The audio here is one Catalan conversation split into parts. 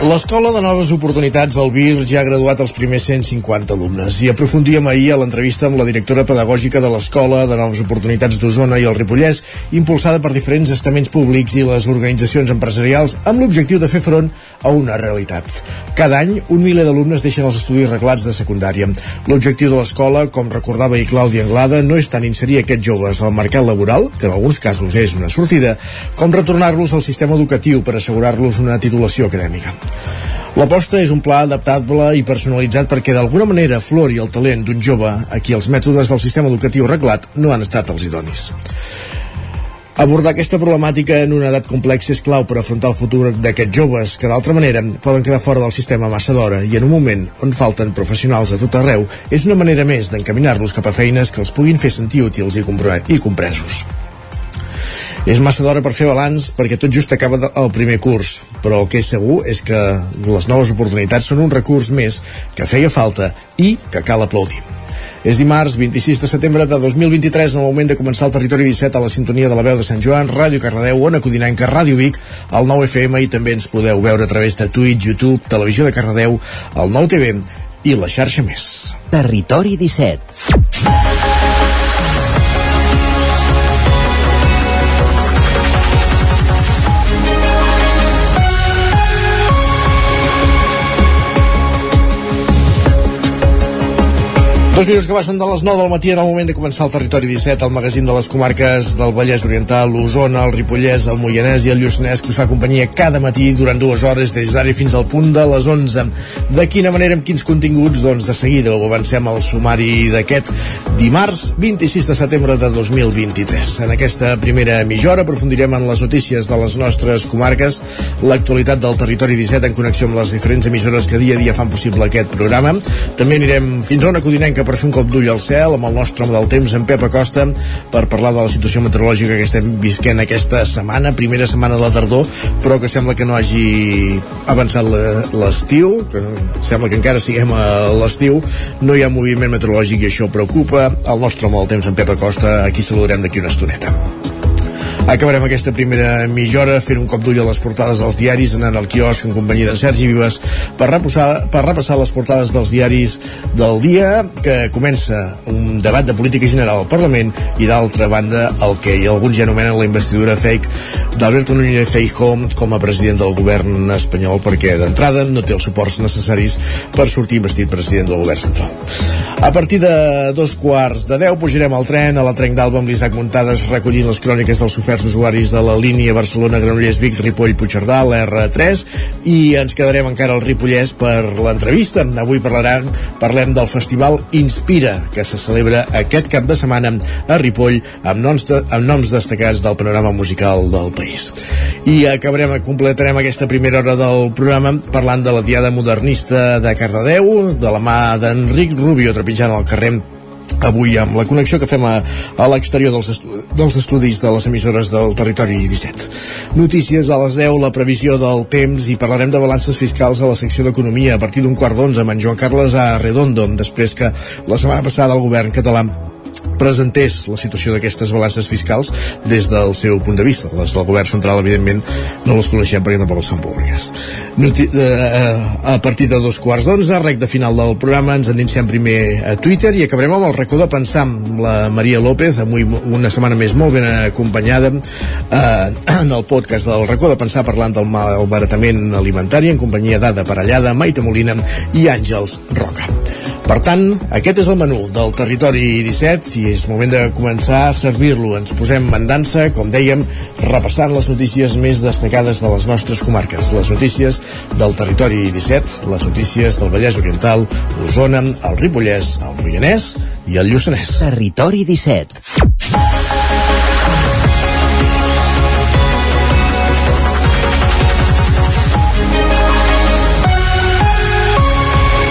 L'Escola de Noves Oportunitats al VIR ja ha graduat els primers 150 alumnes i aprofundíem ahir a l'entrevista amb la directora pedagògica de l'Escola de Noves Oportunitats d'Osona i el Ripollès, impulsada per diferents estaments públics i les organitzacions empresarials amb l'objectiu de fer front a una realitat. Cada any, un miler d'alumnes deixen els estudis reglats de secundària. L'objectiu de l'escola, com recordava i Clàudia Anglada, no és tant inserir aquests joves al mercat laboral, que en alguns casos és una sortida, com retornar-los al sistema educatiu per assegurar-los una titulació acadèmica. L'aposta és un pla adaptable i personalitzat perquè d'alguna manera flori el talent d'un jove a qui els mètodes del sistema educatiu reglat no han estat els idonis. Abordar aquesta problemàtica en una edat complexa és clau per afrontar el futur d'aquests joves que d'altra manera poden quedar fora del sistema massa d'hora i en un moment on falten professionals a tot arreu és una manera més d'encaminar-los cap a feines que els puguin fer sentir útils i, compresos. És massa d'hora per fer balanç perquè tot just acaba el primer curs, però el que és segur és que les noves oportunitats són un recurs més que feia falta i que cal aplaudir. És dimarts 26 de setembre de 2023 en el moment de començar el Territori 17 a la sintonia de la veu de Sant Joan, Ràdio Cardedeu, Ona Codinenca, Ràdio Vic, el 9 FM i també ens podeu veure a través de Twitch, YouTube, Televisió de Cardedeu, el 9 TV i la xarxa més. Territori 17 Dos minuts que passen de les 9 del matí en el moment de començar el Territori 17, el magazín de les comarques del Vallès Oriental, l'Osona, el Ripollès, el Moianès i el Lluçanès, que us fa companyia cada matí durant dues hores, des d'ara fins al punt de les 11. De quina manera, amb quins continguts? Doncs de seguida ho avancem al sumari d'aquest dimarts 26 de setembre de 2023. En aquesta primera mitja hora aprofundirem en les notícies de les nostres comarques, l'actualitat del Territori 17 en connexió amb les diferents emissores que dia a dia fan possible aquest programa. També anirem fins a una codinenca per fer un cop d'ull al cel amb el nostre home del temps, en Pep Acosta, per parlar de la situació meteorològica que estem visquent aquesta setmana, primera setmana de la tardor, però que sembla que no hagi avançat l'estiu, que sembla que encara siguem a l'estiu, no hi ha moviment meteorològic i això preocupa. El nostre home del temps, en Pep Acosta, aquí saludarem d'aquí una estoneta. Acabarem aquesta primera mitja hora fent un cop d'ull a les portades dels diaris, anant al quiosc en companyia de Sergi Vives per repassar, per repassar les portades dels diaris del dia, que comença un debat de política general al Parlament i d'altra banda el que alguns ja anomenen la investidura fake d'Alberto Núñez Feijóo com a president del govern espanyol perquè d'entrada no té els suports necessaris per sortir investit president del govern central. A partir de dos quarts de deu pujarem al tren a la Trenc d'Alba amb l'Isaac Muntades recollint les cròniques dels oferts usuaris de la línia Barcelona-Granollers-Vic, Ripoll-Puigcerdà, l'R3 i ens quedarem encara al Ripollès per l'entrevista. Avui parlaran, parlem del festival Inspira, que se celebra aquest cap de setmana a Ripoll amb noms, de, amb noms destacats del panorama musical del país. I acabarem, completarem aquesta primera hora del programa parlant de la Diada Modernista de Cardedeu, de la mà d'Enric Rubio, trepitjant al carrer avui amb la connexió que fem a, a l'exterior dels, estu dels estudis de les emissores del territori 17. Notícies a les 10, la previsió del temps i parlarem de balances fiscals a la secció d'Economia a partir d'un quart d'onze amb en Joan Carles a Redondo, després que la setmana passada el govern català presentés la situació d'aquestes balances fiscals des del seu punt de vista. Les del govern central, evidentment, no les coneixem perquè tampoc les són públiques. Noti eh, a partir de dos quarts d'onze, recte final del programa, ens endinsem primer a Twitter i acabarem amb el racó de pensar amb la Maria López, avui una setmana més molt ben acompanyada eh, en el podcast del racó de pensar parlant del malbaratament alimentari en companyia d'Ada Parellada, Maite Molina i Àngels Roca. Per tant, aquest és el menú del Territori 17 i és moment de començar a servir-lo. Ens posem en dansa, com dèiem, repassant les notícies més destacades de les nostres comarques. Les notícies del Territori 17, les notícies del Vallès Oriental, l'Osona, el Ripollès, el Moianès i el Lluçanès. Territori 17.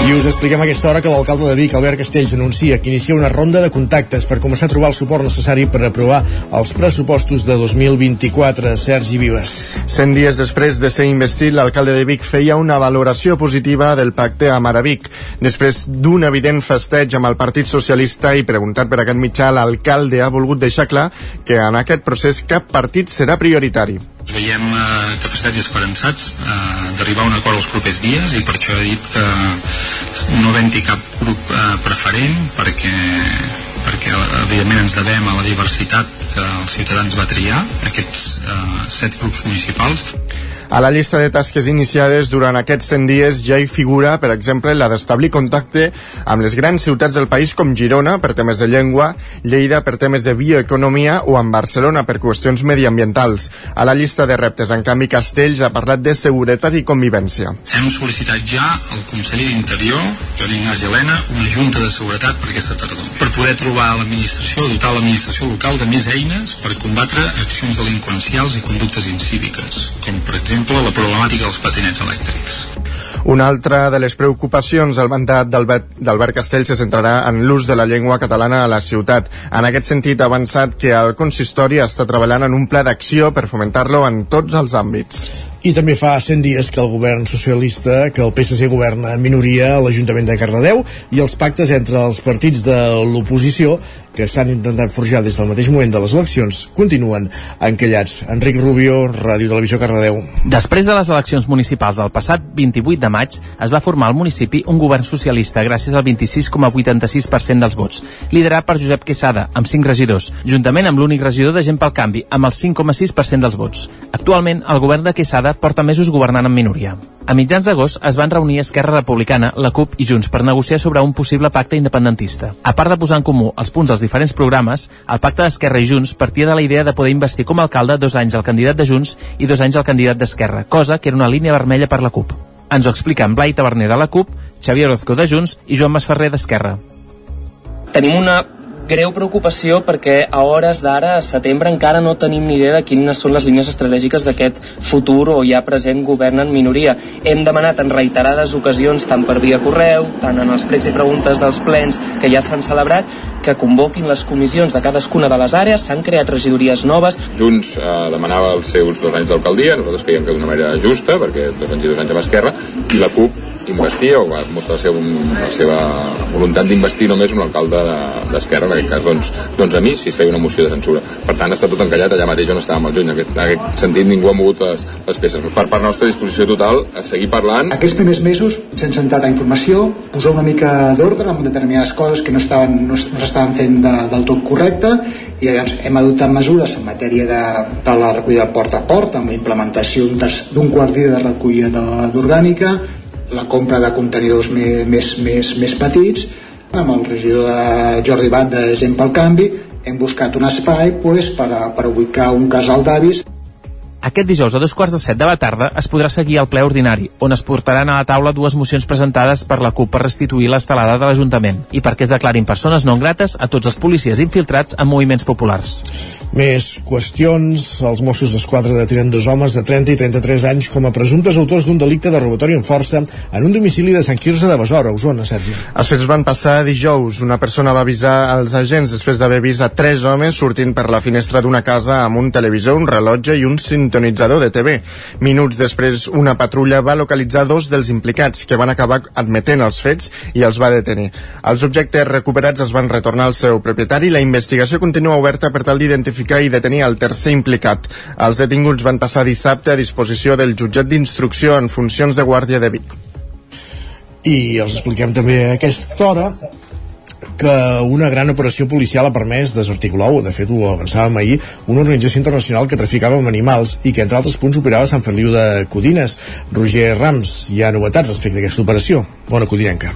I us expliquem a aquesta hora que l'alcalde de Vic, Albert Castells, anuncia que inicia una ronda de contactes per començar a trobar el suport necessari per aprovar els pressupostos de 2024. Sergi Vives. 100 dies després de ser investit, l'alcalde de Vic feia una valoració positiva del pacte amb Aravic. Després d'un evident festeig amb el Partit Socialista i preguntat per aquest mitjà, l'alcalde ha volgut deixar clar que en aquest procés cap partit serà prioritari veiem eh, capacitats i esperançats eh, d'arribar a un acord els propers dies i per això he dit que no havent-hi cap grup eh, preferent perquè, perquè evidentment ens devem a la diversitat que els ciutadans va triar aquests eh, set grups municipals a la llista de tasques iniciades durant aquests 100 dies ja hi figura, per exemple, la d'establir contacte amb les grans ciutats del país com Girona per temes de llengua, Lleida per temes de bioeconomia o amb Barcelona per qüestions mediambientals. A la llista de reptes, en canvi, Castells ha parlat de seguretat i convivència. Hem sol·licitat ja al conseller d'Interior, Joan Ignasi Helena, una junta de seguretat per aquesta tardor, per poder trobar l'administració, dotar l'administració local de més eines per combatre accions delinqüencials i conductes incíviques, com per exemple exemple, la problemàtica dels patinets elèctrics. Una altra de les preocupacions del mandat d'Albert Castell se centrarà en l'ús de la llengua catalana a la ciutat. En aquest sentit, ha avançat que el consistori està treballant en un pla d'acció per fomentar-lo en tots els àmbits. I també fa 100 dies que el govern socialista, que el PSC governa en minoria a l'Ajuntament de Cardedeu i els pactes entre els partits de l'oposició que s'han intentat forjar des del mateix moment de les eleccions continuen encallats. Enric Rubio, Ràdio Televisió Cardedeu. Després de les eleccions municipals del passat 28 de maig, es va formar al municipi un govern socialista gràcies al 26,86% dels vots, liderat per Josep Quesada, amb 5 regidors, juntament amb l'únic regidor de Gent pel Canvi, amb el 5,6% dels vots. Actualment, el govern de Quesada porta mesos governant en minoria. A mitjans d'agost es van reunir Esquerra Republicana, la CUP i Junts per negociar sobre un possible pacte independentista. A part de posar en comú els punts dels diferents programes, el pacte d'Esquerra i Junts partia de la idea de poder investir com a alcalde dos anys al candidat de Junts i dos anys al candidat d'Esquerra, cosa que era una línia vermella per la CUP. Ens ho expliquen Blai Taverner de la CUP, Xavier Orozco de Junts i Joan Masferrer d'Esquerra. Tenim una greu preocupació perquè a hores d'ara, a setembre, encara no tenim ni idea de quines són les línies estratègiques d'aquest futur o ja present govern en minoria. Hem demanat en reiterades ocasions, tant per via correu, tant en els pregs i preguntes dels plens que ja s'han celebrat, que convoquin les comissions de cadascuna de les àrees, s'han creat regidories noves. Junts eh, demanava els seus dos anys d'alcaldia, nosaltres creiem que d'una manera justa, perquè dos anys i dos anys amb Esquerra, i la CUP investir o va mostrar la seva, la seva voluntat d'investir només un alcalde d'Esquerra, en aquest cas doncs, doncs a mi si es feia una moció de censura. Per tant, està tot encallat allà mateix on estàvem al juny. En aquest, en aquest sentit ningú ha mogut les, les peces. Per part nostra disposició total a seguir parlant. Aquests primers mesos s'han centrat a informació, posar una mica d'ordre amb determinades coses que no estaven, no, no s'estaven fent de, del tot correcte i llavors hem adoptat mesures en matèria de, de la recollida porta a porta amb la implementació d'un quart dia de recollida d'orgànica la compra de contenidors més, més, més, més petits amb el regidor de Jordi Bat de Gent pel Canvi hem buscat un espai pues, per, a, per ubicar un casal d'avis aquest dijous a dos quarts de set de la tarda es podrà seguir el ple ordinari, on es portaran a la taula dues mocions presentades per la CUP per restituir l'estelada de l'Ajuntament i perquè es declarin persones no grates a tots els policies infiltrats en moviments populars. Més qüestions. Els Mossos d'Esquadra detenen dos homes de 30 i 33 anys com a presumptes autors d'un delicte de robatori en força en un domicili de Sant Quirze de Besora, Osona, Sergi. Els fets van passar dijous. Una persona va avisar als agents després d'haver vist a tres homes sortint per la finestra d'una casa amb un televisor, un rellotge i un cinturó sintonitzador de TV. Minuts després, una patrulla va localitzar dos dels implicats, que van acabar admetent els fets i els va detenir. Els objectes recuperats es van retornar al seu propietari i la investigació continua oberta per tal d'identificar i detenir el tercer implicat. Els detinguts van passar dissabte a disposició del jutjat d'instrucció en funcions de guàrdia de Vic. I els expliquem també a aquesta hora que una gran operació policial ha permès desarticular, o de fet ho avançàvem ahir, una organització internacional que traficava amb animals i que entre altres punts operava a Sant Feliu de Codines. Roger Rams, hi ha novetats respecte a aquesta operació. Bona Codinenca.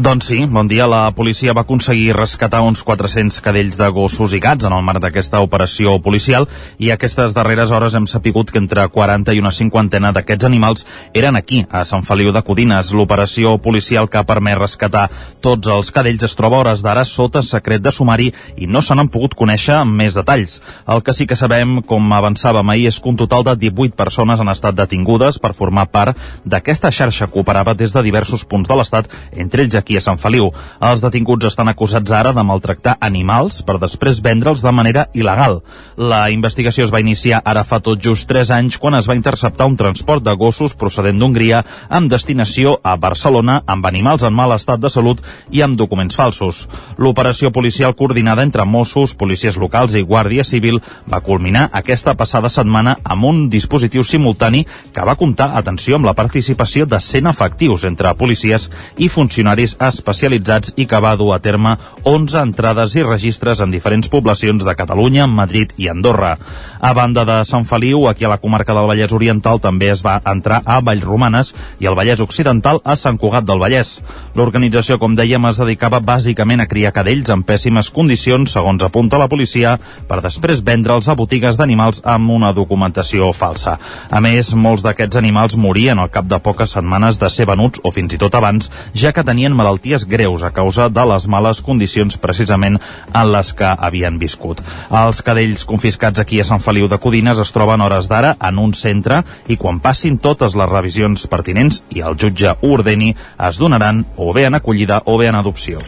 Doncs sí, bon dia. La policia va aconseguir rescatar uns 400 cadells de gossos i gats en el marc d'aquesta operació policial i aquestes darreres hores hem sapigut que entre 40 i una cinquantena d'aquests animals eren aquí, a Sant Feliu de Codines. L'operació policial que ha permès rescatar tots els cadells es troba hores d'ara sota secret de sumari i no se n'han pogut conèixer més detalls. El que sí que sabem, com avançàvem ahir, és que un total de 18 persones han estat detingudes per formar part d'aquesta xarxa que operava des de diversos punts de l'Estat, entre ells aquí aquí a Sant Feliu. Els detinguts estan acusats ara de maltractar animals per després vendre'ls de manera il·legal. La investigació es va iniciar ara fa tot just 3 anys quan es va interceptar un transport de gossos procedent d'Hongria amb destinació a Barcelona amb animals en mal estat de salut i amb documents falsos. L'operació policial coordinada entre Mossos, policies locals i Guàrdia Civil va culminar aquesta passada setmana amb un dispositiu simultani que va comptar, atenció, amb la participació de 100 efectius entre policies i funcionaris especialitzats i que va dur a terme 11 entrades i registres en diferents poblacions de Catalunya, Madrid i Andorra. A banda de Sant Feliu, aquí a la comarca del Vallès Oriental també es va entrar a Vallromanes i al Vallès Occidental a Sant Cugat del Vallès. L'organització, com dèiem, es dedicava bàsicament a criar cadells en pèssimes condicions, segons apunta la policia, per després vendre'ls a botigues d'animals amb una documentació falsa. A més, molts d'aquests animals morien al cap de poques setmanes de ser venuts o fins i tot abans, ja que tenien malalties greus a causa de les males condicions precisament en les que havien viscut. Els cadells confiscats aquí a Sant Feliu de Codines es troben hores d'ara en un centre i quan passin totes les revisions pertinents i el jutge ordeni es donaran o bé en acollida o bé en adopció.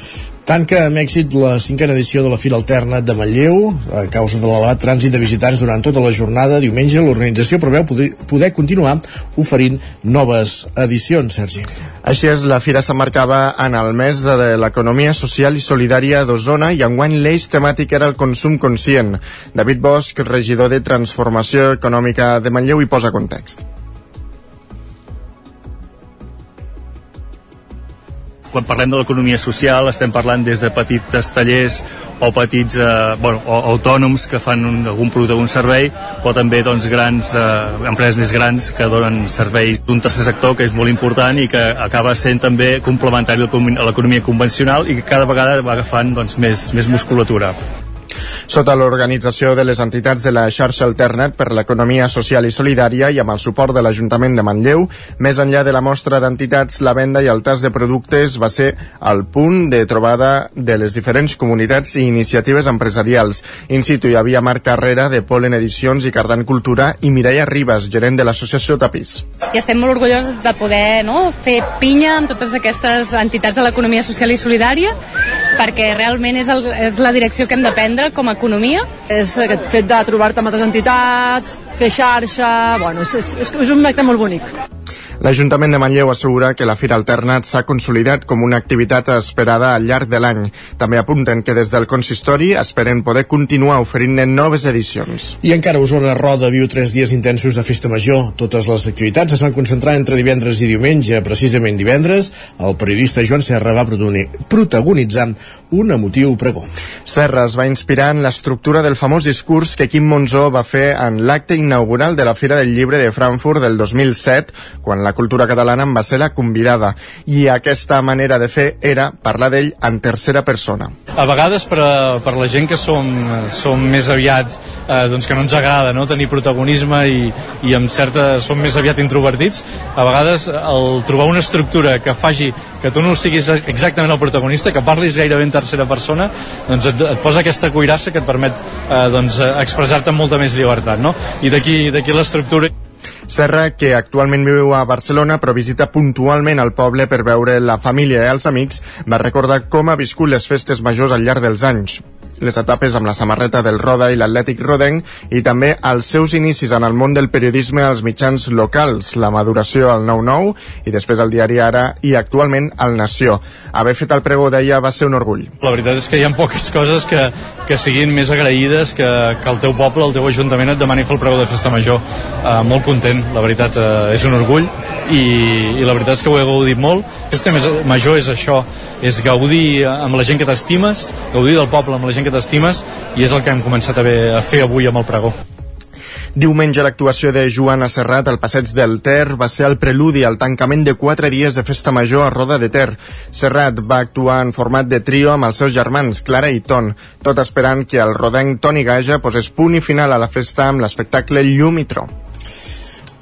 Tanca amb èxit la cinquena edició de la Fira Alterna de Manlleu. A causa de l'elevat trànsit de visitants durant tota la jornada, diumenge, l'organització preveu poder, poder continuar oferint noves edicions, Sergi. Així és, la fira s'emmarcava en el mes de l'economia social i solidària d'Osona i enguany l'eix temàtic era el consum conscient. David Bosch, regidor de Transformació Econòmica de Manlleu, hi posa context. Quan parlem de l'economia social estem parlant des de petits tallers o petits eh, bueno, o autònoms que fan un, algun producte o un servei però també doncs, grans eh, empreses més grans que donen serveis d'un tercer sector que és molt important i que acaba sent també complementari a l'economia convencional i que cada vegada va agafant doncs, més, més musculatura sota l'organització de les entitats de la xarxa Alternet per l'economia social i solidària i amb el suport de l'Ajuntament de Manlleu, més enllà de la mostra d'entitats, la venda i el tas de productes va ser el punt de trobada de les diferents comunitats i iniciatives empresarials. In situ hi havia Marc Carrera de Polen Edicions i Cardan Cultura i Mireia Ribas, gerent de l'associació Tapís. I estem molt orgullosos de poder no, fer pinya amb totes aquestes entitats de l'economia social i solidària perquè realment és, el, és la direcció que hem de prendre com a economia. És aquest fet de trobar-te amb altres entitats, fer xarxa, bueno, és, és, és un acte molt bonic. L'Ajuntament de Manlleu assegura que la Fira Alternat s'ha consolidat com una activitat esperada al llarg de l'any. També apunten que des del consistori esperen poder continuar oferint-ne noves edicions. I encara Osona Roda viu tres dies intensos de festa major. Totes les activitats es van concentrar entre divendres i diumenge. Precisament divendres, el periodista Joan Serra va protagonitzar un emotiu pregó. Serra es va inspirar en l'estructura del famós discurs que Quim Monzó va fer en l'acte inaugural de la Fira del Llibre de Frankfurt del 2007, quan la cultura catalana en va ser la convidada i aquesta manera de fer era parlar d'ell en tercera persona. A vegades per, a, per la gent que som, som més aviat eh, doncs que no ens agrada no? tenir protagonisme i, i amb certa, som més aviat introvertits a vegades el trobar una estructura que faci que tu no siguis exactament el protagonista, que parlis gairebé en tercera persona, doncs et, et posa aquesta cuirassa que et permet eh, doncs, expressar-te amb molta més llibertat, no? I d'aquí l'estructura Serra, que actualment viu a Barcelona però visita puntualment el poble per veure la família i els amics, va recordar com ha viscut les festes majors al llarg dels anys les etapes amb la samarreta del Roda i l'Atlètic Rodenc i també els seus inicis en el món del periodisme als mitjans locals, la maduració al 9-9 i després al diari Ara i actualment al Nació. Haver fet el pregó d'ella va ser un orgull. La veritat és que hi ha poques coses que, que siguin més agraïdes que, que el teu poble, el teu ajuntament et demani fer el pregó de festa major. Uh, molt content, la veritat, uh, és un orgull i, i la veritat és que ho he gaudit molt. Festa major és això, és gaudir amb la gent que t'estimes, gaudir del poble amb la gent que t'estimes i és el que hem començat a, a fer avui amb el pregó. Diumenge l'actuació de Joana Serrat al passeig del Ter va ser el preludi al tancament de quatre dies de festa major a Roda de Ter. Serrat va actuar en format de trio amb els seus germans, Clara i Ton, tot esperant que el rodenc Toni Gaja posés punt i final a la festa amb l'espectacle Llum i Tro.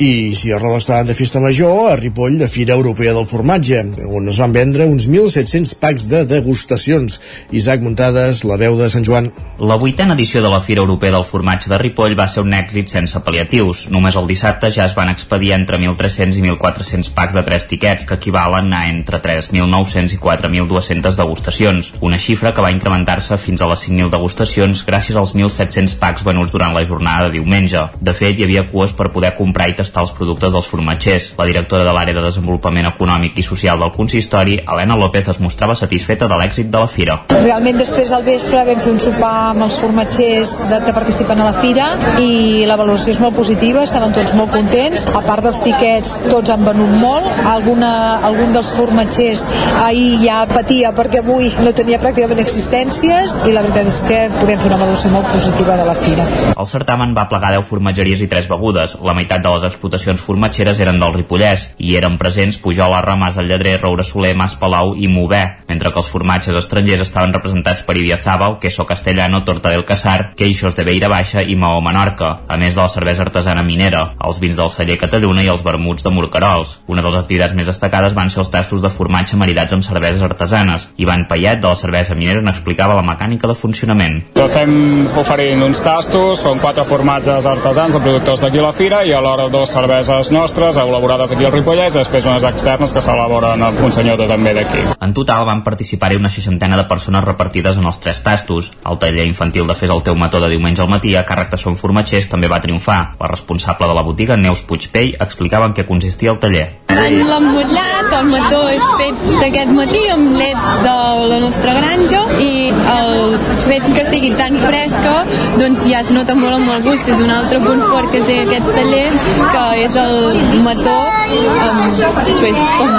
I si a Roda estaven de festa major, a Ripoll de Fira Europea del Formatge, on es van vendre uns 1.700 packs de degustacions. Isaac Muntades, la veu de Sant Joan. La vuitena edició de la Fira Europea del Formatge de Ripoll va ser un èxit sense paliatius. Només el dissabte ja es van expedir entre 1.300 i 1.400 packs de tres tiquets, que equivalen a entre 3.900 i 4.200 degustacions, una xifra que va incrementar-se fins a les 5.000 degustacions gràcies als 1.700 packs venuts durant la jornada de diumenge. De fet, hi havia cues per poder comprar i els productes dels formatgers. La directora de l'àrea de desenvolupament econòmic i social del consistori, Helena López, es mostrava satisfeta de l'èxit de la fira. Realment després al vespre vam fer un sopar amb els formatgers de, que participen a la fira i la valoració és molt positiva, estaven tots molt contents. A part dels tiquets, tots han venut molt. Alguna, algun dels formatgers ahir ja patia perquè avui no tenia pràcticament existències i la veritat és que podem fer una valoració molt positiva de la fira. El certamen va plegar 10 formatgeries i 3 begudes. La meitat de les explotacions formatgeres eren del Ripollès i eren presents Pujol, Arramàs, el Lledrer, Roure Soler, Mas Palau i Mover, mentre que els formatges estrangers estaven representats per Idiazábal, Queso Castellano, Torta del Casar, Queixos de Beira Baixa i Maó Menorca, a més de la cervesa artesana minera, els vins del celler Cataluna i els vermuts de Morcarols. Una de les activitats més destacades van ser els tastos de formatge maridats amb cerveses artesanes. Ivan Payet, de la cervesa minera, n'explicava la mecànica de funcionament. Estem oferint uns tastos, són quatre formatges artesans de productors d'aquí la fira i alhora dos cerveses nostres elaborades aquí al Ripollès i després unes externes que s'elaboren al Monsenyor també d'aquí. En total van participar-hi una seixantena de persones repartides en els tres tastos. El taller infantil de Fes el teu mató de diumenge al matí a càrrec de Som Formatgers també va triomfar. La responsable de la botiga, Neus Puigpell, explicava en què consistia el taller. L'emmotllat, el mató és fet d'aquest matí amb llet de la nostra granja i el fet que estigui tan fresca doncs ja es nota molt amb el gust. És un altre punt fort que té aquest taller que és el mató amb, pues, com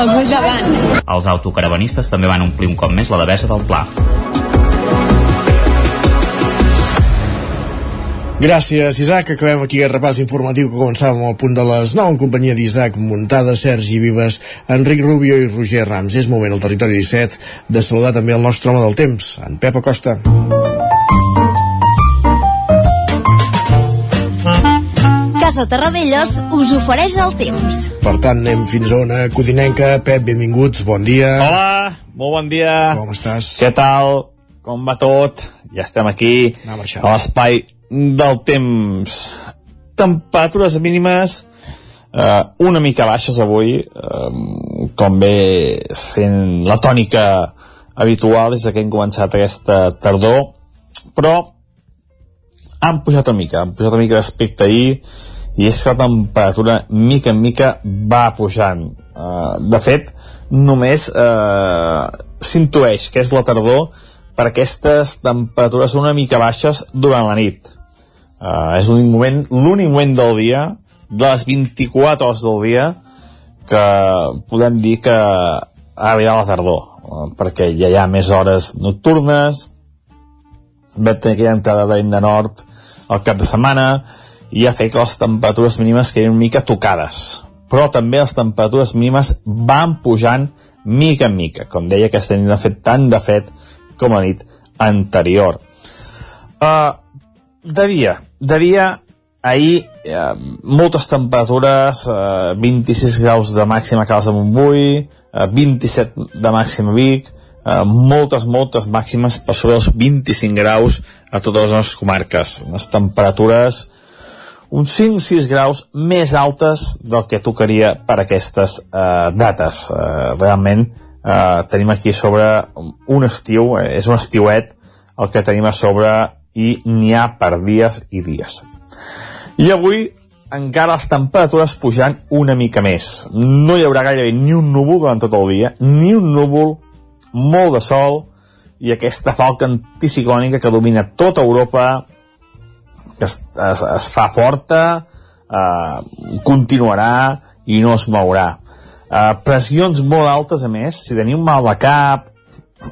el gust d'abans. Els autocaravanistes també van omplir un cop més la devesa del Pla. Gràcies, Isaac. Acabem aquí el repàs informatiu que començàvem al punt de les 9 en companyia d'Isaac Muntada, Sergi Vives, Enric Rubio i Roger Rams. És moment al territori 17 de saludar també el nostre home del temps, en Pep Acosta. Casa Terradellos us ofereix el temps. Per tant, anem fins a una codinenca. Pep, benvinguts, bon dia. Hola, molt bon dia. Com estàs? Què tal? Com va tot? Ja estem aquí a, a l'espai del temps. Temperatures mínimes eh, una mica baixes avui, eh, com bé sent la tònica habitual des que hem començat aquesta tardor, però han pujat una mica, han pujat una mica respecte a ahir, i és que la temperatura mica en mica va pujant. Uh, de fet, només uh, s'intueix que és la tardor per aquestes temperatures una mica baixes durant la nit. Uh, és l'únic moment, l'únic moment del dia, de les 24 hores del dia, que podem dir que ha arribat la tardor, uh, perquè ja hi ha més hores nocturnes, vam tenir aquella entrada de vent de nord al cap de setmana, i ha fet que les temperatures mínimes quedin mica tocades. Però també les temperatures mínimes van pujant mica en mica. Com deia, aquesta nit ha fet tant de fred com la nit anterior. Uh, de dia, de dia, ahir uh, moltes temperatures, uh, 26 graus de màxima a Calç de Montbui, uh, 27 de màxima a Vic, uh, moltes, moltes màximes per sobre els 25 graus a totes les nostres comarques. Unes temperatures uns 5-6 graus més altes del que tocaria per aquestes eh, dates. Eh, realment eh, tenim aquí sobre un estiu, eh, és un estiuet el que tenim a sobre i n'hi ha per dies i dies. I avui encara les temperatures pujant una mica més. No hi haurà gairebé ni un núvol durant tot el dia, ni un núvol, molt de sol, i aquesta falca anticiclònica que domina tota Europa, que es, es, es fa forta, eh, continuarà i no es mourà. Eh, pressions molt altes, a més, si teniu mal de cap,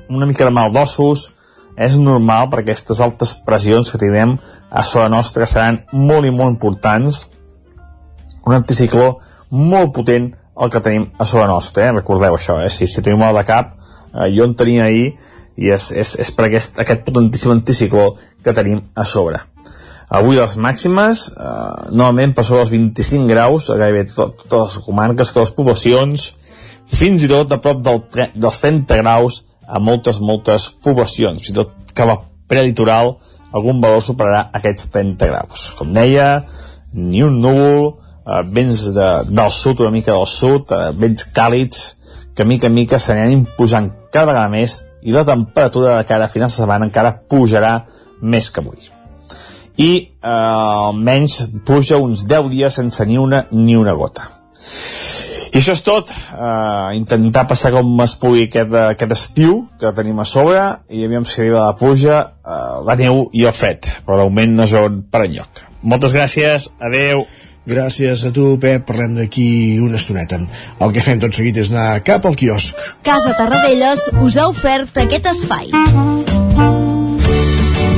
una mica de mal d'ossos, és normal perquè aquestes altes pressions que tindrem a sobre nostra seran molt i molt importants un anticicló molt potent el que tenim a sobre nostra, eh? recordeu això, eh? si, si tenim el de cap, eh, jo en tenia ahir i és, és, és per aquest, aquest potentíssim anticicló que tenim a sobre. Avui les màximes, eh, novament per sobre els 25 graus, a gairebé tot, totes les comarques, totes les poblacions, fins i tot a prop del, dels 30 graus a moltes, moltes poblacions. Fins i tot cap a prelitoral algun valor superarà aquests 30 graus. Com deia, ni un núvol, eh, vents de, del sud, una mica del sud, eh, vents càlids, que mica en mica s'aniran imposant cada vegada més i la temperatura de cara a finals de setmana encara pujarà més que avui. I eh, almenys puja uns 10 dies sense ni una ni una gota. I això és tot. Uh, intentar passar com es pugui aquest, aquest estiu que tenim a sobre i aviam si arriba la pluja, uh, la neu i el fred. Però d'augment no es veuen per enlloc. Moltes gràcies. Adeu. Gràcies a tu, Pep. Parlem d'aquí una estoneta. El que fem tot seguit és anar cap al quiosc. Casa Tarradellas us ha ofert aquest espai.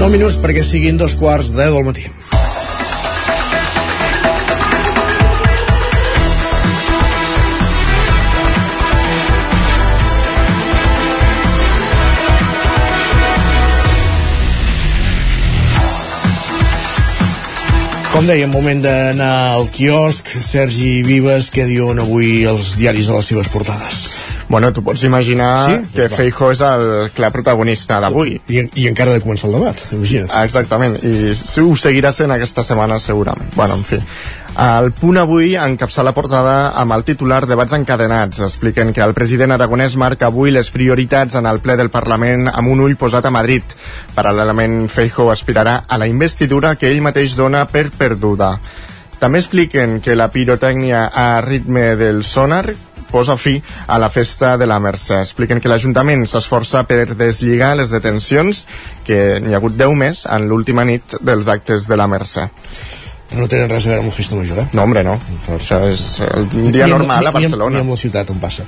9 minuts perquè siguin dos quarts de 10 del matí. Com deia, moment d'anar al quiosc. Sergi Vives, què diuen avui els diaris a les seves portades? Bueno, tu pots imaginar Sí? que Doncs va. Feijo és el clar protagonista d'avui. I, I encara de començar el debat, imagina't. Exactament, i si ho seguirà sent aquesta setmana segurament. Bueno, en fi. El punt avui encapça la portada amb el titular Debats encadenats. Expliquen que el president aragonès marca avui les prioritats en el ple del Parlament amb un ull posat a Madrid. Paral·lelament, Feijo aspirarà a la investidura que ell mateix dona per perduda. També expliquen que la pirotècnia a ritme del sonar posa fi a la festa de la Mercè. Expliquen que l'Ajuntament s'esforça per deslligar les detencions que n'hi ha hagut 10 més en l'última nit dels actes de la Mercè. No tenen res a veure amb la festa major, eh? No, hombre, no. Això és el dia Ni normal a ni- ni amb- Barcelona. Ni amb la ciutat on passa.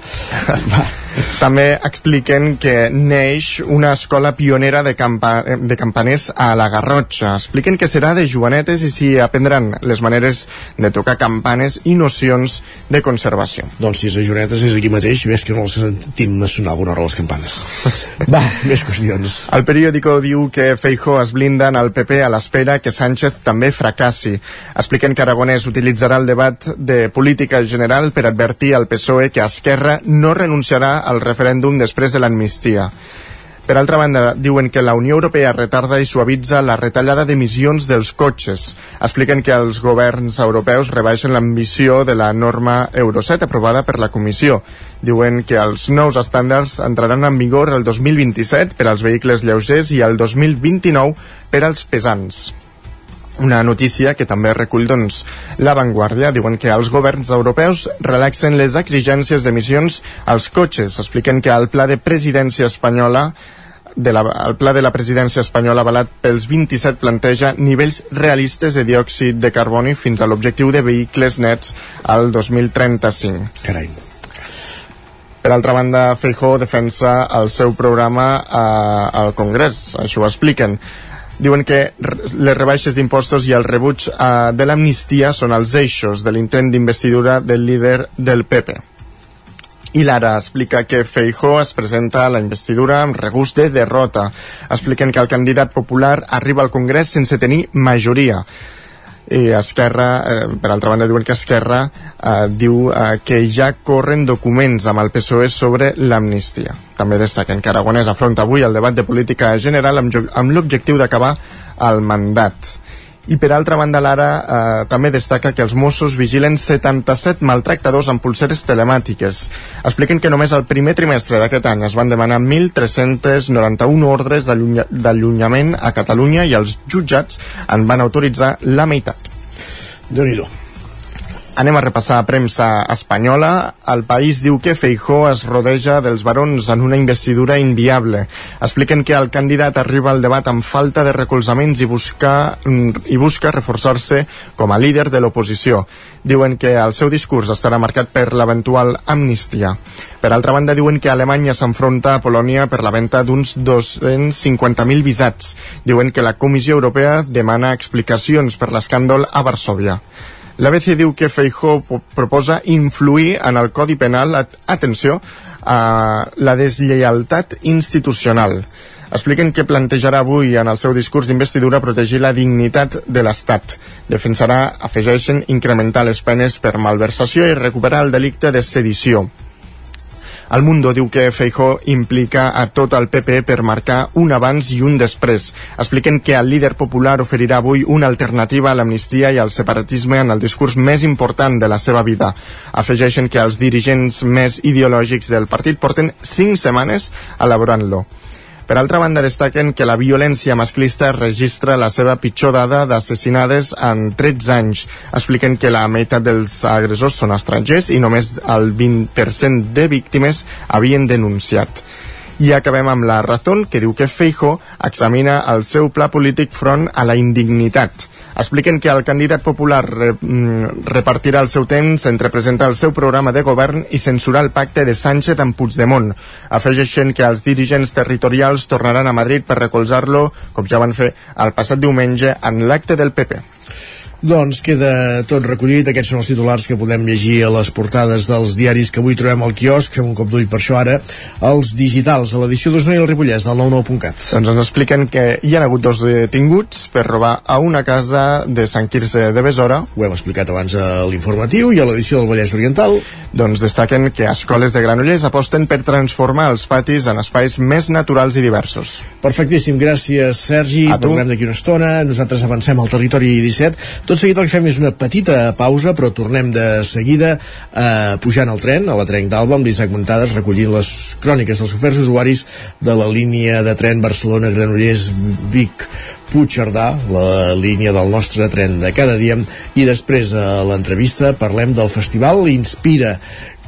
També expliquen que neix una escola pionera de, campa de campaners a la Garrotxa. Expliquen que serà de jovenetes i s'hi aprendran les maneres de tocar campanes i nocions de conservació. Doncs si és a Jonetes és aquí mateix, ves que no els sentim sonar alguna hora les campanes. Va, més qüestions. El periòdico diu que Feijo es blinda en el PP a l'espera que Sánchez també fracassi. Expliquen que Aragonès utilitzarà el debat de política general per advertir al PSOE que Esquerra no renunciarà al referèndum després de l'amnistia. Per altra banda, diuen que la Unió Europea retarda i suavitza la retallada d'emissions dels cotxes. Expliquen que els governs europeus rebaixen l'ambició de la norma Euro 7 aprovada per la Comissió. Diuen que els nous estàndards entraran en vigor el 2027 per als vehicles lleugers i el 2029 per als pesants una notícia que també recull doncs, La Vanguardia. Diuen que els governs europeus relaxen les exigències d'emissions als cotxes. Expliquen que el pla de presidència espanyola de la, el pla de la presidència espanyola avalat pels 27 planteja nivells realistes de diòxid de carboni fins a l'objectiu de vehicles nets al 2035. Carai. Per altra banda, Feijó defensa el seu programa eh, al Congrés, això ho expliquen. Diuen que les rebaixes d'impostos i el rebuig eh, de l'amnistia són els eixos de l'intent d'investidura del líder del PP. I l'ara explica que Feijó es presenta a la investidura amb regust de derrota. Expliquen que el candidat popular arriba al Congrés sense tenir majoria i Esquerra, eh, per altra banda diuen que Esquerra eh, diu eh, que ja corren documents amb el PSOE sobre l'amnistia. També destaquen que Aragonès afronta avui el debat de política general amb, amb l'objectiu d'acabar el mandat. I per altra banda, l'Ara eh, també destaca que els Mossos vigilen 77 maltractadors amb pulseres telemàtiques. Expliquen que només al primer trimestre d'aquest any es van demanar 1.391 ordres d'allunyament a Catalunya i els jutjats en van autoritzar la meitat. déu nhi Anem a repassar premsa espanyola. El país diu que Feijó es rodeja dels barons en una investidura inviable. Expliquen que el candidat arriba al debat amb falta de recolzaments i busca, i busca reforçar-se com a líder de l'oposició. Diuen que el seu discurs estarà marcat per l'eventual amnistia. Per altra banda, diuen que Alemanya s'enfronta a Polònia per la venda d'uns 250.000 visats. Diuen que la Comissió Europea demana explicacions per l'escàndol a Varsovia. L'ABC diu que Feijó proposa influir en el Codi Penal, atenció, a la deslleialtat institucional. Expliquen que plantejarà avui en el seu discurs d'investidura protegir la dignitat de l'Estat. Defensarà, afegeixen, incrementar les penes per malversació i recuperar el delicte de sedició. El Mundo diu que Feijó implica a tot el PP per marcar un abans i un després. Expliquen que el líder popular oferirà avui una alternativa a l'amnistia i al separatisme en el discurs més important de la seva vida. Afegeixen que els dirigents més ideològics del partit porten cinc setmanes elaborant-lo. Per altra banda, destaquen que la violència masclista registra la seva pitjor dada d'assassinades en 13 anys. Expliquen que la meitat dels agressors són estrangers i només el 20% de víctimes havien denunciat. I acabem amb la Razón, que diu que Feijo examina el seu pla polític front a la indignitat expliquen que el candidat popular re, mm, repartirà el seu temps entre presentar el seu programa de govern i censurar el pacte de Sánchez amb Puigdemont. Afegeixen que els dirigents territorials tornaran a Madrid per recolzar-lo, com ja van fer el passat diumenge en l'acte del PP. Doncs queda tot recollit, aquests són els titulars que podem llegir a les portades dels diaris que avui trobem al quiosc, fem un cop d'ull per això ara, els digitals, a l'edició d'Osona i el Ripollès, del 99.cat. Doncs ens expliquen que hi ha hagut dos detinguts per robar a una casa de Sant Quirze de Besora. Ho hem explicat abans a l'informatiu i a l'edició del Vallès Oriental. Doncs destaquen que escoles de Granollers aposten per transformar els patis en espais més naturals i diversos. Perfectíssim, gràcies Sergi, parlem d'aquí una estona, nosaltres avancem al territori 17, tot seguit el que fem és una petita pausa, però tornem de seguida eh, pujant al tren, a la trenc d'Alba, amb l'Isaac Montades, recollint les cròniques dels oferts usuaris de la línia de tren Barcelona-Granollers-Vic Puigcerdà, la línia del nostre tren de cada dia, i després a l'entrevista parlem del festival Inspira,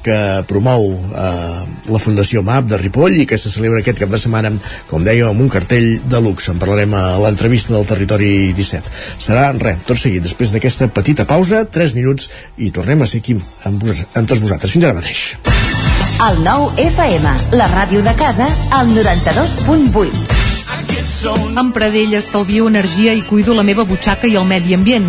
que promou eh, la Fundació MAP de Ripoll i que se celebra aquest cap de setmana, com dèiem, amb un cartell de luxe. En parlarem a l'entrevista del Territori 17. Serà, res, tot seguit, després d'aquesta petita pausa, 3 minuts, i tornem a ser aquí amb, amb tots vosaltres. Fins ara mateix. El nou FM, la ràdio de casa, al 92.8. Amb Pradell estalvio energia i cuido la meva butxaca i el medi ambient.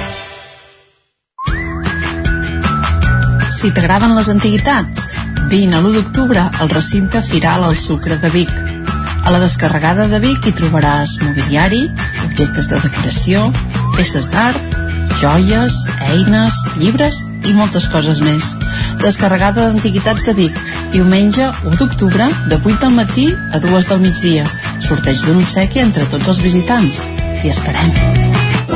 Si t'agraden les antiguitats, vine a l'1 d'octubre al recinte Firal al Sucre de Vic. A la descarregada de Vic hi trobaràs mobiliari, objectes de decoració, peces d'art, joies, eines, llibres i moltes coses més. Descarregada d'Antiguitats de Vic, diumenge 1 d'octubre, de 8 del matí a 2 del migdia. Sorteig d'un obsequi entre tots els visitants. T'hi esperem.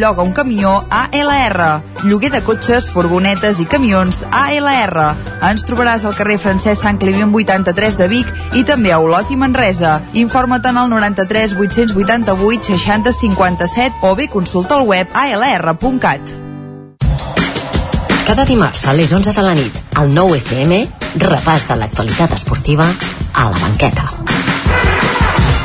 lloga un camió ALR. Lloguer de cotxes, furgonetes i camions ALR. Ens trobaràs al carrer Francesc Sant Climent 83 de Vic i també a Olot i Manresa. Informa't en el 93 888 60 57 o bé consulta el web alr.cat. Cada dimarts a les 11 de la nit, al 9 FM, repàs de l'actualitat esportiva a la banqueta.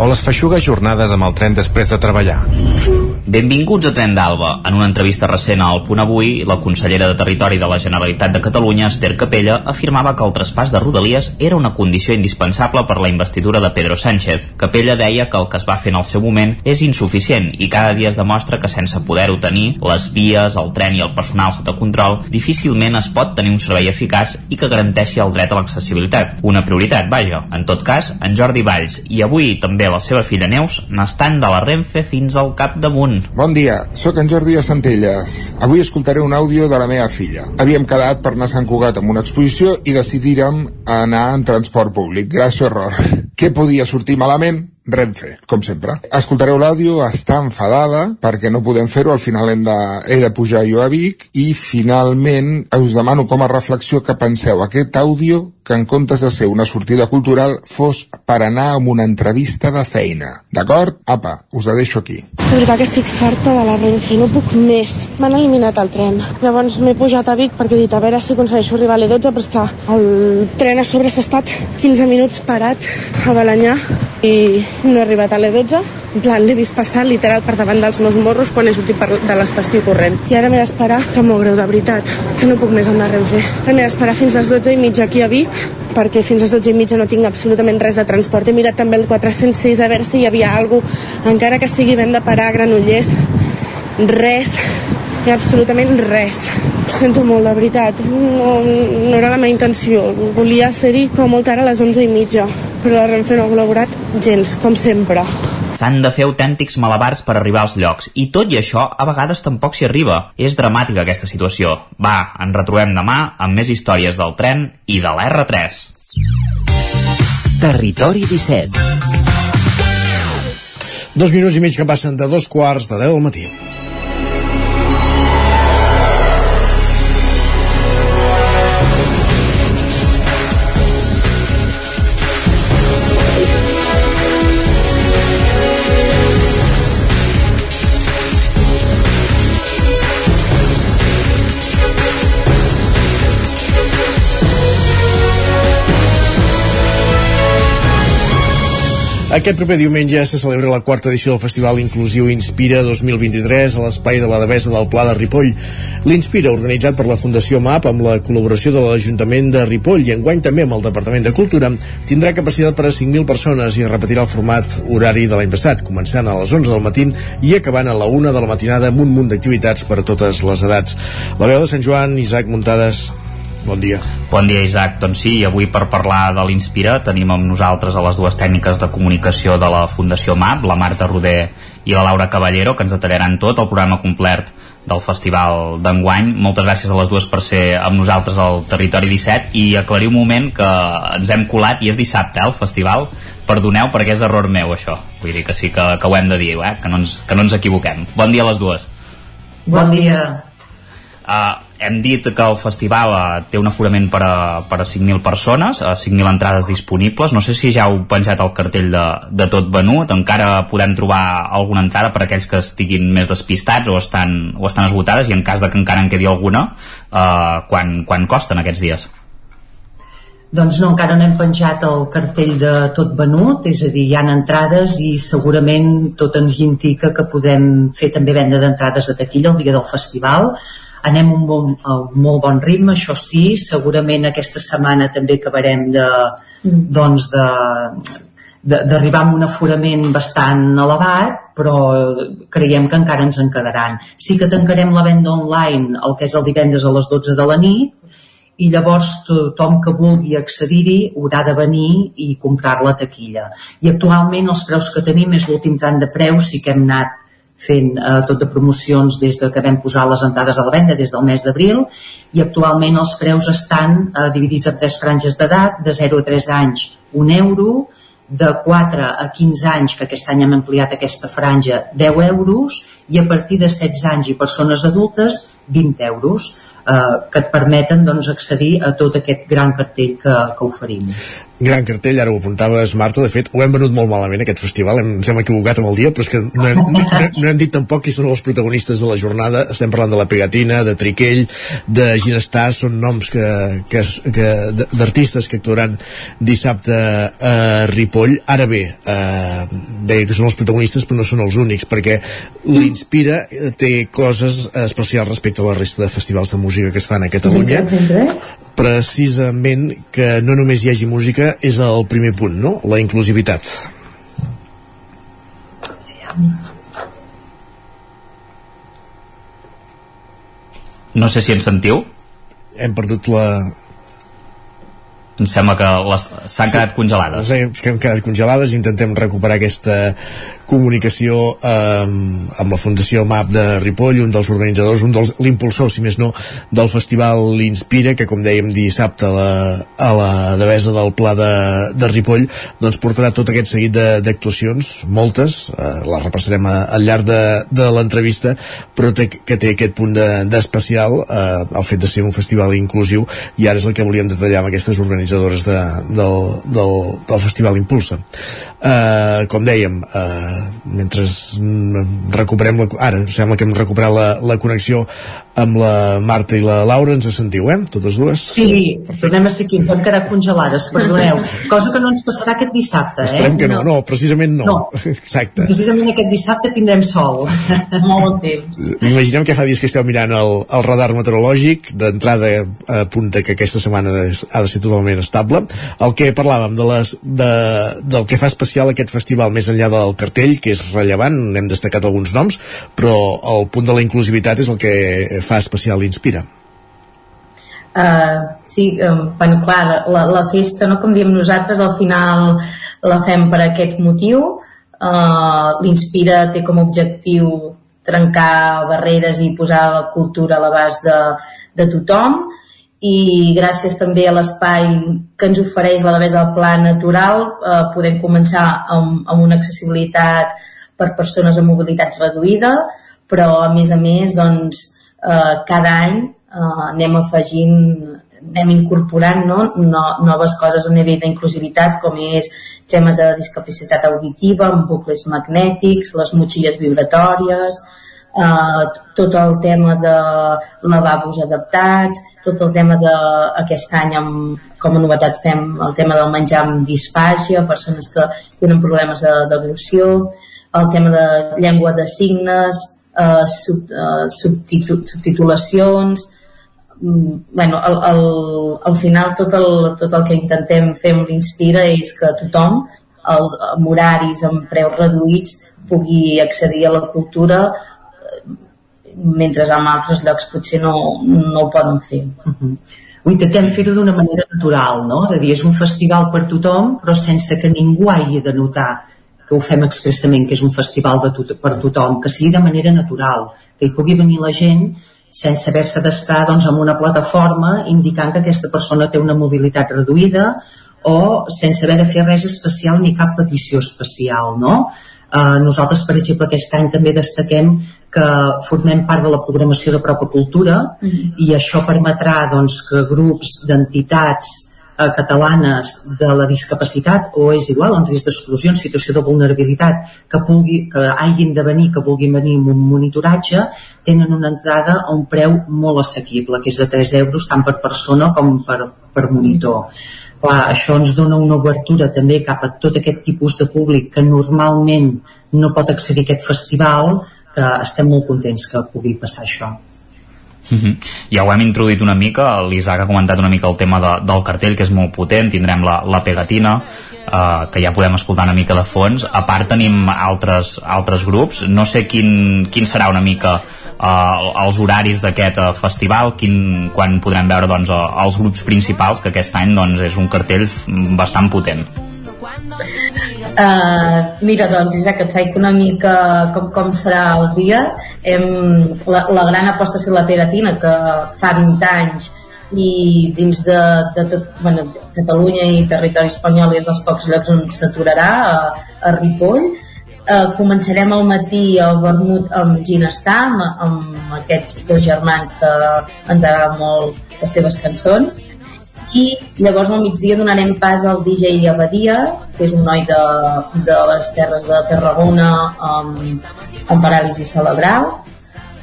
o les feixugues jornades amb el tren després de treballar. Benvinguts a Tren d'Alba. En una entrevista recent al Punt Avui, la consellera de Territori de la Generalitat de Catalunya, Esther Capella, afirmava que el traspàs de Rodalies era una condició indispensable per la investidura de Pedro Sánchez. Capella deia que el que es va fer en el seu moment és insuficient i cada dia es demostra que sense poder-ho tenir, les vies, el tren i el personal sota control, difícilment es pot tenir un servei eficaç i que garanteixi el dret a l'accessibilitat. Una prioritat, vaja. En tot cas, en Jordi Valls i avui també la seva filla Neus n'estan de la Renfe fins al cap damunt. Bon dia, sóc en Jordi de Centelles. Avui escoltaré un àudio de la meva filla. Havíem quedat per anar a Sant Cugat amb una exposició i decidírem anar en transport públic. Gràcies, error. Què podia sortir malament? Renfe, com sempre. Escoltareu l'àudio, està enfadada perquè no podem fer-ho, al final hem de, he de pujar jo a Vic i finalment us demano com a reflexió que penseu aquest àudio que en comptes de ser una sortida cultural fos per anar a una entrevista de feina. D'acord? Apa, us la deixo aquí. De veritat que estic farta de la Renfe, no puc més. M'han eliminat el tren. Llavors m'he pujat a Vic perquè he dit a veure si aconsegueixo arribar a l'E12, però és que el tren a sobre s'ha estat 15 minuts parat a Balanyà i no he arribat a l'E12. En plan, l'he vist passar literal per davant dels meus morros quan he sortit per, de l'estació corrent. I ara m'he d'esperar, que m'ho greu de veritat, que no puc més amb la Renfe. M'he d'esperar fins a les 12 i mitja aquí a Vic perquè fins a les 12 i mitja no tinc absolutament res de transport. He mirat també el 406 a veure si hi havia alguna cosa, encara que sigui ben de parar a Granollers, res, ha absolutament res. Ho sento molt, de veritat. No, no era la meva intenció. Volia ser-hi com molt tard a les 11 i mitja, però la Renfe no ha col·laborat gens, com sempre. S'han de fer autèntics malabars per arribar als llocs, i tot i això, a vegades tampoc s'hi arriba. És dramàtica aquesta situació. Va, ens retrobem demà amb més històries del tren i de l'R3. Territori 17 Dos minuts i mig que passen de dos quarts de deu del matí. Aquest proper diumenge se celebra la quarta edició del Festival Inclusiu Inspira 2023 a l'espai de la Devesa del Pla de Ripoll. L'Inspira, organitzat per la Fundació MAP amb la col·laboració de l'Ajuntament de Ripoll i enguany també amb el Departament de Cultura, tindrà capacitat per a 5.000 persones i repetirà el format horari de l'any passat, començant a les 11 del matí i acabant a la 1 de la matinada amb un munt d'activitats per a totes les edats. La veu de Sant Joan, Isaac Muntades, Bon dia. Bon dia, Isaac. Doncs sí, avui per parlar de l'Inspira tenim amb nosaltres a les dues tècniques de comunicació de la Fundació MAP, la Marta Roder i la Laura Caballero, que ens detallaran tot el programa complet del festival d'enguany. Moltes gràcies a les dues per ser amb nosaltres al Territori 17 i aclarir un moment que ens hem colat i és dissabte, eh, el festival. Perdoneu perquè és error meu, això. Vull dir que sí que, que ho hem de dir, eh? que, no ens, que no ens equivoquem. Bon dia a les dues. Bon dia. Uh, hem dit que el festival uh, té un aforament per a, per a 5.000 persones, uh, 5.000 entrades disponibles. No sé si ja heu penjat el cartell de, de tot venut, encara podem trobar alguna entrada per a aquells que estiguin més despistats o estan, o estan esgotades i en cas de que encara en quedi alguna, uh, quan, quan costen aquests dies? Doncs no, encara no hem penjat el cartell de tot venut, és a dir, hi ha entrades i segurament tot ens indica que podem fer també venda d'entrades de taquilla el dia del festival. Anem un, bon, a un molt bon ritme, això sí, segurament aquesta setmana també acabarem de, mm. doncs de, d'arribar a un aforament bastant elevat, però creiem que encara ens en quedaran. Sí que tancarem la venda online el que és el divendres a les 12 de la nit, i llavors tothom que vulgui accedir-hi haurà de venir i comprar la taquilla. I actualment els preus que tenim és l'últim tram de preus, sí que hem anat fent eh, tot de promocions des de que vam posar les entrades a la venda des del mes d'abril i actualment els preus estan eh, dividits en tres franges d'edat de 0 a 3 anys un euro de 4 a 15 anys, que aquest any hem ampliat aquesta franja, 10 euros, i a partir de 16 anys i persones adultes, 20 euros eh, que et permeten doncs, accedir a tot aquest gran cartell que, que oferim. Gran cartell, ara ho apuntaves, Marta, de fet, ho hem venut molt malament, aquest festival, hem, ens hem equivocat amb el dia, però és que no hem, no, no hem dit tampoc qui són els protagonistes de la jornada, estem parlant de la Pegatina, de Triquell, de Ginestà, són noms que, que, que d'artistes que actuaran dissabte a Ripoll. Ara bé, eh, deia que són els protagonistes, però no són els únics, perquè l'Inspira té coses especials respecte a la resta de festivals de música que es fan a Catalunya precisament que no només hi hagi música és el primer punt, no? La inclusivitat. No sé si ens sentiu. Hem perdut la, em sembla que s'han sí, quedat congelades. Sí, que han quedat congelades, intentem recuperar aquesta comunicació eh, amb la Fundació MAP de Ripoll, un dels organitzadors, un dels l'impulsor, si més no, del festival l'Inspira, que com dèiem dissabte a la, a la devesa del Pla de, de Ripoll, doncs portarà tot aquest seguit d'actuacions, moltes, eh, les repassarem a, al llarg de, de l'entrevista, però té, que té aquest punt d'especial, de, eh, el fet de ser un festival inclusiu, i ara és el que volíem detallar amb aquestes organitzadores de, del, del, del Festival Impulsa. Eh, com dèiem, eh, mentre recuperem la, ara sembla que hem recuperat la, la connexió amb la Marta i la Laura ens sentiu, eh? Totes dues? Sí, tornem a ser aquí, ens hem quedat congelades, perdoneu. Cosa que no ens passarà aquest dissabte, eh? Esperem que no, no, precisament no. no. Exacte. Precisament aquest dissabte tindrem sol. Molt temps. Imaginem que fa dies que esteu mirant el, el radar meteorològic, d'entrada apunta que aquesta setmana ha de ser totalment estable. El que parlàvem de les, de, del que fa especial aquest festival més enllà del cartell, que és rellevant, n'hem destacat alguns noms, però el punt de la inclusivitat és el que fa especial Inspira? Uh, sí, um, bueno, clar, la, la festa, no, com diem nosaltres, al final la fem per aquest motiu. Uh, L'Inspira té com a objectiu trencar barreres i posar la cultura a l'abast de, de tothom i gràcies també a l'espai que ens ofereix la Devesa del Pla Natural eh, podem començar amb, amb una accessibilitat per persones amb mobilitat reduïda però a més a més doncs, eh, cada any eh, anem afegint anem incorporant no? no, noves coses a nivell d'inclusivitat com és temes de discapacitat auditiva amb bucles magnètics, les motxilles vibratòries eh, tot el tema de lavabos adaptats tot el tema de aquest any amb, com a novetat fem el tema del menjar amb disfàgia persones que tenen problemes d'evolució el tema de llengua de signes eh, sub, eh, subtitu subtitulacions mm, bueno, al, al, al final tot el, tot el que intentem fer amb l'Inspira és que tothom els, amb horaris, amb preus reduïts pugui accedir a la cultura mentre en altres llocs potser no, no ho poden fer. Uh -huh. Ho intentem fer-ho d'una manera natural, no? De dir, és un festival per tothom, però sense que ningú hagi de notar que ho fem expressament, que és un festival de tot, per tothom, que sigui de manera natural, que hi pugui venir la gent sense haver-se d'estar doncs, en una plataforma indicant que aquesta persona té una mobilitat reduïda o sense haver de fer res especial ni cap petició especial, no? Uh, nosaltres, per exemple, aquest any també destaquem que formem part de la programació de Propa Cultura mm -hmm. i això permetrà doncs, que grups d'entitats eh, catalanes de la discapacitat o és igual, en risc d'exclusió, en situació de vulnerabilitat, que, pugui, que hagin de venir, que vulguin venir amb un monitoratge, tenen una entrada a un preu molt assequible, que és de 3 euros tant per persona com per, per monitor. Clar, això ens dona una obertura també cap a tot aquest tipus de públic que normalment no pot accedir a aquest festival, que estem molt contents que pugui passar això. Mhm. -huh. Ja ho hem introduït una mica, l'Isaac ha comentat una mica el tema de, del cartell, que és molt potent, tindrem la, la pegatina, uh, que ja podem escoltar una mica de fons. A part tenim altres, altres grups, no sé quin, quin serà una mica uh, els horaris d'aquest uh, festival, quin, quan podrem veure doncs, uh, els grups principals, que aquest any doncs, és un cartell bastant potent. Uh, mira, doncs, que et faig una mica com, com serà el dia. Hem, la, la gran aposta és la pegatina, que fa 20 anys i dins de, de tot, bueno, Catalunya i territori espanyol és dels pocs llocs on s'aturarà, a, a Ripoll. Uh, començarem al matí al vermut amb Ginestar, amb, amb aquests dos germans que ens agraden molt les seves cançons i llavors al migdia donarem pas al DJ Abadia, que és un noi de, de les terres de Tarragona amb, amb paràlisi cerebral.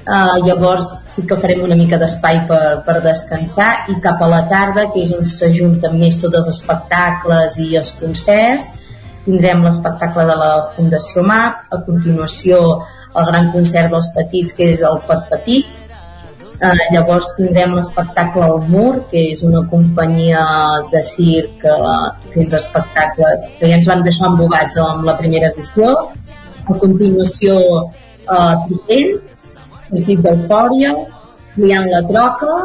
Uh, llavors sí que farem una mica d'espai per, per descansar i cap a la tarda, que és on s'ajunten més tots els espectacles i els concerts, tindrem l'espectacle de la Fundació MAP, a continuació el gran concert dels petits, que és el Pot Petit, Eh, llavors tindrem l'espectacle al Mur, que és una companyia de circ que fa uns espectacles que ja ens van deixar embogats amb la primera edició. A continuació, eh, Tripell, l'equip d'Eufòria, Liant la Troca,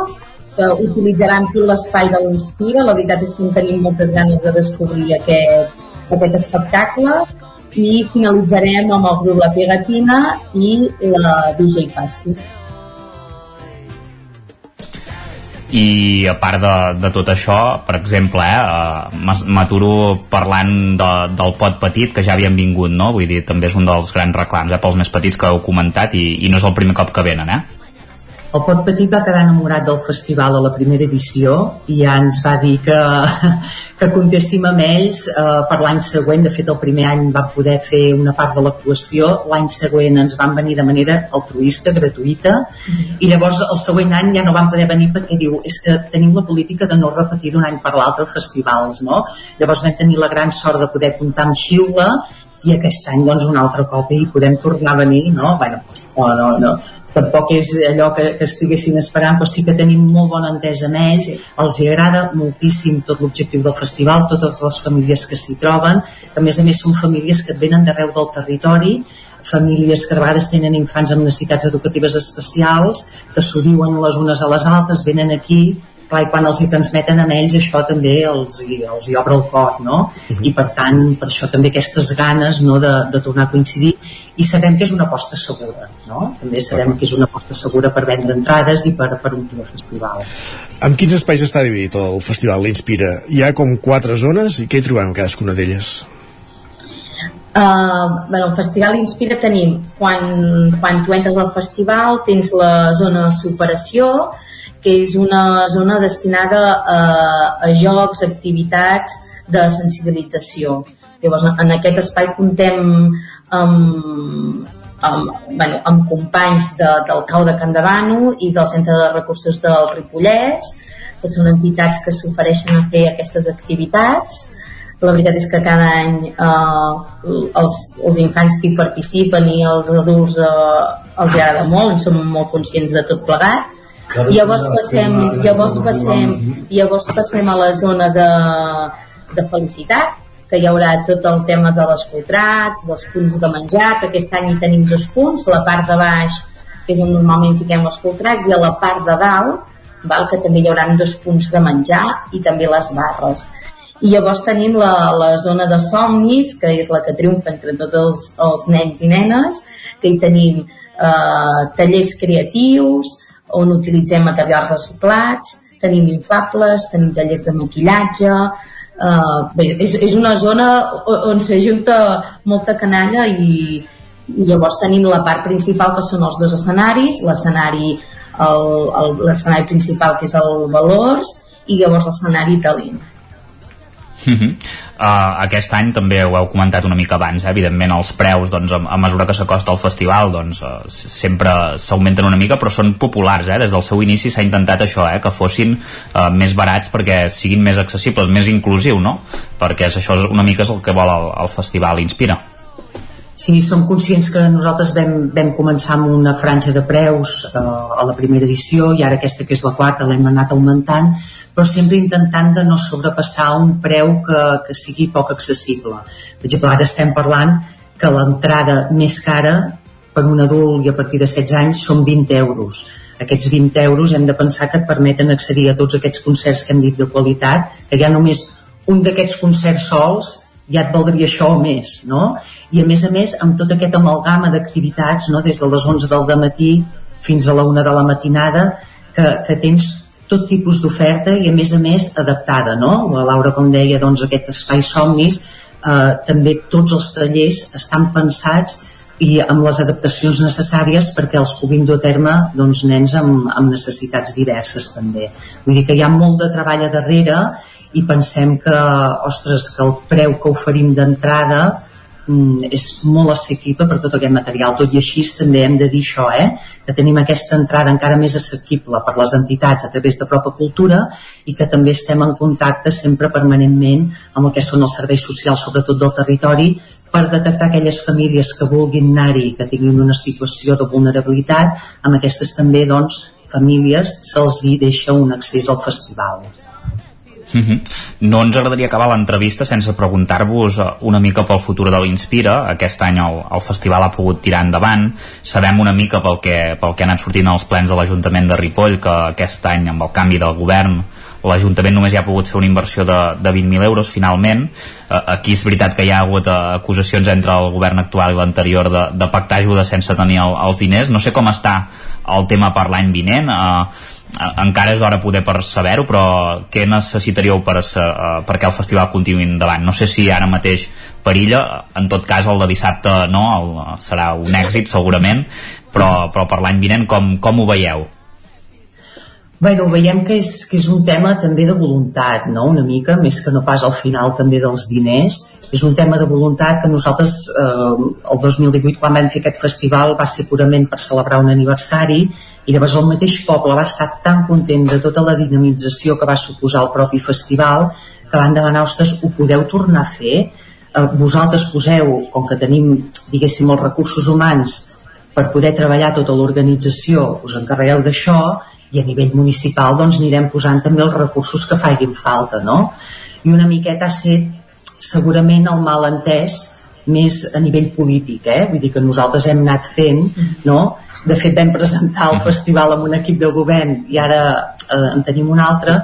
que utilitzaran tot l'espai de l'Inspira. La veritat és que en tenim moltes ganes de descobrir aquest, aquest espectacle i finalitzarem amb el grup La Pegatina i la DJ Fasti. I a part de, de tot això per exemple, eh, m'aturo parlant de, del pot petit que ja havien vingut, no? Vull dir, també és un dels grans reclams eh, pels més petits que heu comentat i, i no és el primer cop que venen, eh? El Pot Petit va quedar enamorat del festival a la primera edició i ja ens va dir que, que comptéssim amb ells eh, per l'any següent. De fet, el primer any va poder fer una part de l'actuació, l'any següent ens van venir de manera altruista, gratuïta, i llavors el següent any ja no van poder venir perquè diu és que tenim la política de no repetir d'un any per l'altre festivals, no? Llavors vam tenir la gran sort de poder comptar amb Xiula i aquest any doncs un altre cop i podem tornar a venir, no? Bueno, no, no, no tampoc és allò que, que estiguessin esperant, però sí que tenim molt bona entesa amb ells, els hi agrada moltíssim tot l'objectiu del festival, totes les famílies que s'hi troben, que a més a més són famílies que venen d'arreu del territori, famílies que a vegades tenen infants amb necessitats educatives especials, que s'ho diuen les unes a les altres, venen aquí clar, i quan els hi transmeten a ells això també els hi, els hi obre el cor no? Uh mhm. -huh. i per tant per això també aquestes ganes no, de, de tornar a coincidir i sabem que és una aposta segura no? també sabem que és una aposta segura per vendre entrades i per, per un el festival Amb quins espais està dividit el festival l'Inspira? Hi ha com quatre zones i què hi trobem en cadascuna d'elles? Uh, bueno, el festival Inspira tenim quan, quan tu entres al festival tens la zona superació que és una zona destinada a, a jocs, activitats de sensibilització. Llavors, en aquest espai contem amb, amb, bueno, amb companys de, del CAU de Can Davano i del Centre de Recursos del Ripollès, que són entitats que s'ofereixen a fer aquestes activitats. La veritat és que cada any eh, els, els infants que hi participen i els adults eh, els agrada molt, en som molt conscients de tot plegat Llavors passem, llavors passem, llavors passem a la zona de, de felicitat, que hi haurà tot el tema de les fotrats, dels punts de menjar, que aquest any hi tenim dos punts, la part de baix, que és on normalment fiquem els fotrats, i a la part de dalt, val, que també hi haurà dos punts de menjar i també les barres. I llavors tenim la, la zona de somnis, que és la que triomfa entre tots els, els nens i nenes, que hi tenim eh, tallers creatius, on utilitzem materials reciclats, tenim inflables, tenim tallers de maquillatge, Uh, bé, és, és una zona on s'ajunta molta canalla i, I llavors tenim la part principal que són els dos escenaris, l'escenari l'escenari principal que és el Valors i llavors l'escenari Talent. Uh -huh. uh, aquest any també ho heu comentat una mica abans, eh? evidentment els preus doncs, a, a mesura que s'acosta al festival doncs, uh, sempre s'augmenten una mica però són populars, eh? des del seu inici s'ha intentat això, eh? que fossin uh, més barats perquè siguin més accessibles més inclusiu, no? perquè és, això és una mica és el que vol el, el festival Inspira Sí, som conscients que nosaltres vam, vam començar amb una franja de preus eh, a la primera edició i ara aquesta que és la quarta l'hem anat augmentant, però sempre intentant de no sobrepassar un preu que, que sigui poc accessible. Per exemple, ara estem parlant que l'entrada més cara per un adult i a partir de 16 anys són 20 euros. Aquests 20 euros hem de pensar que et permeten accedir a tots aquests concerts que hem dit de qualitat, que ja només un d'aquests concerts sols ja et valdria això o més, no? i a més a més amb tot aquest amalgama d'activitats no? des de les 11 del matí fins a la 1 de la matinada que, que tens tot tipus d'oferta i a més a més adaptada no? la Laura com deia doncs aquest espai somnis eh, també tots els tallers estan pensats i amb les adaptacions necessàries perquè els puguin dur a terme doncs, nens amb, amb necessitats diverses també. Vull dir que hi ha molt de treball a darrere i pensem que, ostres, que el preu que oferim d'entrada és molt assequible per tot aquest material. Tot i així també hem de dir això, eh? que tenim aquesta entrada encara més assequible per les entitats a través de Propa Cultura i que també estem en contacte sempre permanentment amb el que són els serveis socials, sobretot del territori, per detectar aquelles famílies que vulguin anar-hi que tinguin una situació de vulnerabilitat, amb aquestes també doncs, famílies se'ls deixa un accés al festival. Mhm. -huh. No ens agradaria acabar l'entrevista sense preguntar-vos eh, una mica pel futur de l'Inspira. Aquest any el, el festival ha pogut tirar endavant. Sabem una mica pel que, pel que han anat sortint els plens de l'Ajuntament de Ripoll que aquest any, amb el canvi del govern, l'Ajuntament només hi ha pogut fer una inversió de, de 20.000 euros finalment eh, aquí és veritat que hi ha hagut eh, acusacions entre el govern actual i l'anterior de, de pactar ajuda sense tenir el, els diners no sé com està el tema per l'any vinent eh, encara és d'hora poder per saber-ho, però què necessitaríeu per, uh, perquè el festival continuï endavant? No sé si ara mateix perilla, en tot cas el de dissabte no, el, serà un èxit segurament, però, però per l'any vinent com, com ho veieu? Bueno, veiem que és, que és un tema també de voluntat, no? una mica, més que no pas al final també dels diners. És un tema de voluntat que nosaltres eh, el 2018 quan vam fer aquest festival va ser purament per celebrar un aniversari i llavors el mateix poble va estar tan content de tota la dinamització que va suposar el propi festival que van demanar, ostres, ho podeu tornar a fer? Eh, vosaltres poseu, com que tenim, diguéssim, els recursos humans per poder treballar tota l'organització, us encarregueu d'això i a nivell municipal doncs anirem posant també els recursos que faiguin falta, no? I una miqueta ha set segurament el malentès més a nivell polític, eh? vull dir que nosaltres hem anat fent, no? de fet vam presentar el festival amb un equip de govern i ara eh, en tenim un altre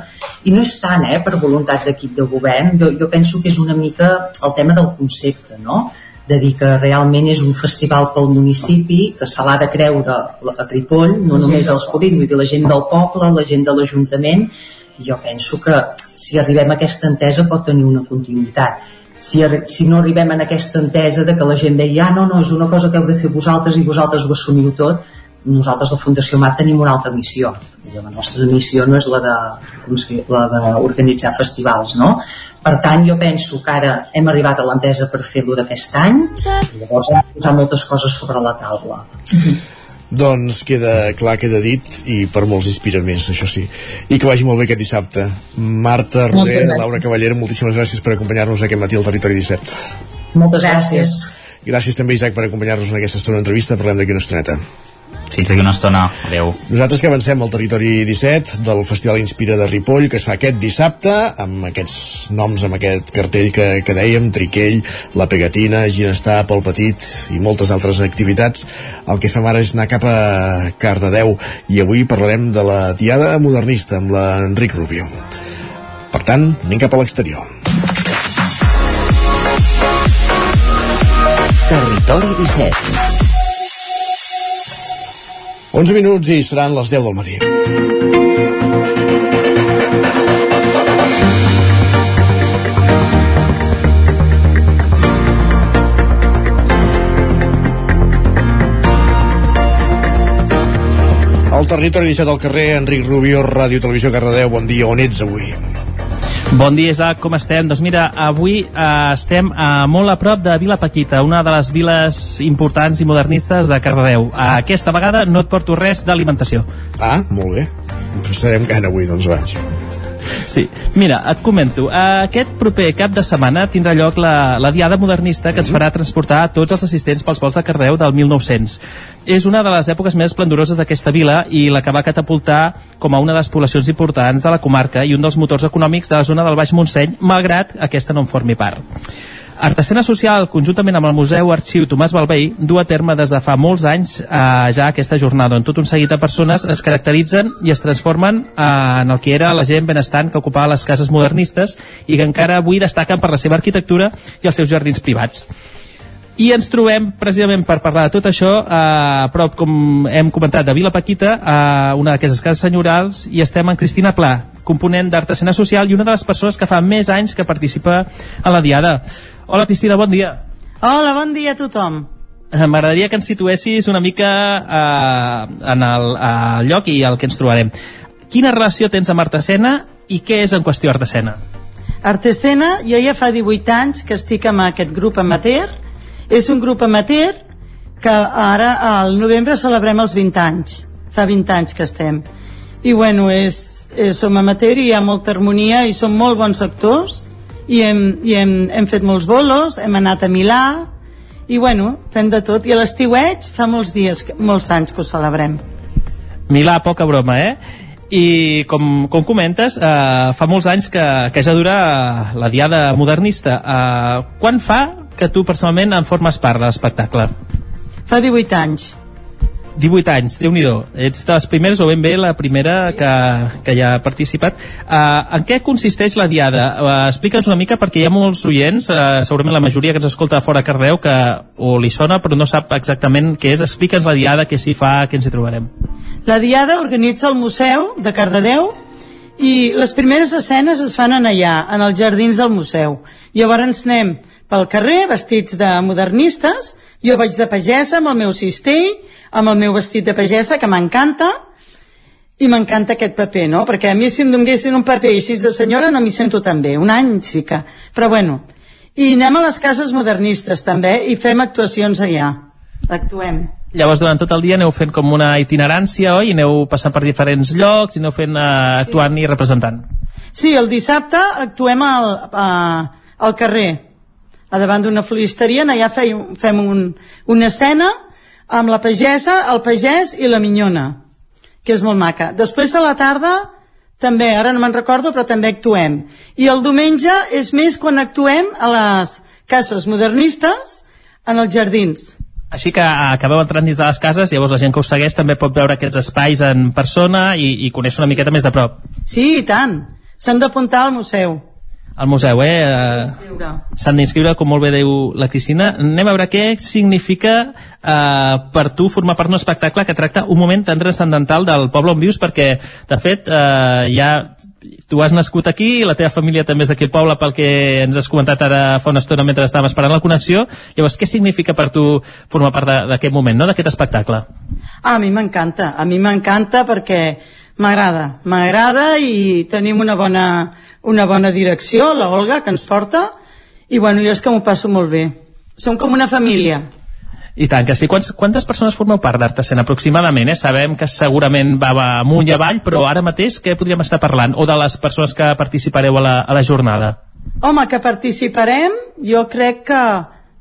i no és tant eh, per voluntat d'equip de govern jo, jo penso que és una mica el tema del concepte no? De dir que realment és un festival pel municipi que se l'ha de creure a Ripoll, no només els polítics, vull dir la gent del poble, la gent de l'Ajuntament. Jo penso que si arribem a aquesta entesa pot tenir una continuïtat. Si, si no arribem a aquesta entesa de que la gent deia ah, no, no, és una cosa que heu de fer vosaltres i vosaltres ho assumiu tot nosaltres la Fundació MAT tenim una altra missió. La nostra missió no és la de la d'organitzar festivals no? per tant jo penso que ara hem arribat a l'entesa per fer-lo d'aquest any. I llavors hem posat moltes coses sobre la taula. Doncs queda clar, queda dit i per molts inspira més, això sí. I que vagi molt bé aquest dissabte. Marta Roder, Laura Cavallera, moltíssimes gràcies per acompanyar-nos aquest matí al Territori 17 moltes gràcies. Gràcies també Isaac per acompanyar-nos en aquesta estona d'entrevista. Parlem d'aquí una estoneta fins d'aquí una estona. Adéu. Nosaltres que avancem al territori 17 del Festival Inspira de Ripoll, que es fa aquest dissabte, amb aquests noms, amb aquest cartell que, que dèiem, Triquell, La Pegatina, Ginestar, Pol Petit i moltes altres activitats. El que fem ara és anar cap a Cardedeu i avui parlarem de la Diada Modernista amb l'Enric Rubio. Per tant, anem cap a l'exterior. Territori 17 11 minuts i seran les 10 del matí. El territori 17 del carrer, Enric Rubio, Ràdio Televisió Cardedeu, bon dia, on ets avui? Bon dia, Isaac, com estem? Doncs mira, avui eh, estem eh, molt a prop de Vila Paquita, una de les viles importants i modernistes de Cardedeu. Eh, aquesta vegada no et porto res d'alimentació. Ah, molt bé. Estarem gana avui, doncs vaig. Sí, mira, et comento. Aquest proper cap de setmana tindrà lloc la, la Diada Modernista que ens farà transportar tots els assistents pels vols de Cardeu del 1900. És una de les èpoques més esplendoroses d'aquesta vila i la que va catapultar com a una de les poblacions importants de la comarca i un dels motors econòmics de la zona del Baix Montseny, malgrat aquesta no en formi part. Artesana Social, conjuntament amb el Museu Arxiu Tomàs Balvei, du a terme des de fa molts anys eh, ja aquesta jornada, on tot un seguit de persones es caracteritzen i es transformen eh, en el que era la gent benestant que ocupava les cases modernistes i que encara avui destaquen per la seva arquitectura i els seus jardins privats. I ens trobem precisament per parlar de tot això eh, a prop, com hem comentat, de Vila Paquita, a una d'aquestes cases senyorals, i estem amb Cristina Pla, component d'Artesana Social i una de les persones que fa més anys que participa a la Diada. Hola, Cristina, bon dia. Hola, bon dia a tothom. Eh, M'agradaria que ens situessis una mica eh, en el, el lloc i el que ens trobarem. Quina relació tens amb Artesena i què és en qüestió Artesena? Artesena, jo ja fa 18 anys que estic amb aquest grup amateur. És un grup amateur que ara al novembre celebrem els 20 anys. Fa 20 anys que estem. I bueno, és, és, som amateur i hi ha molta harmonia i som molt bons actors i hem, i hem, hem fet molts bolos, hem anat a Milà i bueno, fem de tot i a l'estiueig fa molts dies, molts anys que ho celebrem Milà, poca broma, eh? I com, com comentes, eh, fa molts anys que, que ja dura la diada modernista. Eh, quan fa que tu personalment en formes part de l'espectacle? Fa 18 anys. 18 anys, déu nhi Ets de les primeres o ben bé la primera sí. que, que hi ha participat. Uh, en què consisteix la diada? Uh, Explica'ns una mica perquè hi ha molts oients, uh, segurament la majoria que ens escolta fora Cardeu, que o li sona però no sap exactament què és. Explica'ns la diada, què s'hi fa, què ens hi trobarem. La diada organitza el Museu de Cardedeu i les primeres escenes es fan en allà, en els jardins del museu. Llavors anem pel carrer vestits de modernistes, jo vaig de pagesa amb el meu cistell, amb el meu vestit de pagesa, que m'encanta, i m'encanta aquest paper, no? Perquè a mi si em donguessin un paper així de senyora no m'hi sento tan bé, un any sí que... Però bueno, i anem a les cases modernistes també i fem actuacions allà, actuem. Llavors, durant tot el dia aneu fent com una itinerància, oi? I aneu passant per diferents llocs i aneu fent, eh, actuant sí. i representant. Sí, el dissabte actuem al, eh, al carrer, a davant d'una floristeria, allà fem, fem un, una escena amb la pagesa, el pagès i la minyona, que és molt maca. Després a la tarda, també, ara no me'n recordo, però també actuem. I el diumenge és més quan actuem a les cases modernistes en els jardins. Així que acabeu entrant dins de les cases, llavors la gent que us segueix també pot veure aquests espais en persona i, i conèixer una miqueta més de prop. Sí, i tant. S'han d'apuntar al museu al museu, eh? eh s'han d'inscriure, com molt bé diu la Cristina. Anem a veure què significa eh, per tu formar part d'un espectacle que tracta un moment tan transcendental del poble on vius, perquè, de fet, eh, ja tu has nascut aquí, la teva família també és d'aquí el poble pel que ens has comentat ara fa una estona mentre estàvem esperant la connexió. Llavors, què significa per tu formar part d'aquest moment, no? d'aquest espectacle? Ah, a mi m'encanta, a mi m'encanta perquè m'agrada, m'agrada i tenim una bona, una bona direcció, la Olga, que ens porta, i bueno, jo és que m'ho passo molt bé. Som com una família. I tant que sí. Quants, quantes persones formeu part d'Artesena aproximadament? Eh? Sabem que segurament va, va amunt i avall, però ara mateix què podríem estar parlant? O de les persones que participareu a la, a la jornada? Home, que participarem, jo crec que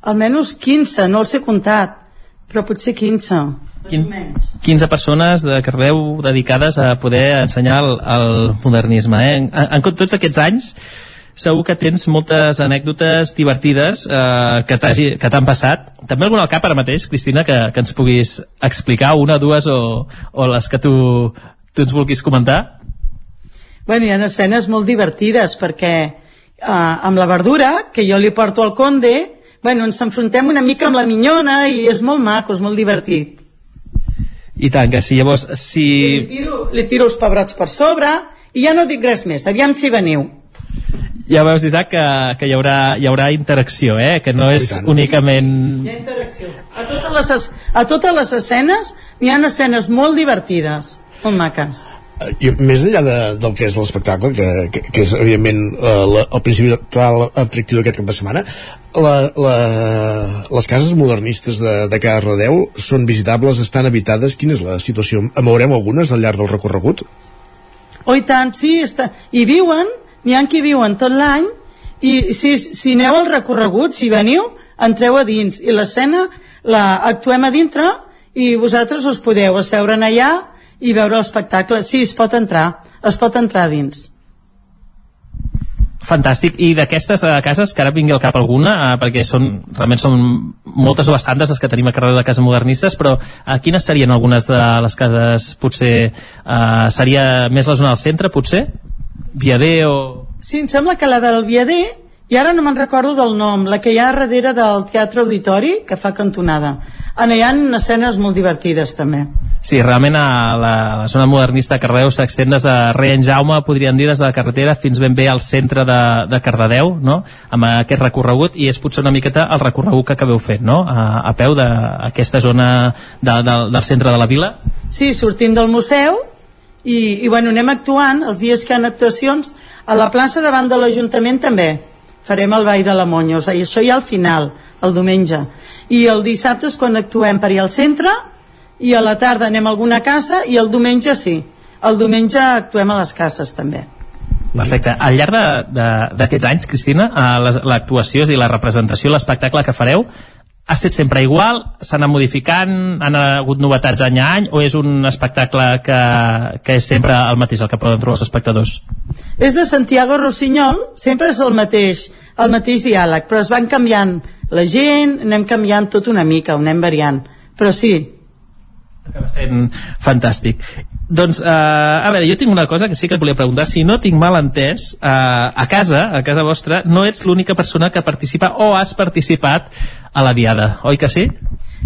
almenys 15, no els he comptat, però potser 15. 15 persones de Cardeu dedicades a poder ensenyar el, el modernisme. Eh? En, en, en tots aquests anys segur que tens moltes anècdotes divertides eh, que t'han passat. També alguna al cap ara mateix, Cristina, que, que ens puguis explicar, una, dues o, o les que tu, tu ens vulguis comentar? Bueno, hi ha escenes molt divertides perquè eh, amb la verdura, que jo li porto al conde, bueno, ens enfrontem una mica amb la minyona i és molt maco, és molt divertit. I tant, que sí. Llavors, si... Li tiro, li tiro els pebrots per sobre i ja no dic res més. Aviam si veniu ja veus, Isaac, que, que hi, haurà, hi haurà interacció, eh? que no és únicament... Hi ha interacció. A totes les, a totes les escenes hi ha escenes molt divertides. molt maques i més enllà de, del que és l'espectacle que, que, que és evidentment eh, la, el principal atractiu d'aquest cap de setmana la, la, les cases modernistes de, de Cardedeu són visitables, estan habitades quina és la situació? En veurem algunes al llarg del recorregut? Oh, i tant, sí, està... hi viuen, n'hi ha qui viuen tot l'any i si, si aneu al recorregut, si veniu, entreu a dins i l'escena la actuem a dintre i vosaltres us podeu asseure allà i veure l'espectacle. Sí, es pot entrar, es pot entrar dins. Fantàstic. I d'aquestes uh, cases, que ara vingui al cap alguna, uh, perquè són, realment són moltes o bastantes les que tenim a carrer de cases modernistes, però uh, quines serien algunes de les cases, potser, uh, seria més la zona del centre, potser? Viader o... Sí, em sembla que la del Viader i ara no me'n recordo del nom, la que hi ha darrere del Teatre Auditori, que fa cantonada. En hi ha escenes molt divertides, també. Sí, realment a la, a la zona modernista de Cardedeu s'extén des de Rei en Jaume, podríem dir, des de la carretera fins ben bé al centre de, de Cardedeu, no? amb aquest recorregut, i és potser una miqueta el recorregut que acabeu fent, no? a, a peu d'aquesta zona de, de, del centre de la vila. Sí, sortint del museu, i, i bueno, anem actuant, els dies que hi ha actuacions, a la plaça davant de l'Ajuntament també farem el Ball de la Monya, o sigui, això ja al final, el diumenge. I el dissabte és quan actuem per allà al centre, i a la tarda anem a alguna casa, i el diumenge sí. El diumenge actuem a les cases també. Perfecte. Al llarg d'aquests anys, Cristina, eh, l'actuació, és a dir, la representació, l'espectacle que fareu, ha estat sempre igual? S'ha anat modificant? Han hagut novetats any a any? O és un espectacle que, que és sempre el mateix, el que poden trobar els espectadors? És de Santiago Rossinyol, sempre és el mateix, el mateix diàleg, però es van canviant la gent, anem canviant tot una mica, ho anem variant. Però sí, acaba sent fantàstic. Doncs, eh, a veure, jo tinc una cosa que sí que et volia preguntar. Si no tinc mal entès, eh, a casa, a casa vostra, no ets l'única persona que participa o has participat a la Diada, oi que sí?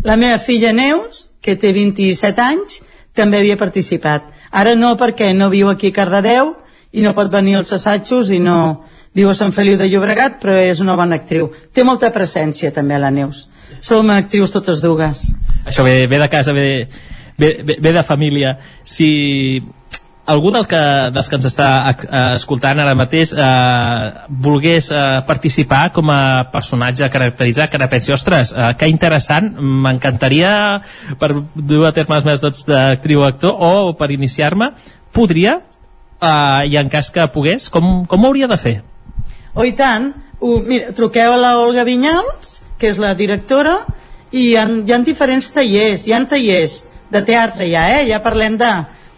La meva filla Neus, que té 27 anys, també havia participat. Ara no, perquè no viu aquí a Cardedeu i no pot venir als assajos i no viu a Sant Feliu de Llobregat, però és una bona actriu. Té molta presència també la Neus. Som actrius totes dues. Això ve, ve de casa, ve, ve, ve de família si algú del que, dels que ens està eh, escoltant ara mateix eh, volgués eh, participar com a personatge caracteritzat, que ara pensi, ostres, eh, que interessant, m'encantaria per dur a terme els meus dots d'actriu o actor o per iniciar-me, podria, eh, i en cas que pogués, com, com ho hauria de fer? Oh, i tant, uh, mira, truqueu a la Olga Vinyals, que és la directora, i hi ha, hi ha diferents tallers, hi ha tallers de teatre ja, eh? Ja parlem de,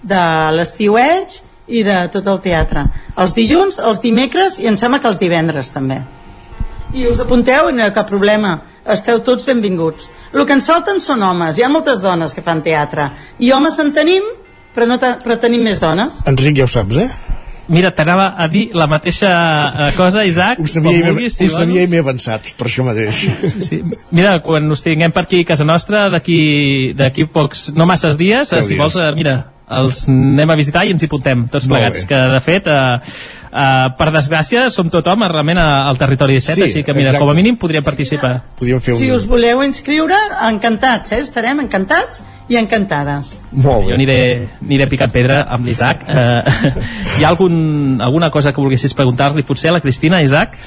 de l'estiueig i de tot el teatre. Els dilluns, els dimecres i em sembla que els divendres també. I us apunteu i no hi ha cap problema. Esteu tots benvinguts. El que ens falten són homes. Hi ha moltes dones que fan teatre. I homes en tenim, però, no però tenim més dones. Enric, ja ho saps, eh? Mira, t'anava a dir la mateixa eh, cosa, Isaac. Ho sabia, i vulguis, si ho sabia i m'he avançat, per això mateix. Sí. Mira, quan us tinguem per aquí a casa nostra, d'aquí pocs, no masses dies, Deu si dies. vols, eh, mira, els anem a visitar i ens hi apuntem, tots plegats, que de fet... Eh, Uh, per desgràcia, som tothom realment al territori 17, sí, així que mira, exacte. com a mínim podríem participar. Podríem fer un... Si us voleu inscriure, encantats, eh? estarem encantats i encantades. Molt bé. Jo aniré, aniré picant pedra amb l'Isaac. Uh, hi ha algun, alguna cosa que volguessis preguntar-li potser a la Cristina, Isaac?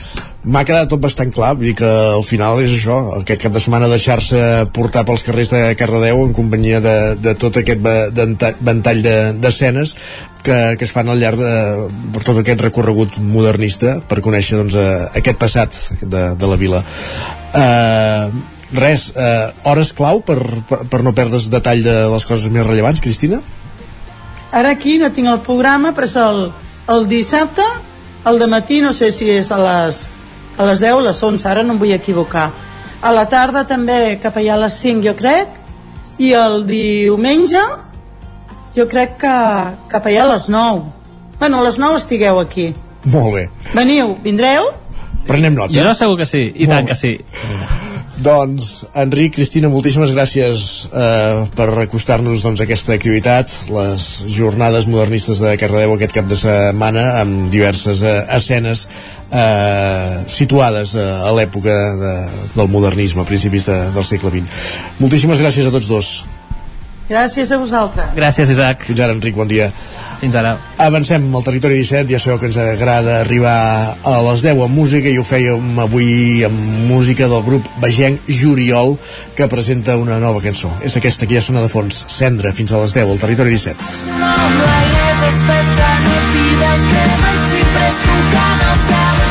m'ha quedat tot bastant clar, vull dir que al final és això, aquest cap de setmana deixar-se portar pels carrers de Cardedeu en companyia de, de tot aquest ventall d'escenes que, que es fan al llarg de, per tot aquest recorregut modernista per conèixer doncs, eh, aquest passat de, de la vila. Eh, res, eh, hores clau per, per, per no perdre's detall de les coses més rellevants, Cristina? Ara aquí no tinc el programa, però és el, el dissabte, el de matí, no sé si és a les, a les 10 o les 11, ara no em vull equivocar. A la tarda també, cap allà a les 5, jo crec, i el diumenge jo crec que cap allà a les 9. Bueno, a les 9 estigueu aquí. Molt bé. Veniu, vindreu? Prenem nota. Jo segur que sí, i Molt tant bé. que sí. Doncs, Enric, Cristina, moltíssimes gràcies eh, per acostar-nos doncs, a aquesta activitat, les jornades modernistes de Cardedeu aquest cap de setmana, amb diverses eh, escenes eh, situades eh, a l'època de, del modernisme, a principis de, del segle XX. Moltíssimes gràcies a tots dos. Gràcies a vosaltres. Gràcies, Isaac. Fins ara, Enric, bon dia. Fins ara. Avancem al territori 17, ja sabeu que ens agrada arribar a les 10 amb música i ho fèiem avui amb música del grup Vegenc Juriol que presenta una nova cançó. És aquesta que ja sona de fons, Cendra, fins a les 10 al territori 17. les pestanyes cremen xipres tocant el cel ocells que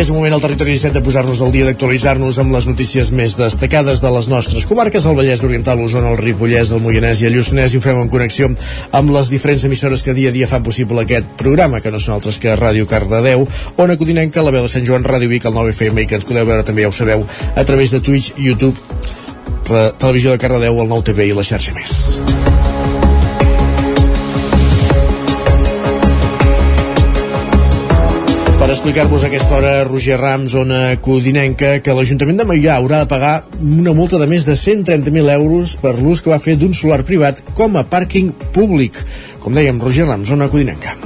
és moment al territori 17 de posar-nos al dia d'actualitzar-nos amb les notícies més destacades de les nostres comarques, el Vallès Oriental, l'Osona, el Ripollès, el Moianès i el Lluçanès, i ho fem en connexió amb les diferents emissores que dia a dia fan possible aquest programa, que no són altres que Ràdio Cardedeu, Ona Codinenca, la veu de Sant Joan, Ràdio Vic, el 9FM, i que ens podeu veure també, ja ho sabeu, a través de Twitch, YouTube, Televisió de Cardedeu, el 9TV i la xarxa més. Explicar-vos aquesta hora, Roger Rams, zona codinenca, que l'Ajuntament de Maià haurà de pagar una multa de més de 130.000 euros per l'ús que va fer d'un solar privat com a pàrquing públic. Com dèiem, Roger Rams, zona codinenca.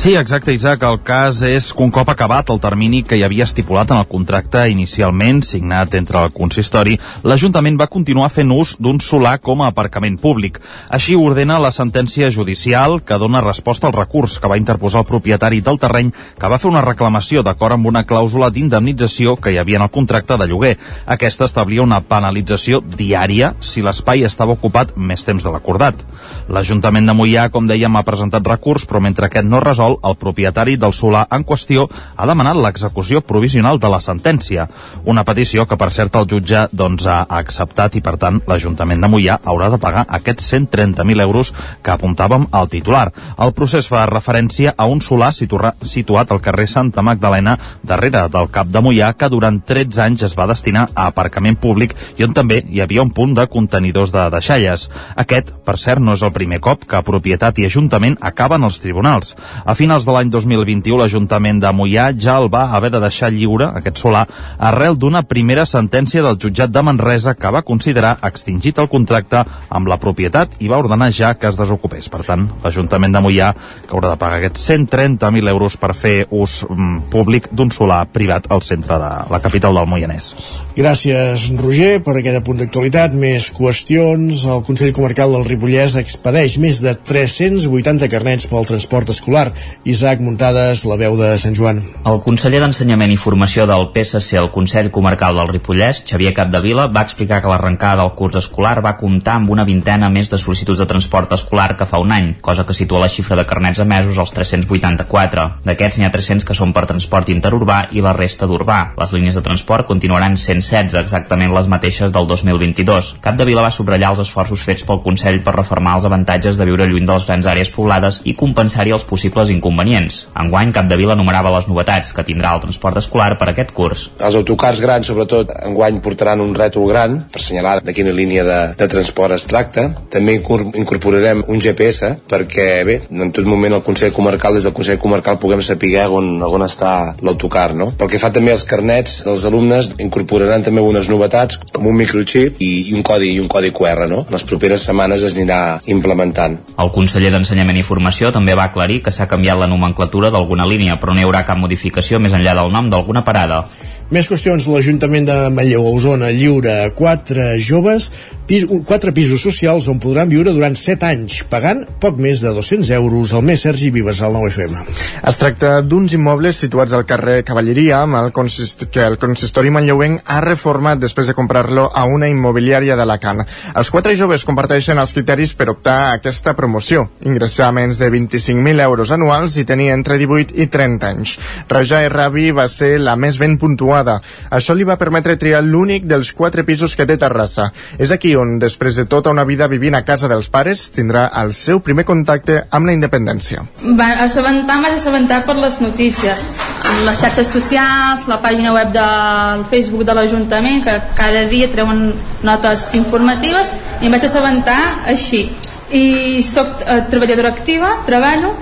Sí, exacte, Isaac. El cas és que un cop acabat el termini que hi havia estipulat en el contracte inicialment signat entre el consistori, l'Ajuntament va continuar fent ús d'un solar com a aparcament públic. Així ordena la sentència judicial que dona resposta al recurs que va interposar el propietari del terreny que va fer una reclamació d'acord amb una clàusula d'indemnització que hi havia en el contracte de lloguer. Aquesta establia una penalització diària si l'espai estava ocupat més temps de l'acordat. L'Ajuntament de Mollà, com dèiem, ha presentat recurs, però mentre aquest no resol, el propietari del solar en qüestió ha demanat l'execució provisional de la sentència. Una petició que, per cert, el jutge doncs, ha acceptat i, per tant, l'Ajuntament de Mollà haurà de pagar aquests 130.000 euros que apuntàvem al titular. El procés fa referència a un solar situa situat al carrer Santa Magdalena, darrere del Cap de Mollà, que durant 13 anys es va destinar a aparcament públic i on també hi havia un punt de contenidors de deixalles. Aquest, per cert, no és el primer cop que propietat i Ajuntament acaben als tribunals. A finals de l'any 2021, l'Ajuntament de Mollà ja el va haver de deixar lliure, aquest solar, arrel d'una primera sentència del jutjat de Manresa que va considerar extingit el contracte amb la propietat i va ordenar ja que es desocupés. Per tant, l'Ajuntament de Mollà que haurà de pagar aquests 130.000 euros per fer ús mm, públic d'un solar privat al centre de la capital del Moianès. Gràcies, Roger, per aquest punt d'actualitat. Més qüestions. El Consell Comarcal del Ripollès expedeix més de 380 carnets pel transport escolar. Isaac Muntades, la veu de Sant Joan. El conseller d'Ensenyament i Formació del PSC al Consell Comarcal del Ripollès, Xavier Capdevila, va explicar que l'arrencada del curs escolar va comptar amb una vintena més de sol·licituds de transport escolar que fa un any, cosa que situa la xifra de carnets emesos als 384. D'aquests n'hi ha 300 que són per transport interurbà i la resta d'urbà. Les línies de transport continuaran sent 16, exactament les mateixes del 2022. Capdevila va subratllar els esforços fets pel Consell per reformar els avantatges de viure lluny de les grans àrees poblades i compensar-hi els possibles inconvenients. Enguany, Capdevila enumerava les novetats que tindrà el transport escolar per aquest curs. Els autocars grans, sobretot, enguany portaran un rètol gran per assenyalar de quina línia de, de transport es tracta. També incor- incorporarem un GPS perquè, bé, en tot moment el Consell Comarcal, des del Consell Comarcal, puguem saber on, on està l'autocar, no? Pel que fa també als carnets dels alumnes, incorporaran també unes novetats, com un microchip i, i un codi i un codi QR, no? En les properes setmanes es anirà implementant. El conseller d'Ensenyament i Formació també va aclarir que s'ha canviat la nomenclatura d'alguna línia, però no hi haurà cap modificació més enllà del nom d'alguna parada. Més qüestions. L'Ajuntament de Manlleu a Osona a quatre joves Pis, un- quatre pisos socials on podran viure durant 7 anys, pagant poc més de 200 euros al mes. Sergi Vives, al 9FM. Es tracta d'uns immobles situats al carrer Cavalleria amb el consist que el consistori manlleuenc ha reformat després de comprar-lo a una immobiliària d'Alacant. Els quatre joves comparteixen els criteris per optar a aquesta promoció, ingressar menys de 25.000 euros anuals i tenir entre 18 i 30 anys. Raja Rabi va ser la més ben puntuada. Això li va permetre triar l'únic dels quatre pisos que té Terrassa. És aquí on, després de tota una vida vivint a casa dels pares, tindrà el seu primer contacte amb la independència. Va assabentar, vaig assabentar per les notícies, les xarxes socials, la pàgina web del Facebook de l'Ajuntament, que cada dia treuen notes informatives, i em vaig assabentar així. I sóc eh, treballadora activa, treballo,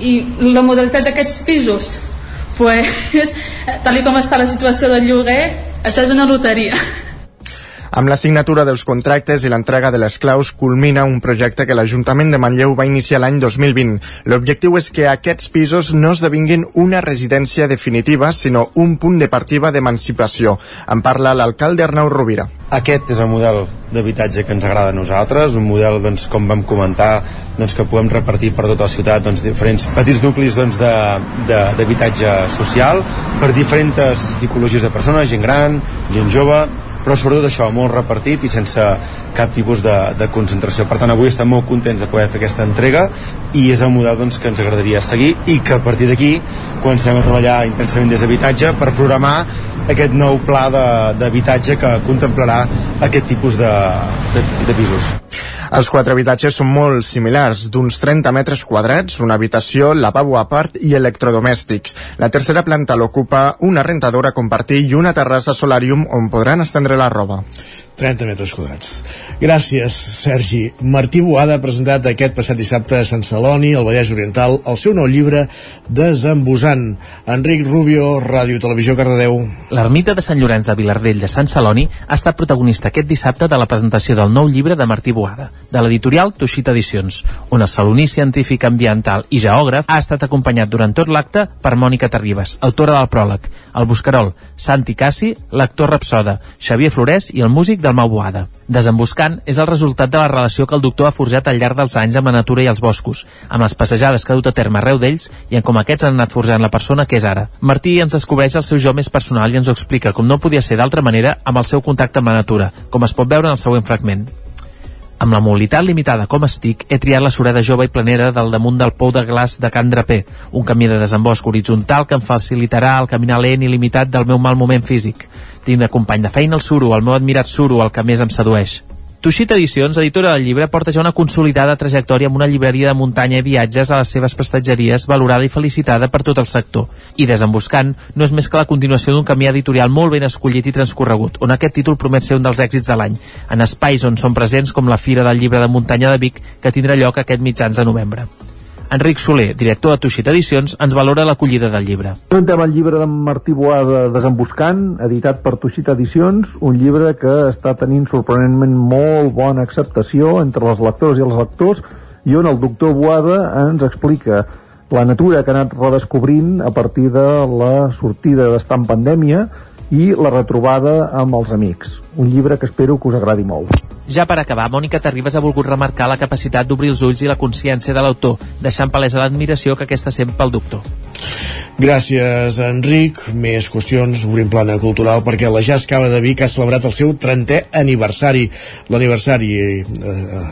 i la modalitat d'aquests pisos, pues, tal com està la situació del lloguer, això és una loteria. Amb la signatura dels contractes i l'entrega de les claus culmina un projecte que l'Ajuntament de Manlleu va iniciar l'any 2020. L'objectiu és que aquests pisos no esdevinguin una residència definitiva, sinó un punt de partida d'emancipació. En parla l'alcalde Arnau Rovira. Aquest és el model d'habitatge que ens agrada a nosaltres, un model, doncs, com vam comentar, doncs, que podem repartir per tota la ciutat doncs, diferents petits nuclis doncs, de- d'habitatge social per diferents tipologies de persones, gent gran, gent jove, però sobretot això, molt repartit i sense cap tipus de, de concentració. Per tant, avui estem molt contents de poder fer aquesta entrega i és el model doncs, que ens agradaria seguir i que a partir d'aquí comencem a treballar intensament des d'habitatge per programar aquest nou pla d'habitatge que contemplarà aquest tipus de, de, de pisos. Els quatre habitatges són molt similars, d'uns 30 metres quadrats, una habitació, lavabo a part i electrodomèstics. La tercera planta l'ocupa una rentadora a compartir i una terrassa solàrium on podran estendre la roba. 30 metres quadrats. Gràcies, Sergi. Martí Boada ha presentat aquest passat dissabte a Sant Celoni, al Vallès Oriental, el seu nou llibre Desembusant. Enric Rubio, Ràdio Televisió Cardedeu. L'ermita de Sant Llorenç de Vilardell de Sant Celoni ha estat protagonista aquest dissabte de la presentació del nou llibre de Martí Boada, de l'editorial Tuixita Edicions, on el saloní científic ambiental i geògraf ha estat acompanyat durant tot l'acte per Mònica Terribas, autora del pròleg, el Buscarol, Santi Cassi, l'actor Rapsoda, Xavier Florès i el músic del Mau Boada. Desemboscant és el resultat de la relació que el doctor ha forjat al llarg dels anys amb la natura i els boscos, amb les passejades que ha dut a terme arreu d'ells i en com aquests han anat forjant la persona que és ara. Martí ens descobreix el seu jo més personal i ens ho explica com no podia ser d'altra manera amb el seu contacte amb la natura, com es pot veure en el següent fragment. Amb la mobilitat limitada com estic, he triat la sureda jove i planera del damunt del pou de glaç de Can Draper, un camí de desembosc horitzontal que em facilitarà el caminar lent i limitat del meu mal moment físic. Tinc de company de feina el suro, el meu admirat suro, el que més em sedueix. Tuixit Edicions, editora del llibre, porta ja una consolidada trajectòria amb una llibreria de muntanya i viatges a les seves prestatgeries valorada i felicitada per tot el sector. I Desemboscant no és més que la continuació d'un camí editorial molt ben escollit i transcorregut, on aquest títol promet ser un dels èxits de l'any, en espais on són presents com la Fira del Llibre de Muntanya de Vic, que tindrà lloc aquest mitjans de novembre. Enric Soler, director de Tuixit Edicions, ens valora l'acollida del llibre. Presentem el llibre d'en Martí Boada Desemboscant, editat per Tuixit Edicions, un llibre que està tenint sorprenentment molt bona acceptació entre les lectors i els lectors i on el doctor Boada ens explica la natura que ha anat redescobrint a partir de la sortida d'estar en pandèmia i la retrobada amb els amics. Un llibre que espero que us agradi molt. Ja per acabar, Mònica Terribas ha volgut remarcar la capacitat d'obrir els ulls i la consciència de l'autor, deixant palesa l'admiració que aquesta sent pel doctor. Gràcies, Enric. Més qüestions, obrim plana cultural, perquè la Jazz Cava de Vic ha celebrat el seu 30è aniversari. L'aniversari eh,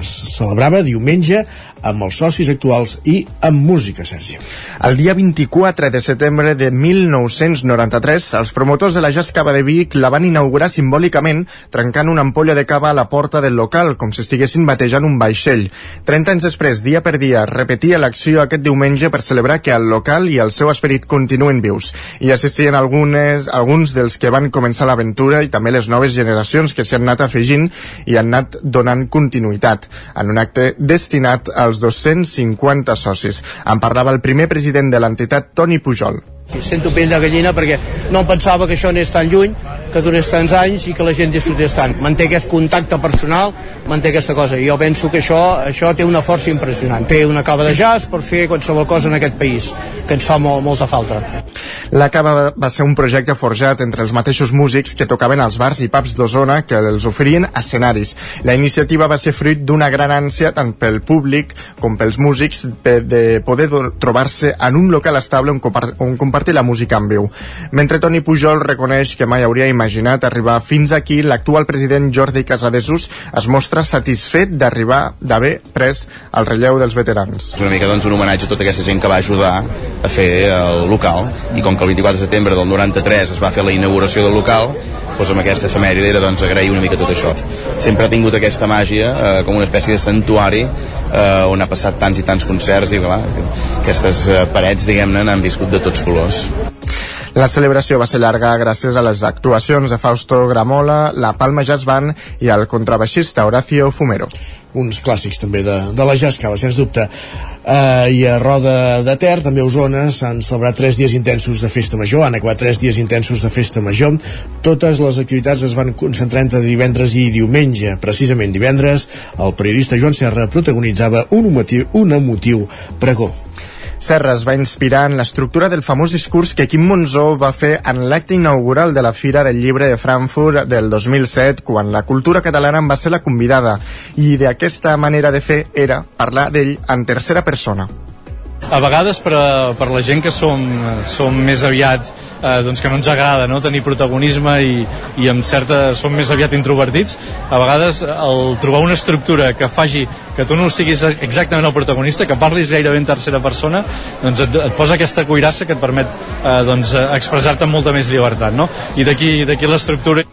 es celebrava diumenge amb els socis actuals i amb música, Sergi. El dia 24 de setembre de 1993, els promotors de la Jazz Cava de Vic la van inaugurar simbòlicament trencant una ampolla de cava a la porta del local, com si estiguessin batejant un vaixell. 30 anys després, dia per dia, repetia l'acció aquest diumenge per celebrar que el local i el seu esperit continuen vius. I assistien algunes, alguns dels que van començar l'aventura i també les noves generacions que s'hi han anat afegint i han anat donant continuïtat en un acte destinat als 250 socis. En parlava el primer president de l'entitat, Toni Pujol. Sento pell de gallina perquè no pensava que això anés tan lluny, que durés tants anys i que la gent disfrutés tant. Manté aquest contacte personal, manté aquesta cosa. I jo penso que això, això té una força impressionant. Té una cava de jazz per fer qualsevol cosa en aquest país, que ens fa molt, molta falta. La cava va ser un projecte forjat entre els mateixos músics que tocaven als bars i pubs d'Osona que els oferien escenaris. La iniciativa va ser fruit d'una gran ànsia tant pel públic com pels músics de poder trobar-se en un local estable on, on compartir la música en viu. Mentre Toni Pujol reconeix que mai hauria imaginat arribar fins aquí, l'actual president Jordi Casadesús es mostra satisfet d'arribar d'haver pres el relleu dels veterans. És una mica doncs, un homenatge a tota aquesta gent que va ajudar a fer el local i com que el 24 de setembre del 93 es va fer la inauguració del local doncs amb aquesta efemèride era doncs, agrair una mica tot això. Sempre ha tingut aquesta màgia eh, com una espècie de santuari eh, on ha passat tants i tants concerts i clar, aquestes eh, parets diguem-ne n'han viscut de tots colors. La celebració va ser llarga gràcies a les actuacions de Fausto Gramola, la Palma Jazz Band i el contrabaixista Horacio Fumero. Uns clàssics també de, de la jazz cava, sens dubte. Uh, I a Roda de Ter, també a Osona, s'han celebrat tres dies intensos de festa major, han acabat tres dies intensos de festa major. Totes les activitats es van concentrar entre divendres i diumenge. Precisament divendres, el periodista Joan Serra protagonitzava un emotiu, un emotiu pregó. Serra es va inspirar en l'estructura del famós discurs que Quim Monzó va fer en l'acte inaugural de la Fira del Llibre de Frankfurt del 2007, quan la cultura catalana en va ser la convidada, i d'aquesta manera de fer era parlar d'ell en tercera persona. A vegades per, a, per la gent que som, som més aviat eh, doncs que no ens agrada no? tenir protagonisme i, i amb certa, som més aviat introvertits a vegades el trobar una estructura que faci que tu no siguis exactament el protagonista, que parlis gairebé en tercera persona, doncs et, et posa aquesta cuirassa que et permet eh, doncs, expressar-te amb molta més llibertat, no? I d'aquí l'estructura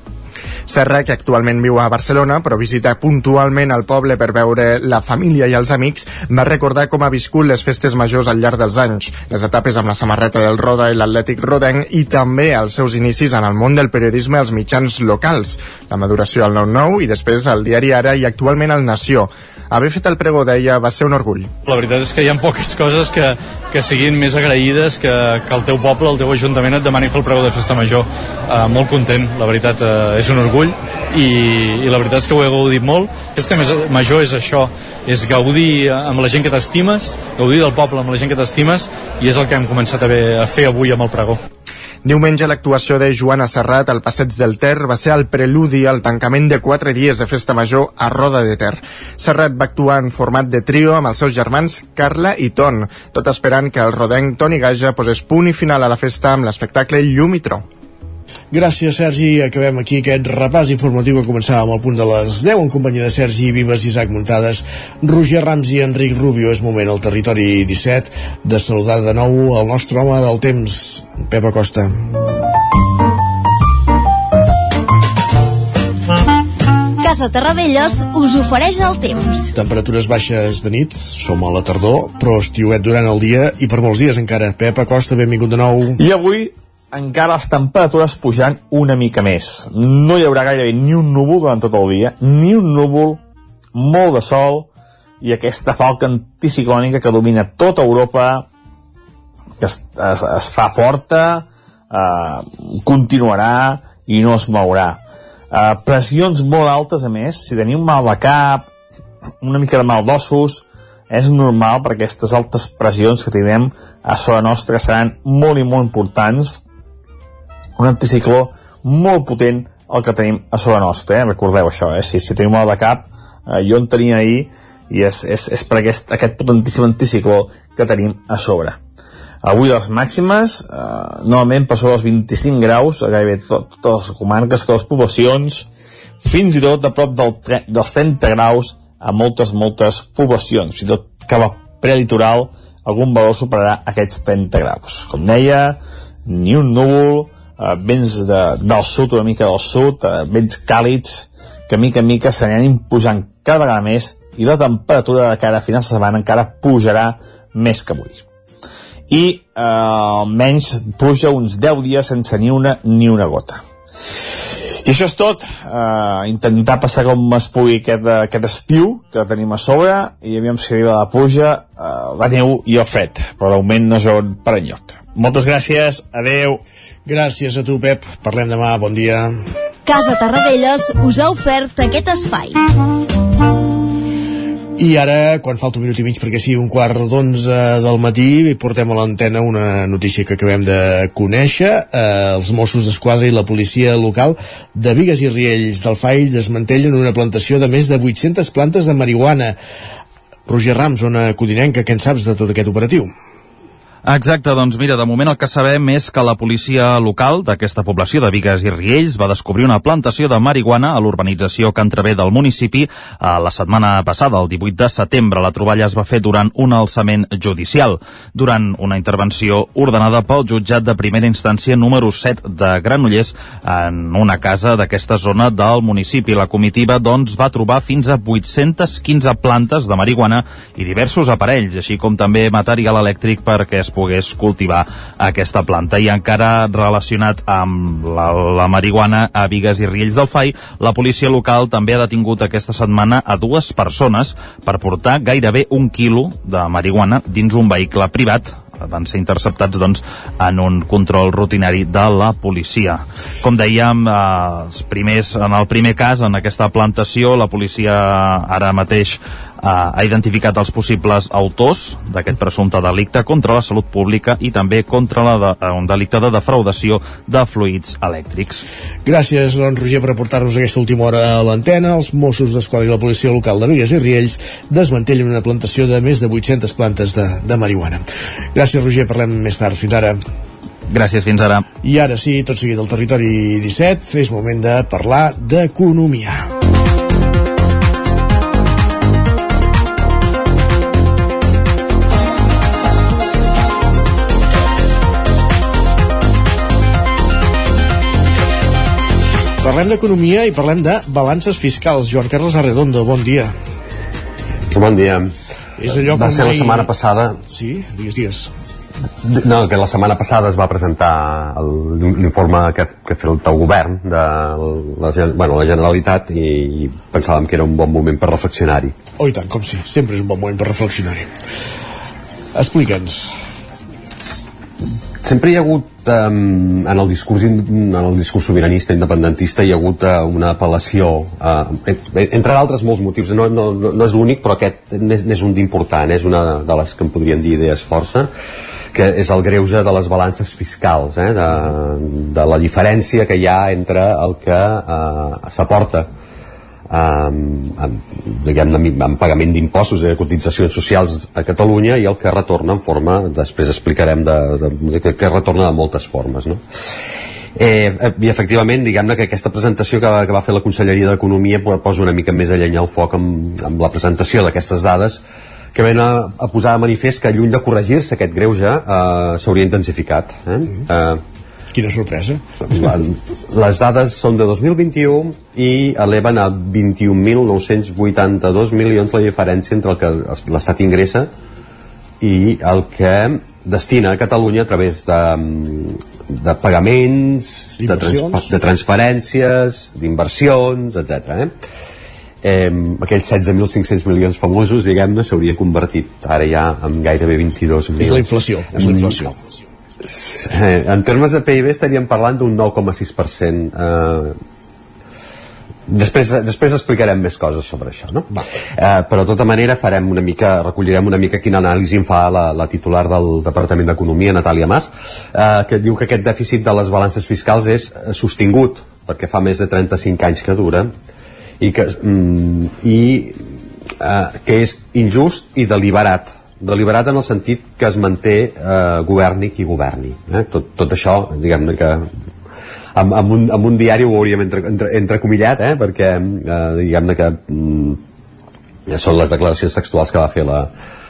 Serra, que actualment viu a Barcelona, però visita puntualment el poble per veure la família i els amics, va recordar com ha viscut les festes majors al llarg dels anys, les etapes amb la samarreta del Roda i l'Atlètic Rodenc i també els seus inicis en el món del periodisme als mitjans locals, la maduració al 9-9 i després al diari Ara i actualment al Nació. Haver fet el pregó, deia, va ser un orgull. La veritat és que hi ha poques coses que, que siguin més agraïdes que, que el teu poble, el teu ajuntament et demani fer el pregó de festa major. Uh, molt content, la veritat, uh, és un orgull i, i la veritat és que ho he gaudit molt. Festa major és això, és gaudir amb la gent que t'estimes, gaudir del poble amb la gent que t'estimes i és el que hem començat a, a fer avui amb el pregó. Diumenge l'actuació de Joana Serrat al Passeig del Ter va ser el preludi al tancament de quatre dies de festa major a Roda de Ter. Serrat va actuar en format de trio amb els seus germans Carla i Ton, tot esperant que el rodenc Toni Gaja posés punt i final a la festa amb l'espectacle Llum i Tro. Gràcies, Sergi. Acabem aquí aquest repàs informatiu que començava amb el punt de les 10 en companyia de Sergi Vives i Isaac Muntades, Roger Rams i Enric Rubio. És moment al territori 17 de saludar de nou el nostre home del temps, Pep Acosta. Casa Terradellos us ofereix el temps. Temperatures baixes de nit, som a la tardor, però estiuet durant el dia i per molts dies encara. Pep Acosta, benvingut de nou. I avui encara les temperatures pujant una mica més. No hi haurà gairebé ni un núvol durant tot el dia, ni un núvol, molt de sol, i aquesta falca anticiclònica que domina tota Europa, que es, es, es fa forta, eh, continuarà i no es mourà. Eh, pressions molt altes, a més, si teniu mal de cap, una mica de mal d'ossos, és normal perquè aquestes altes pressions que tindrem a sobre nostra seran molt i molt importants un anticicló molt potent el que tenim a sobre nostra, eh? recordeu això, eh? si, si tenim mal de cap, eh, jo en tenia ahir i és, és, és per aquest, aquest potentíssim anticicló que tenim a sobre. Avui les màximes, eh, novament per sobre els 25 graus, a gairebé tot, totes les comarques, totes les poblacions, fins i tot a prop del, dels 30 graus a moltes, moltes poblacions. Fins i tot cap a prelitoral algun valor superarà aquests 30 graus. Com deia, ni un núvol, eh, vents de, del sud, una mica del sud, eh, vents càlids, que mica en mica s'aniran imposant cada vegada més i la temperatura de cara a finals de setmana encara pujarà més que avui. I eh, almenys puja uns 10 dies sense ni una ni una gota. I això és tot. Uh, intentar passar com es pugui aquest, aquest estiu que tenim a sobre i aviam si arriba la pluja, uh, la neu i el fred. Però d'augment no es veuen per enlloc. Moltes gràcies, adeu. Gràcies a tu, Pep. Parlem demà, bon dia. Casa Tarradellas us ha ofert aquest espai. I ara, quan falta un minut i mig perquè sigui un quart d'onze del matí, portem a l'antena una notícia que acabem de conèixer. Eh, els Mossos d'Esquadra i la policia local de Vigues i Riells del Fall desmantellen una plantació de més de 800 plantes de marihuana. Roger Rams, zona codinenca, què en saps de tot aquest operatiu? Exacte, doncs mira, de moment el que sabem és que la policia local d'aquesta població de Vigues i Riells va descobrir una plantació de marihuana a l'urbanització Cantravé del municipi a la setmana passada, el 18 de setembre. La troballa es va fer durant un alçament judicial, durant una intervenció ordenada pel jutjat de primera instància número 7 de Granollers en una casa d'aquesta zona del municipi. La comitiva, doncs, va trobar fins a 815 plantes de marihuana i diversos aparells, així com també material elèctric perquè es pogués cultivar aquesta planta. I encara relacionat amb la, la marihuana a Vigues i Riells del Fai, la policia local també ha detingut aquesta setmana a dues persones per portar gairebé un quilo de marihuana dins un vehicle privat van ser interceptats doncs, en un control rutinari de la policia. Com dèiem, eh, els primers, en el primer cas, en aquesta plantació, la policia ara mateix ha identificat els possibles autors d'aquest presumpte delicte contra la salut pública i també contra la de, eh, un delicte de defraudació de fluids elèctrics. Gràcies, doncs, Roger, per aportar-nos aquesta última hora a l'antena. Els Mossos d'Esquadra i la policia local de Vigues i Riells desmantellen una plantació de més de 800 plantes de, de marihuana. Gràcies, Roger, parlem més tard. Fins ara. Gràcies, fins ara. I ara sí, tot seguit del territori 17, és moment de parlar d'economia. Parlem d'economia i parlem de balances fiscals. Joan Carles Arredondo, bon dia. Bon dia. És allò va ser mai- la setmana passada... Sí, digues, digues. No, que la setmana passada es va presentar l'informe que, que ha fet el govern de la, bueno, la Generalitat i pensàvem que era un bon moment per reflexionar-hi. Oh, i tant, com sí. Sempre és un bon moment per reflexionar-hi. Explica'ns. Sempre hi ha hagut, um, en, el discurs, en el discurs sobiranista independentista, hi ha hagut uh, una apel·lació, uh, entre d'altres molts motius, no, no, no és l'únic, però aquest n'és un d'important, és una de les que en podríem dir idees força, que és el greuge de les balances fiscals, eh, de, de la diferència que hi ha entre el que uh, s'aporta amb, amb, diguem amb pagament d'impostos i de cotitzacions socials a Catalunya i el que retorna en forma, després explicarem de, de, de, que, que retorna de moltes formes no? Eh, I efectivament, diguem-ne que aquesta presentació que, que va fer la Conselleria d'Economia po- posa una mica més a llenya el foc amb, amb la presentació d'aquestes dades que ven a, a posar a manifest que lluny de corregir-se aquest greuge eh, s'hauria intensificat eh? Eh, Quina sorpresa. les dades són de 2021 i eleven a 21.982 milions la diferència entre el que l'Estat ingressa i el que destina a Catalunya a través de, de pagaments, de, trans, de transferències, d'inversions, etc. Eh? Eh, aquells 16.500 milions famosos, diguem-ne, s'hauria convertit ara ja en gairebé 22.000. És la inflació, és la inflació. Eh, en termes de PIB estaríem parlant d'un 9,6%. Eh, després, després explicarem més coses sobre això, no? Eh, però de tota manera farem una mica, recollirem una mica quina anàlisi en fa la, la titular del Departament d'Economia, Natàlia Mas, eh, que diu que aquest dèficit de les balances fiscals és eh, sostingut, perquè fa més de 35 anys que dura, i que, mm, i, eh, que és injust i deliberat deliberat en el sentit que es manté eh, governi qui governi eh? tot, tot això diguem-ne que amb, amb, un, amb un diari ho hauríem entre, entre, entrecomillat eh? perquè eh, diguem-ne que mm, són les declaracions textuals que va fer la,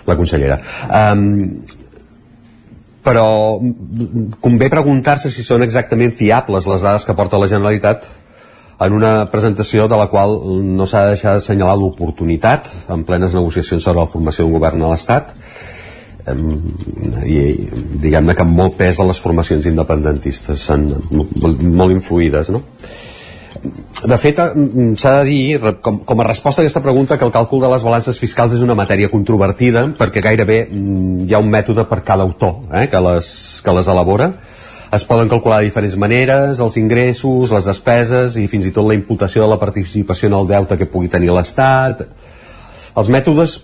la consellera um, però mm, convé preguntar-se si són exactament fiables les dades que porta la Generalitat en una presentació de la qual no s'ha de deixar d'assenyalar l'oportunitat en plenes negociacions sobre la formació d'un govern a l'Estat i diguem-ne que amb molt pes a les formacions independentistes són molt, influïdes no? de fet, s'ha de dir, com, com a resposta a aquesta pregunta, que el càlcul de les balances fiscals és una matèria controvertida, perquè gairebé mm, hi ha un mètode per cada autor eh, que, les, que les elabora. Es poden calcular de diferents maneres, els ingressos, les despeses i fins i tot la imputació de la participació en el deute que pugui tenir l'Estat. Els mètodes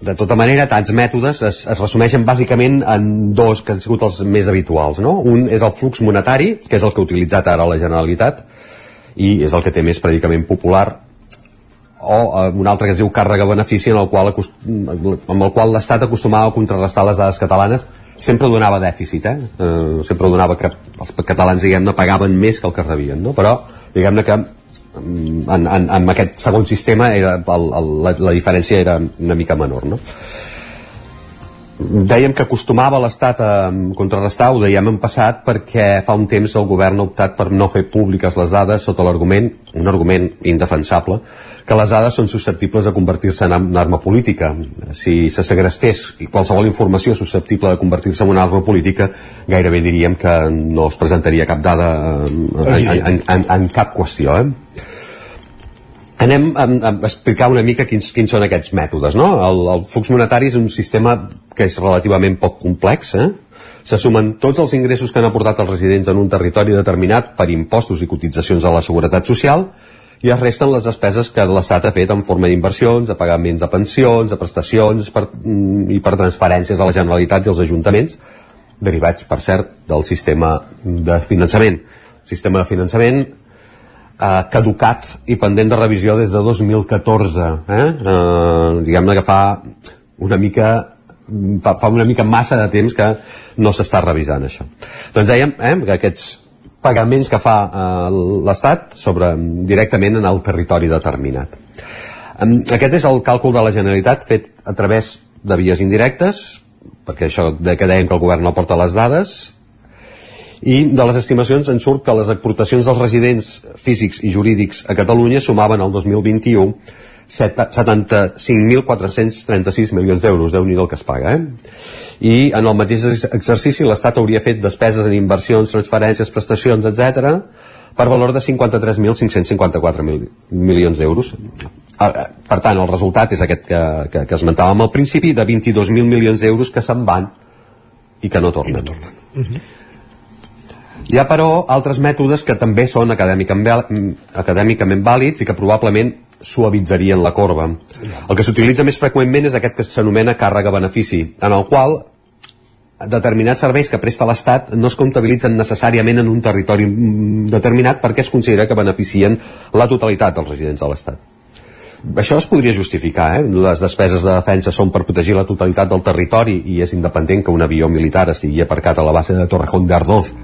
de tota manera, tants mètodes es, es resumeixen bàsicament en dos que han sigut els més habituals. No? Un és el flux monetari, que és el que ha utilitzat ara la Generalitat, i és el que té més predicament popular, o eh, un altre que es diu càrrega-benefici, en el qual, amb el qual l'Estat acostumava a contrarrestar les dades catalanes, sempre donava dèficit, eh? eh sempre donava que els catalans, diguem-ne, pagaven més que el que rebien, no? però, diguem-ne que mm, en, en, en aquest segon sistema era, el, el, la, la diferència era una mica menor no? Dèiem que acostumava l'Estat a contrarrestar, ho dèiem en passat perquè fa un temps el govern ha optat per no fer públiques les dades sota l'argument, un argument indefensable, que les dades són susceptibles de convertir-se en en arma política. Si se segrestés qualsevol informació susceptible de convertir-se en una arma política, gairebé diríem que no es presentaria cap dada eh, en, en, en, en cap qüestió. Eh? Anem a, a explicar una mica quins, quins són aquests mètodes. No? El, el flux monetari és un sistema que és relativament poc complex. Eh? Se sumen tots els ingressos que han aportat els residents en un territori determinat per impostos i cotitzacions a la Seguretat Social i es resten les despeses que l'Estat ha fet en forma d'inversions, de pagaments de pensions, de prestacions per, mm, i per transferències a la Generalitat i als ajuntaments, derivats, per cert, del sistema de finançament. Sistema de finançament eh, caducat i pendent de revisió des de 2014 eh? Eh, diguem-ne que fa una mica fa, fa una mica massa de temps que no s'està revisant això doncs dèiem eh, que aquests pagaments que fa eh, l'Estat sobre directament en el territori determinat aquest és el càlcul de la Generalitat fet a través de vies indirectes perquè això de que dèiem que el govern no aporta les dades i de les estimacions en surt que les exportacions dels residents físics i jurídics a Catalunya sumaven el 2021 set- 75.436 milions d'euros, déu nhi el que es paga, eh? I en el mateix ex- exercici l'Estat hauria fet despeses en inversions, transferències, prestacions, etc per valor de 53.554 mil, milions d'euros. Per tant, el resultat és aquest que, que, que esmentàvem al principi, de 22.000 milions d'euros que se'n van i que no tornen. I no tornen. Hi ha, però, altres mètodes que també són acadèmicament, acadèmicament vàlids i que probablement suavitzarien la corba. El que s'utilitza més freqüentment és aquest que s'anomena càrrega-benefici, en el qual determinats serveis que presta l'Estat no es comptabilitzen necessàriament en un territori determinat perquè es considera que beneficien la totalitat dels residents de l'Estat. Això es podria justificar, eh? Les despeses de defensa són per protegir la totalitat del territori i és independent que un avió militar estigui aparcat a la base de Torrejón de Ardoz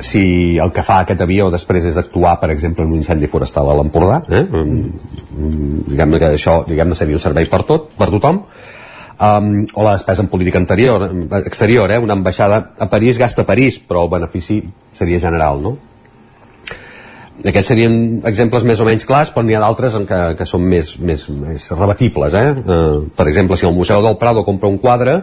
si el que fa aquest avió després és actuar, per exemple, en un incendi forestal a l'Empordà, eh? Mm, diguem-ne que això diguem seria un servei per tot, per tothom, um, o la despesa en política anterior, exterior, eh? una ambaixada a París gasta a París, però el benefici seria general, no? Aquests serien exemples més o menys clars, però n'hi ha d'altres en que són més, més, més rebatibles. Eh? Eh, per exemple, si el Museu del Prado compra un quadre,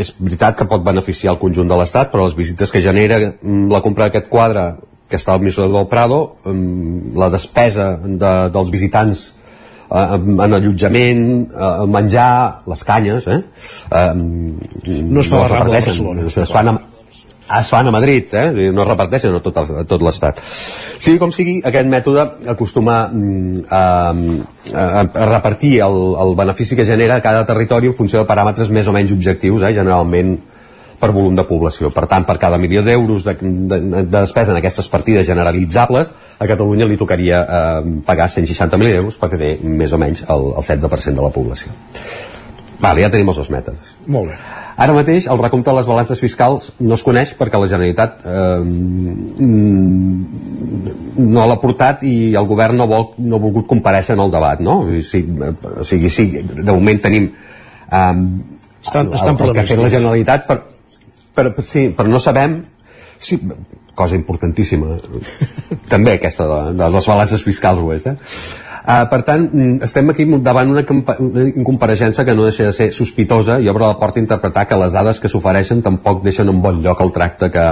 és veritat que pot beneficiar el conjunt de l'Estat, però les visites que genera mm, la compra d'aquest quadre que està al Museu del Prado, mm, la despesa de, dels visitants eh, en en allotjament, eh, el menjar, les canyes, eh? eh No es fa a la Rambla de Barcelona. Es fan a, es fan a Madrid, eh? no es reparteixen a tot, el, a tot l'Estat. Sigui com sigui, aquest mètode acostuma mm, a, a, a repartir el, el benefici que genera cada territori en funció de paràmetres més o menys objectius, eh? generalment per volum de població. Per tant, per cada milió d'euros de, de, de despesa en aquestes partides generalitzables, a Catalunya li tocaria eh, pagar 160.000 euros perquè té més o menys el, el 16% de la població. Vale, ja tenim els dos mètodes. Molt bé. Ara mateix el recompte de les balances fiscals no es coneix perquè la Generalitat eh, mm, no l'ha portat i el govern no, vol, no ha volgut compareixer en el debat, no? O sigui, o sigui sí, de moment tenim eh, Estan- estan per el, el que ha fet la Generalitat per, per, sí, però no sabem sí, cosa importantíssima també aquesta de, de les balances fiscals ho és, eh? Uh, per tant, mm, estem aquí davant una, incompareixença que no deixa de ser sospitosa i obre la porta a interpretar que les dades que s'ofereixen tampoc deixen en bon lloc el tracte que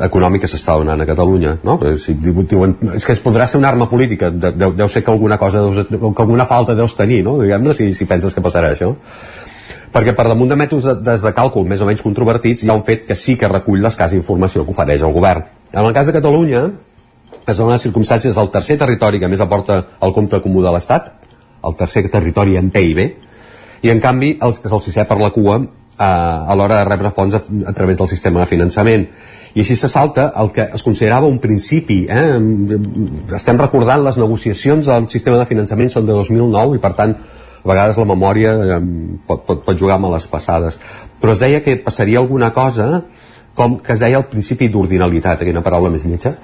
econòmic que s'està donant a Catalunya no? Eh, si diuen, és que es podrà ser una arma política de, deu, deu ser que alguna cosa deus, que alguna falta deus tenir no? diguem-ne si, si penses que passarà això perquè per damunt de mètodes de, càlcul més o menys controvertits hi ha un fet que sí que recull l'escassa informació que ofereix el govern en el cas de Catalunya es donen les circumstàncies del tercer territori que més aporta el compte comú de l'Estat el tercer territori en PIB i en canvi el, és el sisè per la cua eh, a l'hora de rebre fons a, a través del sistema de finançament i així se salta el que es considerava un principi eh? estem recordant les negociacions del sistema de finançament són de 2009 i per tant a vegades la memòria eh, pot, pot, pot jugar les passades però es deia que passaria alguna cosa com que es deia el principi d'ordinalitat aquella paraula més lletja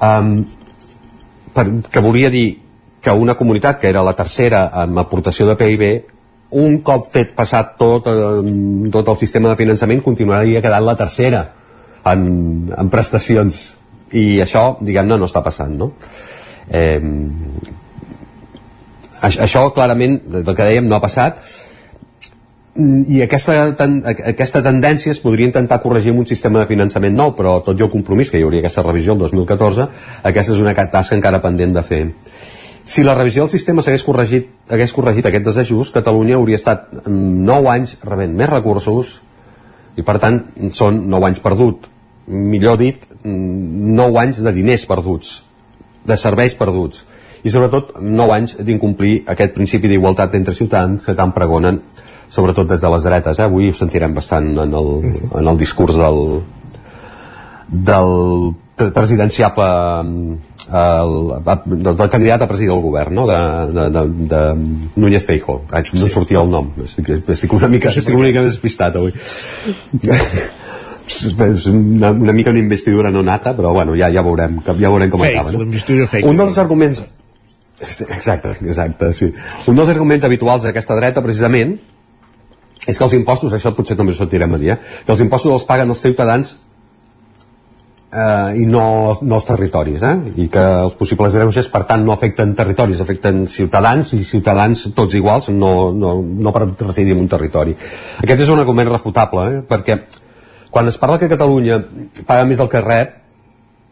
um, per, que volia dir que una comunitat que era la tercera en aportació de PIB un cop fet passat tot, eh, tot el sistema de finançament continuaria quedant la tercera en, en prestacions i això, diguem-ne, no està passant no? Eh, això clarament del que dèiem no ha passat. I aquesta, ten, aquesta tendència es podria intentar corregir amb un sistema de finançament nou però tot i el compromís que hi hauria aquesta revisió el 2014 aquesta és una tasca encara pendent de fer. Si la revisió del sistema s'hagués corregit, hagués corregit aquest desajust, Catalunya hauria estat 9 anys rebent més recursos i per tant són 9 anys perdut. Millor dit, 9 anys de diners perduts, de serveis perduts i sobretot 9 anys d'incomplir aquest principi d'igualtat entre ciutadans que tant pregonen sobretot des de les dretes. Eh? Avui ho sentirem bastant en el, en el discurs del, del presidenciable el, del, del candidat a presidir el govern no? de, de, de, de Núñez Feijo no sí. sortia el nom estic, estic una mica, estic una mica despistat avui és una, una mica una investidura no nata però bueno, ja, ja veurem, ja veurem com fake, acaba no? un dels arguments exacte, exacte sí. un dels arguments habituals d'aquesta dreta precisament és que els impostos, això potser també ho sentirem a dir, eh? que els impostos els paguen els ciutadans eh, i no, no els territoris eh? i que els possibles greuges per tant no afecten territoris, afecten ciutadans i ciutadans tots iguals no, no, no per residir en un territori aquest és un argument refutable eh? perquè quan es parla que Catalunya paga més del que rep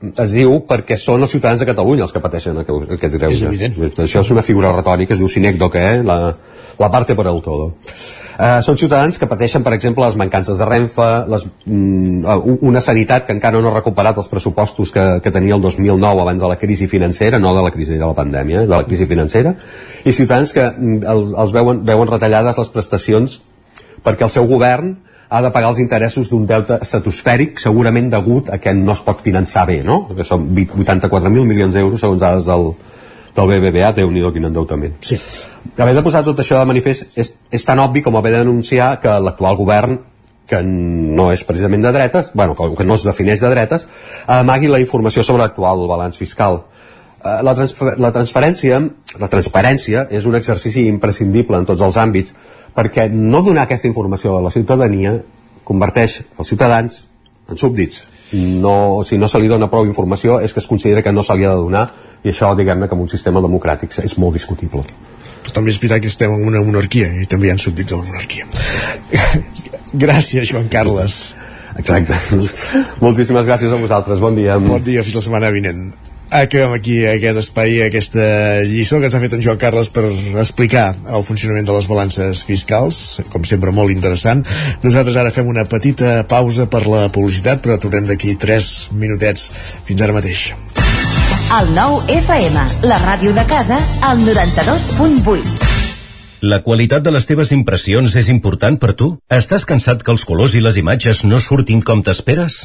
es diu perquè són els ciutadans de Catalunya els que pateixen aquest greuge. És Això és una figura retòrica, es diu sinècdoque, eh? la, la parte per el todo. Eh, són ciutadans que pateixen, per exemple, les mancances de Renfe, les, mm, una sanitat que encara no ha recuperat els pressupostos que, que tenia el 2009 abans de la crisi financera, no de la crisi de la pandèmia, eh, de la crisi financera, i ciutadans que mm, els, els veuen, veuen retallades les prestacions perquè el seu govern ha de pagar els interessos d'un deute estratosfèric segurament degut a que no es pot finançar bé, no? Que són 84.000 milions d'euros segons dades del, del BBVA, déu nhi quin endeutament. Sí. Haver de posar tot això de manifest és, és tan obvi com haver d'anunciar que l'actual govern que no és precisament de dretes, bueno, que no es defineix de dretes, amagui la informació sobre l'actual balanç fiscal. Eh, la, transfer la transferència, la transparència és un exercici imprescindible en tots els àmbits, perquè no donar aquesta informació a la ciutadania converteix els ciutadans en súbdits. No, si no se li dona prou informació és que es considera que no se li ha de donar i això, diguem-ne, que en un sistema democràtic és molt discutible. Però també és veritat que estem en una monarquia i també hi ha súbdits a la monarquia. gràcies, Joan Carles. Exacte. Moltíssimes gràcies a vosaltres. Bon dia. Bon dia, fins la setmana vinent. Acabem aquí aquest espai, aquesta lliçó que ens ha fet en Joan Carles per explicar el funcionament de les balances fiscals, com sempre molt interessant. Nosaltres ara fem una petita pausa per la publicitat, però tornem d'aquí 3 minutets. Fins ara mateix. El nou FM, la ràdio de casa, al 92.8. La qualitat de les teves impressions és important per tu? Estàs cansat que els colors i les imatges no surtin com t'esperes?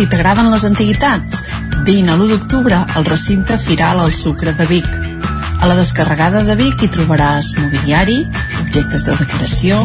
Si t'agraden les antiguitats, vine a l'1 d'octubre al recinte Firal al Sucre de Vic. A la descarregada de Vic hi trobaràs mobiliari, objectes de decoració,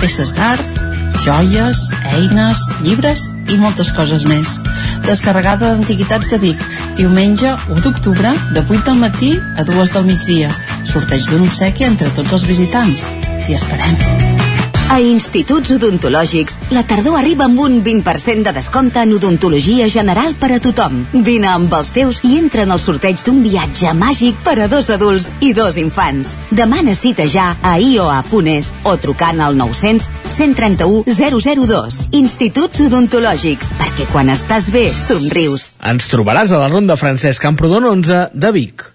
peces d'art, joies, eines, llibres i moltes coses més. Descarregada d'Antiguitats de Vic, diumenge 1 d'octubre, de 8 del matí a 2 del migdia. Sorteig d'un obsequi entre tots els visitants. T'hi esperem. A Instituts Odontològics, la tardor arriba amb un 20% de descompte en odontologia general per a tothom. Vine amb els teus i entra en el sorteig d'un viatge màgic per a dos adults i dos infants. Demana cita ja a ioa.es o trucant al 900 131 002. Instituts Odontològics, perquè quan estàs bé, somrius. Ens trobaràs a la Ronda Francesc Camprodon 11 de Vic.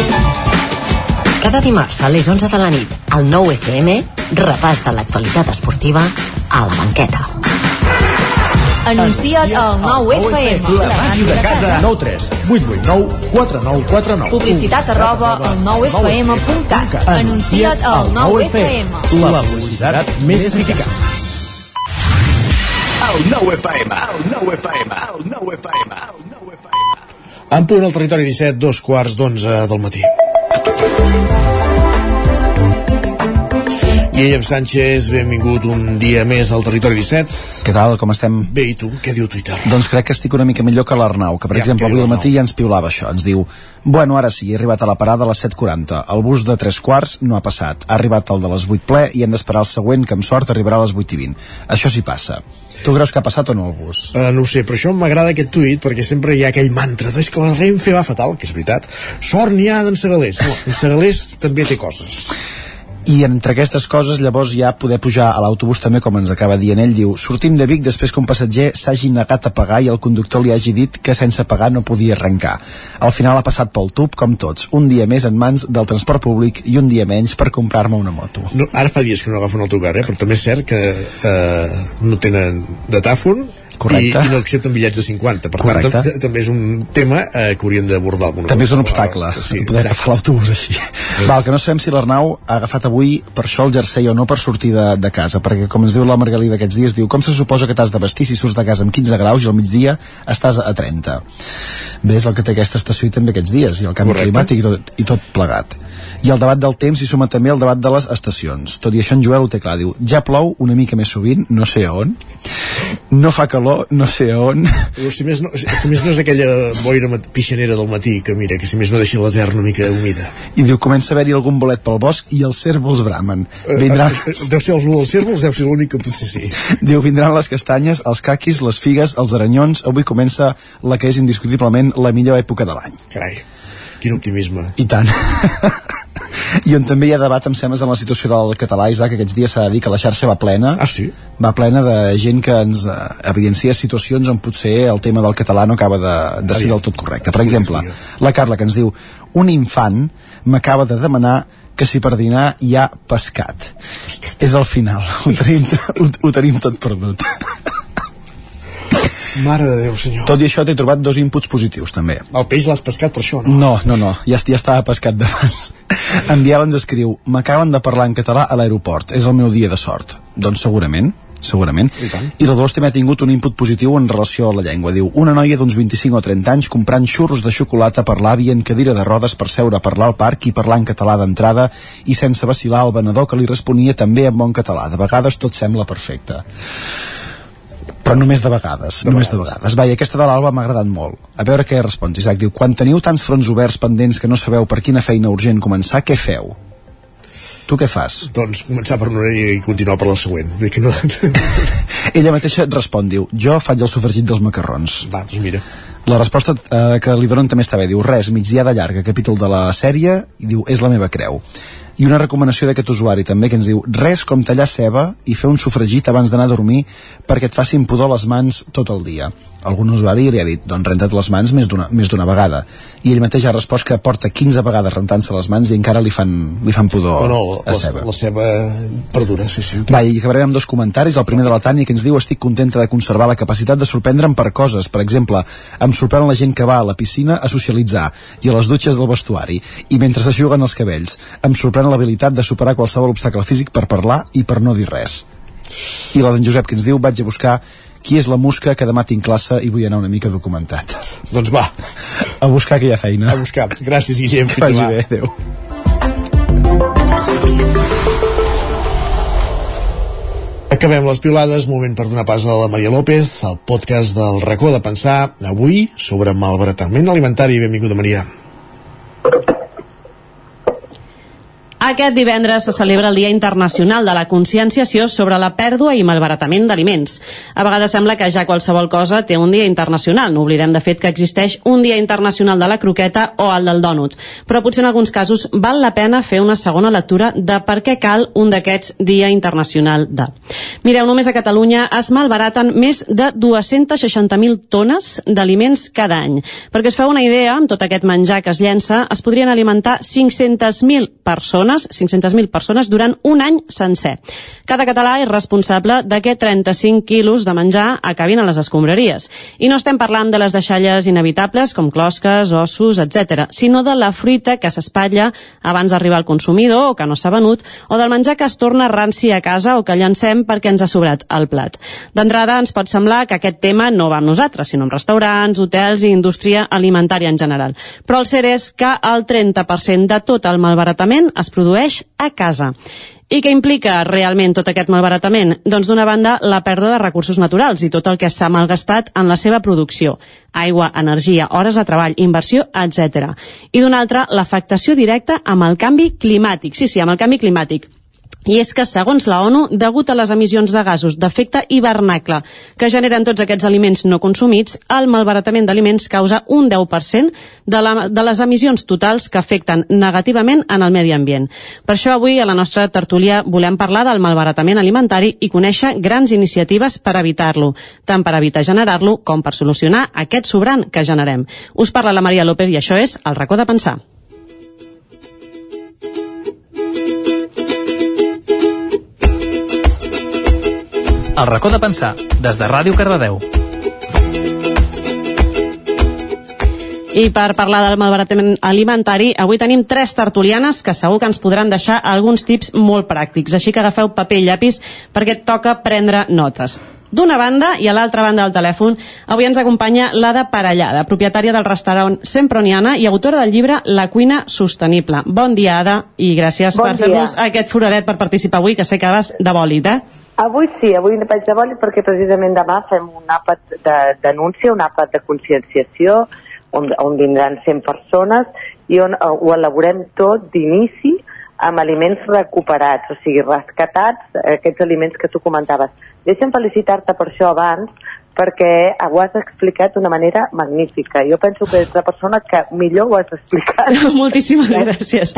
Cada dimarts a les 11 de la nit, al 9 FM, repàs de l'actualitat esportiva a la banqueta. Anuncia't al 9 FM. La màquina de casa. 9 3 8 8 9 4 9 4 9. Publicitat arroba al 9FM.cat. Anuncia't al 9 FM. La publicitat més eficaç. El 9 FM, el 9 FM, el 9 FM, el 9 FM. En punt al territori 17, dos quarts d'onze del matí. Thank you. Guillem Sánchez, benvingut un dia més al Territori 17. Què tal, com estem? Bé, i tu? Què diu Twitter? Doncs crec que estic una mica millor que l'Arnau, que per Ja, exemple avui al matí ja ens piulava això, ens diu Bueno, ara sí, he arribat a la parada a les 7.40 El bus de 3 quarts no ha passat Ha arribat el de les 8 ple i hem d'esperar el següent que amb sort arribarà a les 8 i 20 Això sí passa Tu creus que ha passat o no el bus? Uh, no ho sé, però això m'agrada aquest tuit perquè sempre hi ha aquell mantra és que la Renfe va fatal, que és veritat sort n'hi ha d'en Segalés no, en Segalés també té coses I entre aquestes coses llavors ja poder pujar a l'autobús també com ens acaba dient ell diu sortim de Vic després que un passatger s'hagi negat a pagar i el conductor li hagi dit que sense pagar no podia arrencar al final ha passat pel tub com tots un dia més en mans del transport públic i un dia menys per comprar-me una moto no, ara fa dies que no agafen autocar, eh? però també és cert que eh, no tenen datàfon Correcte. i no accepten bitllets de 50 per Correcte. tant tam- també és un tema eh, que haurien d'abordar també és un obstacle. Sí, poder agafar l'autobús així. Va, el que no sabem si l'Arnau ha agafat avui per això el jersei o no per sortir de, de casa perquè com ens diu la Margalida aquests dies diu com se suposa que t'has de vestir si surts de casa amb 15 graus i al migdia estàs a 30 bé, és el que té aquesta estació i també aquests dies i el canvi Correcte. climàtic i tot, i tot plegat i el debat del temps hi suma també el debat de les estacions. Tot i això en Joel ho té clar, diu ja plou una mica més sovint, no sé a on. No fa calor, no sé a on. Però si més, no, si més no és aquella boira pixanera del matí que mira, que si més no deixa la terra una mica humida. I diu comença a haver-hi algun bolet pel bosc i els cèrvols bramen. Vindran, Eh, eh, deu ser el dels cèrvols, deu ser l'únic que potser sí. Diu, vindran les castanyes, els caquis, les figues, els aranyons. Avui comença la que és indiscutiblement la millor època de l'any. Carai, quin optimisme. I tant. I on també hi ha debat, em sembla, en la situació del català, Isaac, aquests dies s'ha de dir que la xarxa va plena. Ah, sí? Va plena de gent que ens eh, evidencia situacions on potser el tema del català no acaba de, de ser del tot correcte. Per exemple, la Carla, que ens diu un infant m'acaba de demanar que si per dinar hi ha pescat. És el final. Ho tenim, ho, ho tenim tot perdut. Mare de Déu, senyor. Tot i això t'he trobat dos inputs positius, també. El peix l'has pescat per això, no? No, no, no, ja, ja estava pescat d'abans. En Biel ens escriu, m'acaben de parlar en català a l'aeroport, és el meu dia de sort. Doncs segurament, segurament. I, I la Dolors també ha tingut un input positiu en relació a la llengua. Diu, una noia d'uns 25 o 30 anys comprant xurros de xocolata per l'avi en cadira de rodes per seure a parlar al parc i parlar en català d'entrada i sense vacilar el venedor que li responia també en bon català. De vegades tot sembla perfecte però només de vegades, de només de vegades. Vai, aquesta de l'Alba m'ha agradat molt. A veure què respons, Isaac. Diu, quan teniu tants fronts oberts pendents que no sabeu per quina feina urgent començar, què feu? Tu què fas? Doncs començar per una i continuar per la següent. Que no... Ella mateixa et respon, diu, jo faig el sofregit dels macarrons. Va, doncs mira. La resposta eh, que li donen també està bé, diu, res, migdiada llarga, capítol de la sèrie, i diu, és la meva creu. I una recomanació d'aquest usuari també que ens diu res com tallar ceba i fer un sofregit abans d'anar a dormir perquè et facin pudor les mans tot el dia. Algun usuari li ha dit, doncs renta't les mans més d'una vegada. I ell mateix ha respost que porta 15 vegades rentant-se les mans i encara li fan, li fan pudor No, no, a la, ceba. la ceba perdura, sí, sí. Va, i acabarem amb dos comentaris. El primer de la Tània que ens diu estic contenta de conservar la capacitat de sorprendre'm per coses. Per exemple, em sorprèn la gent que va a la piscina a socialitzar i a les dutxes del vestuari i mentre s'aixuguen els cabells. Em sorprèn l'habilitat de superar qualsevol obstacle físic per parlar i per no dir res. I la d'en Josep que ens diu vaig a buscar qui és la musca que demà tinc classe i vull anar una mica documentat. Doncs va. A buscar ha feina. A buscar. Gràcies, Guillem. Que vagi bé, adéu. Acabem les piolades, moment per donar pas a la Maria López, al podcast del racó de pensar, avui sobre malbaratament alimentari. Benvinguda, Maria. Aquest divendres se celebra el Dia Internacional de la Conscienciació sobre la pèrdua i malbaratament d'aliments. A vegades sembla que ja qualsevol cosa té un dia internacional. No oblidem de fet que existeix un Dia Internacional de la Croqueta o el del dònut. Però potser en alguns casos val la pena fer una segona lectura de per què cal un d'aquests Dia Internacional de. Mireu, només a Catalunya es malbaraten més de 260.000 tones d'aliments cada any. Perquè es feu una idea, amb tot aquest menjar que es llença, es podrien alimentar 500.000 persones 500.000 persones durant un any sencer. Cada català és responsable de que 35 quilos de menjar acabin a les escombraries. I no estem parlant de les deixalles inevitables com closques, ossos, etc, sinó de la fruita que s'espatlla abans d'arribar al consumidor o que no s'ha venut, o del menjar que es torna ranci a casa o que llancem perquè ens ha sobrat el plat. D'entrada ens pot semblar que aquest tema no va amb nosaltres, sinó amb restaurants, hotels i indústria alimentària en general. Però el cert és que el 30% de tot el malbaratament es produeix a casa. I què implica realment tot aquest malbaratament? Doncs d'una banda, la pèrdua de recursos naturals i tot el que s'ha malgastat en la seva producció. Aigua, energia, hores de treball, inversió, etc. I d'una altra, l'afectació directa amb el canvi climàtic. Sí, sí, amb el canvi climàtic. I és que, segons la ONU, degut a les emissions de gasos d'efecte hivernacle que generen tots aquests aliments no consumits, el malbaratament d'aliments causa un 10% de, la, de les emissions totals que afecten negativament en el medi ambient. Per això avui a la nostra tertúlia volem parlar del malbaratament alimentari i conèixer grans iniciatives per evitar-lo, tant per evitar generar-lo com per solucionar aquest sobrant que generem. Us parla la Maria López i això és El racó de pensar. El racó de pensar, des de Ràdio Cardedeu. I per parlar del malbaratament alimentari, avui tenim tres tertulianes que segur que ens podran deixar alguns tips molt pràctics. Així que agafeu paper i llapis perquè et toca prendre notes. D'una banda i a l'altra banda del telèfon, avui ens acompanya l'Ada Parellada, propietària del restaurant Semproniana i autora del llibre La cuina sostenible. Bon dia, Ada, i gràcies Bon per fer-nos aquest foradet per participar avui, que sé que vas de bòlit, eh? Avui sí, avui vaig de boli perquè precisament demà fem un àpat de denúncia, un àpat de conscienciació, on, on vindran 100 persones i on eh, ho elaborem tot d'inici amb aliments recuperats, o sigui, rescatats, aquests aliments que tu comentaves. Deixa'm felicitar-te per això abans, perquè ho has explicat d'una manera magnífica. Jo penso que ets la persona que millor ho has explicat. Moltíssimes gràcies.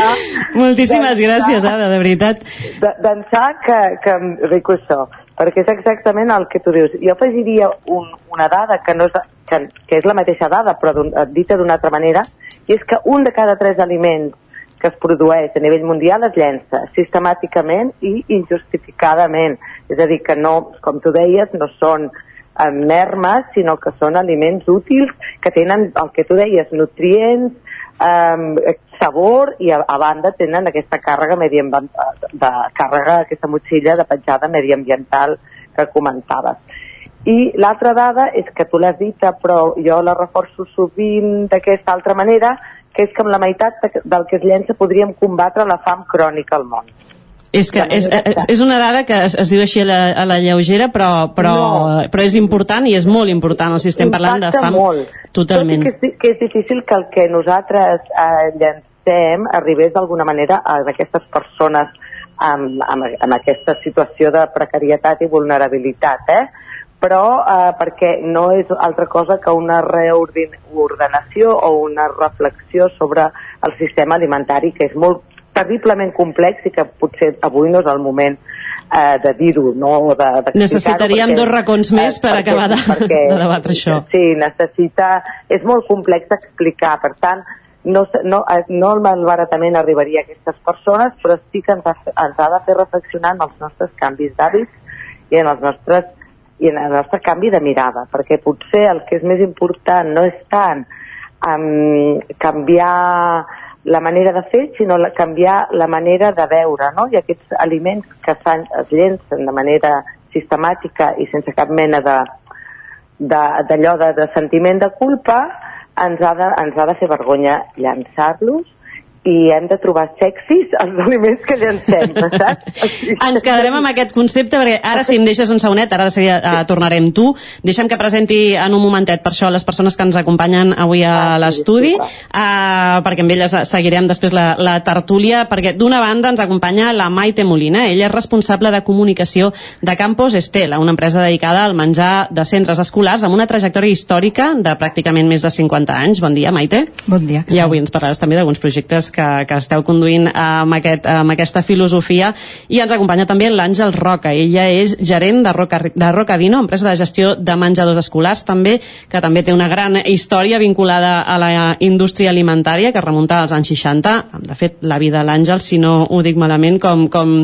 Moltíssimes gràcies, Ada, de veritat. de- d'ençà que, que em rico això, perquè és exactament el que tu dius. Jo afegiria un, una dada que, no és, que, que és la mateixa dada, però dita d'una altra manera, i és que un de cada tres aliments que es produeix a nivell mundial es llença sistemàticament i injustificadament. És a dir, que no, com tu deies, no són eh, mermes, sinó que són aliments útils que tenen, el que tu deies, nutrients, eh, sabor i a, a banda tenen aquesta càrrega mediambiental, de càrrega, aquesta motxilla de petjada mediambiental que comentaves. I l'altra dada és que tu l'has dita, però jo la reforço sovint d'aquesta altra manera, que és que amb la meitat de- del que es llença podríem combatre la fam crònica al món. És que és, és, és una dada que es, es diu així a la, a la lleugera, però, però, No. però és important i és molt important. O sigui, estem parlant de Impacta fam molt. totalment. Tot que, és, que és difícil que el que nosaltres eh, llancem arribés d'alguna manera a aquestes persones amb, amb, amb aquesta situació de precarietat i vulnerabilitat, eh? Però eh, perquè no és altra cosa que una reordenació o una reflexió sobre el sistema alimentari que és molt terriblement complex i que potser avui no és el moment eh, de dir-ho, no? De, d'explicar-ho, Necessitaríem perquè- dos racons més per perquè- acabar de, perquè- de debatre això. Sí, necessita... És molt complex d'explicar, per tant, no, no, eh, no el malbaratament arribaria a aquestes persones, però sí que ens ha, ens ha de fer reflexionar en els nostres canvis d'hàbits i en els nostres i en el nostre canvi de mirada, perquè potser el que és més important no és tant um, canviar la manera de fer, sinó la, canviar la manera de veure, no? I aquests aliments que es llencen de manera sistemàtica i sense cap mena de, de- d'allò de, de sentiment de culpa ens ha de, ens ha de fer vergonya llançar-los i hem de trobar sexis els aliments que llancem, saps? Ens quedarem amb aquest concepte perquè ara si em deixes un segonet, ara de seguida uh, tornarem tu. Deixa'm que presenti en un momentet per això les persones que ens acompanyen avui a l'estudi, uh, perquè amb elles seguirem després la, la tertúlia, perquè d'una banda ens acompanya la Maite Molina, ella és responsable de comunicació de Campos Estela, una empresa dedicada al menjar de centres escolars amb una trajectòria històrica de pràcticament més de 50 anys. Bon dia, Maite. Bon dia. I avui ens parlaràs també d'alguns projectes que, que esteu conduint amb, aquest, amb aquesta filosofia. I ens acompanya també l'Àngel Roca. Ella és gerent de Roca, de Rocadino empresa de gestió de menjadors escolars també, que també té una gran història vinculada a la indústria alimentària que remunta als anys 60 de fet la vida de l'Àngel si no ho dic malament com, com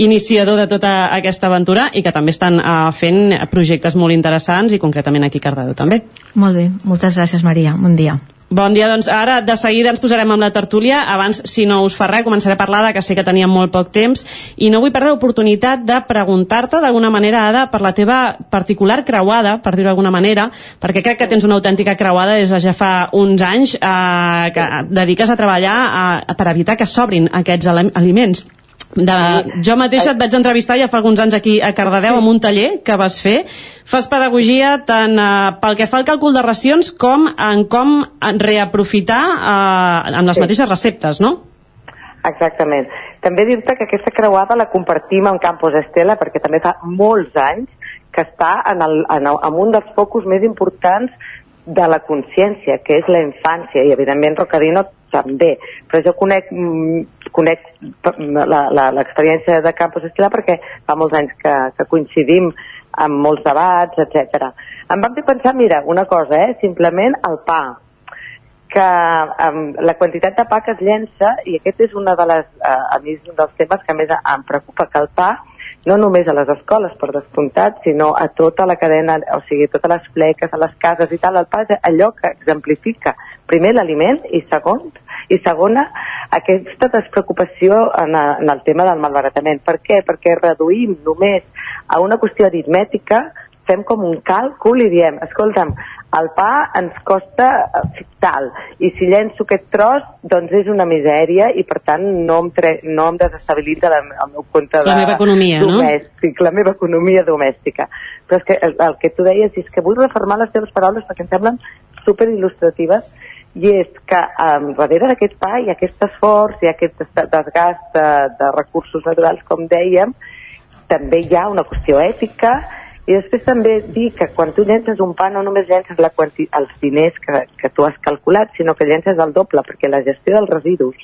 iniciador de tota aquesta aventura i que també estan uh, fent projectes molt interessants i concretament aquí a Cardedeu també. Molt bé, moltes gràcies Maria, bon dia. Bon dia, doncs ara de seguida ens posarem amb la tertúlia. Abans, si no us fa res, començaré a parlar de que sé que teníem molt poc temps i no vull perdre l'oportunitat de preguntar-te d'alguna manera, Ada, per la teva particular creuada, per dir-ho d'alguna manera, perquè crec que tens una autèntica creuada des de ja fa uns anys eh, que dediques a treballar eh, per evitar que s'obrin aquests ali- aliments. De, jo mateixa et vaig entrevistar ja fa alguns anys aquí a Cardedeu amb un taller que vas fer. Fas pedagogia tant eh, pel que fa al càlcul de racions com en com reaprofitar eh, amb les Sí. mateixes receptes, no? Exactament. També dir-te que aquesta creuada la compartim amb Campos Estela perquè també fa molts anys que està en, el, en, el, en un dels focus més importants de la consciència, que és la infància, i evidentment Rocadino també. Però jo conec, mm, conec l'experiència de Campos Estela perquè fa molts anys que, que coincidim amb molts debats, etc. Em vam fer pensar, mira, una cosa, eh? simplement el pa, que um, la quantitat de pa que es llença, i aquest és una de les, uh, a mi és un dels temes que més em preocupa, que el pa, no només a les escoles, per descomptat, sinó a tota la cadena, o sigui, a totes les fleques, a les cases i tal, el pa és allò que exemplifica, primer, l'aliment, i segon, i segona, aquesta despreocupació en, a- en el tema del malbaratament. Per què? Perquè reduïm només a una qüestió aritmètica, fem com un càlcul i diem, escolta'm, el pa ens costa eh, tal, i si llenço aquest tros, doncs és una misèria i per tant no em, tre no em desestabilitza la, el meu compte de La meva economia, no? domèstic, la meva economia domèstica. Però és que el, el que tu deies és que vull reformar les teves paraules perquè em semblen super il·lustratives i és que um, darrere d'aquest pa ha aquest esforç, ha aquest des- desgast de, de recursos naturals, com dèiem, també hi ha una qüestió ètica i després també dir que quan tu llences un pa no només llences la quanti els diners que, que tu has calculat, sinó que llences el doble, perquè la gestió dels residus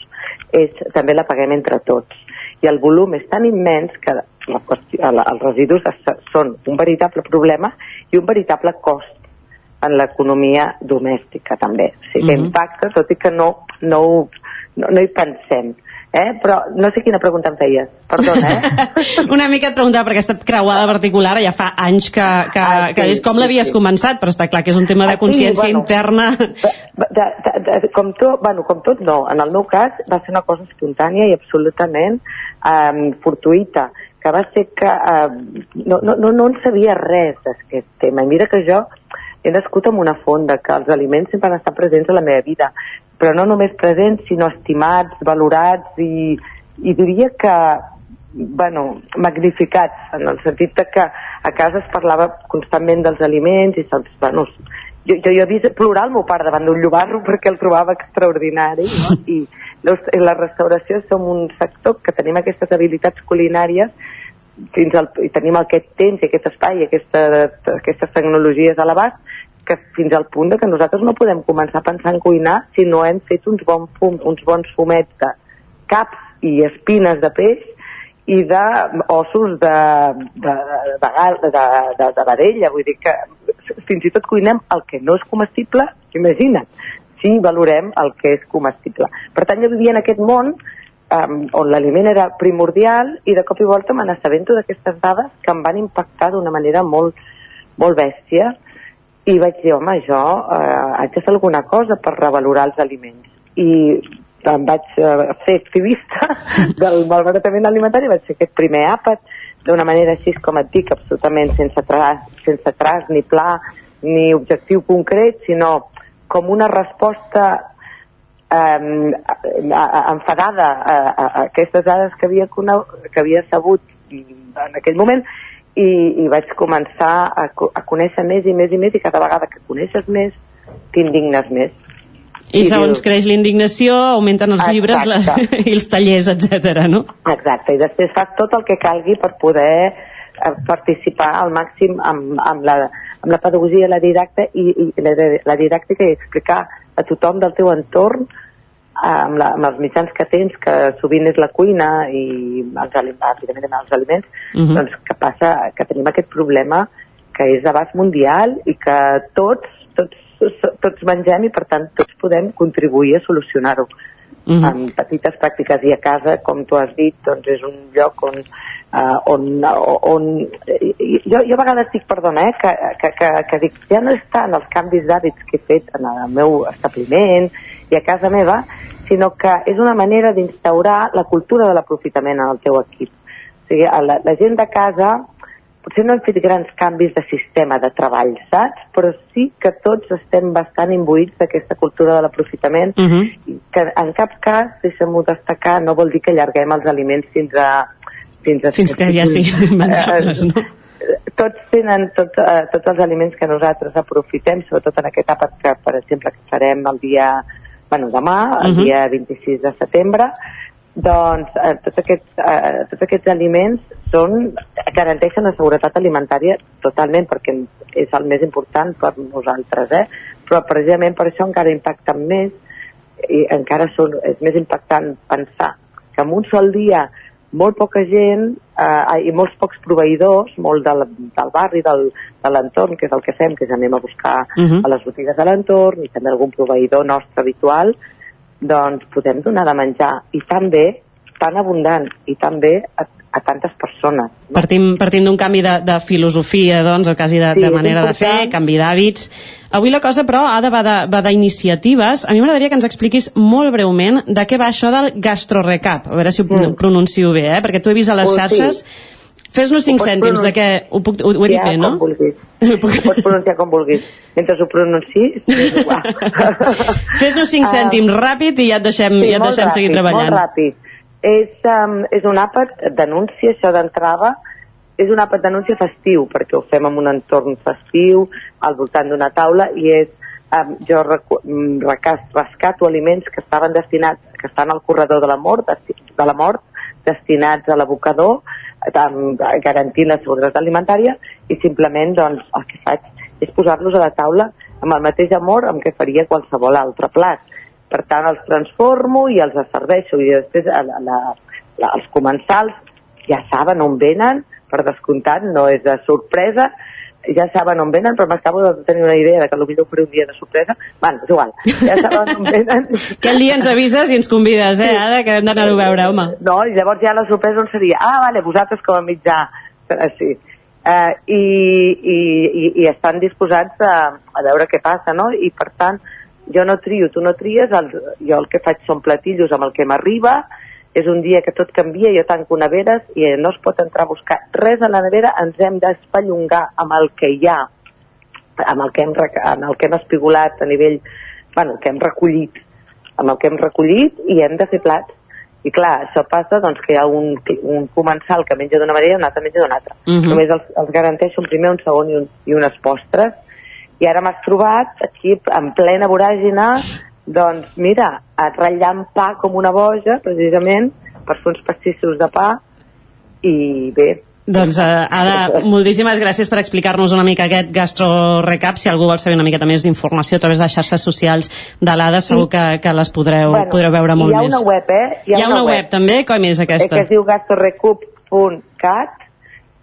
és, també la paguem entre tots. I el volum és tan immens que la qüestió, la, els residus es- són un veritable problema i un veritable cost en l'economia domèstica també. O sigui, que Mhm. impacta, tot i que no, no, ho- no, no hi pensem. Eh? Però no sé quina pregunta em feies. Perdona, eh? Una mica et preguntava per aquesta creuada particular, ja fa anys que, que, Ah, sí, que és com sí, l'havies sí. començat, però està clar que és un tema de Ah, sí, consciència bueno. interna. de, de, de, com, tot, bueno, com tot no, en el meu cas va ser una cosa espontània i absolutament um, fortuïta que va ser que um, no, no, no, no en sabia res d'aquest tema i mira que jo he nascut amb una fonda que els aliments sempre han estat presents a la meva vida però no només presents sinó estimats, valorats i, i diria que bueno, magnificats, en el sentit de que a casa es parlava constantment dels aliments i se'ls, bueno, jo, jo, jo he vist plorar el meu pare davant d'un llobarro perquè el trobava extraordinari no? i los- en la restauració som un sector que tenim aquestes habilitats culinàries fins al, i tenim aquest temps i aquest espai i aquesta, aquestes tecnologies a l'abast que fins al punt de que nosaltres no podem començar a pensar en cuinar si no hem fet uns, bon fum, uns bons fumets de caps i espines de peix i d'ossos de, de, de, gal- de, de, de vedella, vull dir que fins i tot cuinem el que no és comestible, imagina't, si valorem el que és comestible. Per tant, jo vivia en aquest món um, on l'aliment era primordial i de cop i volta me n'assabento d'aquestes dades que em van impactar d'una manera molt, molt bèstia i vaig dir, home, jo eh, haig de fer alguna cosa per revalorar els aliments. I em vaig eh, fer activista del malbaratament alimentari, vaig fer aquest primer àpat d'una manera així, com et dic, absolutament sense traç, sense traç ni pla, ni objectiu concret, sinó com una resposta eh, enfadada a, a, a aquestes dades que havia, que havia sabut en aquell moment i, i vaig començar a, a conèixer més i més i més i cada vegada que coneixes més t'indignes més. I, I segons dius- creix l'indignació, augmenten els llibres les, Exacte. i els tallers, etc. no? Exacte, i després fas tot el que calgui per poder eh, participar al màxim amb, amb, la, amb la pedagogia, la didacta i, i la, la didàctica i explicar a tothom del teu entorn eh, amb, la, amb els mitjans que tens, que sovint és la cuina i els, evidentment els aliments, Mhm. doncs que passa que tenim aquest problema que és d'abast mundial i que tots, tots, tots mengem i per tant tots podem contribuir a solucionar-ho Mhm. amb petites pràctiques i a casa, com tu has dit, doncs és un lloc on, uh, on, on jo, jo a vegades dic, perdona, eh, que, que, que, que dic, ja no estan els canvis d'hàbits que he fet en el meu establiment i a casa meva, sinó que és una manera d'instaurar la cultura de l'aprofitament en el teu equip. O sigui, a la, la gent de casa potser no hem fet grans canvis de sistema de treball, saps? Però sí que tots estem bastant imbuïts d'aquesta cultura de l'aprofitament Uh -huh. que en cap cas, deixa'm-ho destacar, no vol dir que allarguem els aliments fins a... Fins, a, Fins que ja siguin menjables, no? Tots tenen, tot, uh, tots els aliments que nosaltres aprofitem, sobretot en aquest àpat que, per exemple, que farem el dia, bueno, demà, el Mhm. dia 26 de setembre, doncs eh, tots, aquests, eh, tots aquests aliments són, garanteixen la seguretat alimentària totalment, perquè és el més important per nosaltres, eh? però precisament per això encara impacten més i encara són, és més impactant pensar que en un sol dia molt poca gent eh, i molts pocs proveïdors, molt del, del barri, del, de l'entorn, que és el que fem, que és anem a buscar Mhm. a les botigues de l'entorn i també algun proveïdor nostre habitual, doncs podem donar de menjar i tan bé, tan abundant i tan bé a, tantes persones. Partim, partim d'un canvi de, de filosofia, doncs, o quasi de, Sí, de manera de fer, canvi d'hàbits. Avui la cosa, però, ha de va d'iniciatives. A mi m'agradaria que ens expliquis molt breument de què va això del gastrorecap. A veure si ho mm. pronuncio bé, eh? perquè tu he vist a les sí. xarxes... Fes-nos 5 pots cèntims de què... Ho, puc, ho, ho he dit Ja, bé, no? com vulguis. Ho pots pronunciar com vulguis. Mentre ho igual. Fes-nos 5 Ah, cèntims ràpid i ja et deixem, Sí, ja et deixem seguir ràpid, treballant. Molt ràpid. És, um, és un àpat d'anunci, això d'entrada, és un àpat d'anunci festiu, perquè ho fem en un entorn festiu, al voltant d'una taula, i és, um, jo mm, recas- rescato aliments que estaven destinats, que estan al corredor de la mort, de la mort destinats a l'abocador, garantint la seguretat alimentària, i simplement doncs, el que faig és posar-los a la taula amb el mateix amor amb què faria qualsevol altre plat. Per tant, els transformo i els serveixo i després la, la, la, els comensals ja saben on venen, per descomptat, no és de sorpresa, ja saben on venen, però m'acabo de tenir una idea de que potser ho faré un dia de sorpresa. Bueno, és igual, ja saben on venen. Aquell dia ens avises i ens convides, eh, Ada, que hem d'anar-ho a veure, home. No, i llavors ja la sorpresa on seria, ah, vale, vosaltres com a mitjà, eh, sí. Eh, i, i, i, i estan disposats a, a veure què passa, no? I per tant, jo no trio, tu no tries, el, jo el que faig són platillos amb el que m'arriba, és un dia que tot canvia, jo tanco neveres i no es pot entrar a buscar res a la nevera, ens hem d'espallongar amb el que hi ha, amb el que hem, amb el que hem espigolat a nivell, bueno, que hem recollit, amb el que hem recollit i hem de fer plats. I clar, això passa doncs, que hi ha un, un comensal que menja d'una manera i un altre menja d'una altra. Mhm. Només els, els garanteixo un primer, un segon i, un, i unes postres I ara m'has trobat aquí en plena voràgina, doncs mira, ratllant pa com una boja, precisament, per fer uns pastissos de pa, i bé, Doncs, uh, Ada, moltíssimes gràcies per explicar-nos una mica aquest gastro recap. Si algú vol saber una miqueta més d'informació a través de xarxes socials de l'Ada, segur que, que les podreu, Bueno, podreu veure molt hi ha més. una web, eh? Hi ha, una, web, també? Com és eh, aquesta? que es diu gastorecup.cat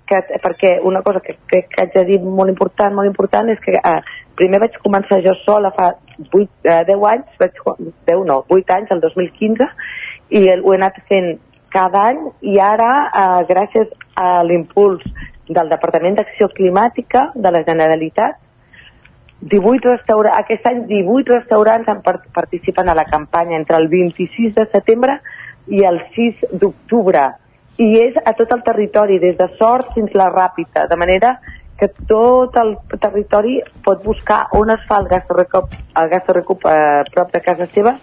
que, perquè una cosa que crec que haig de dir molt important, molt important és que eh, primer vaig començar jo sola fa 8, eh, 10 anys, vaig, co- 10 no, 8 anys, el 2015, i el, ho he anat fent cada any i ara, eh, gràcies a l'impuls del Departament d'Acció Climàtica de la Generalitat, 18 restaurants, aquest any 18 restaurants han part participen a la campanya entre el 26 de setembre i el 6 d'octubre i és a tot el territori, des de Sort fins la Ràpita, de manera que tot el territori pot buscar on es fa el gastrorecup, el gastrorecup a prop de casa seva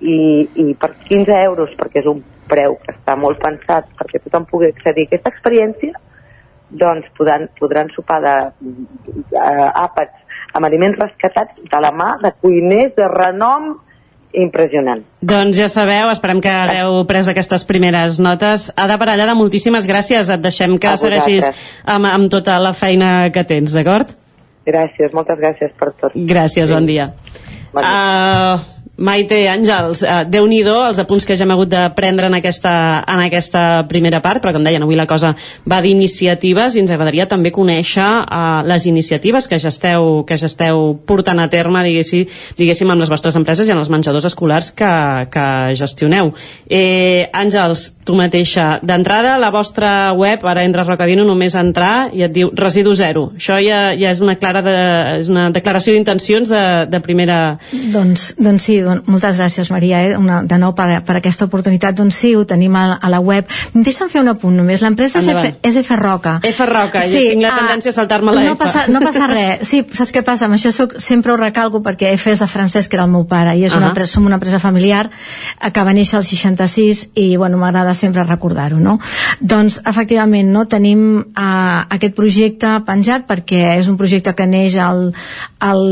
i, i per 15 euros, perquè és un preu que està molt pensat perquè tothom pugui accedir a aquesta experiència, doncs podran, podran sopar de, uh, àpats amb aliments rescatats de la mà de cuiners de renom impressionant. Doncs ja sabeu, esperem que hagueu pres aquestes primeres notes. Ada Parellada, moltíssimes gràcies. Et deixem que segueixis amb, amb tota la feina que tens, d'acord? Gràcies, moltes gràcies per tot. Gràcies, bon dia. Uh, Maite, Àngels, uh, déu nhi els apunts que ja hem hagut de prendre en aquesta, en aquesta primera part, però com deien, avui la cosa va d'iniciatives i ens agradaria també conèixer uh, les iniciatives que ja esteu, que ja esteu portant a terme, diguéssim, diguéssim, amb les vostres empreses i en els menjadors escolars que, que gestioneu. Eh, Àngels, tu mateixa, d'entrada, la vostra web, ara entres Rocadino, només entrar i et diu residu zero. Això ja, ja és una clara de, és una declaració d'intencions de, de primera... Doncs, doncs sí, don, moltes gràcies Maria eh? una, de nou per, per aquesta oportunitat doncs sí, ho tenim a, a la web deixa'm fer un apunt només, l'empresa és, F, és F Roca F Roca, sí, tinc la ah, tendència a saltar-me la no F. passa, no passa res, sí, saps què passa? Amb això soc, sempre ho recalco perquè F és de Francesc, que era el meu pare, i és una Ahà. empresa, som una empresa familiar que va néixer al 66 i bueno, m'agrada sempre recordar-ho, no? Doncs efectivament, no, tenim uh, aquest projecte penjat perquè és un projecte que neix al, al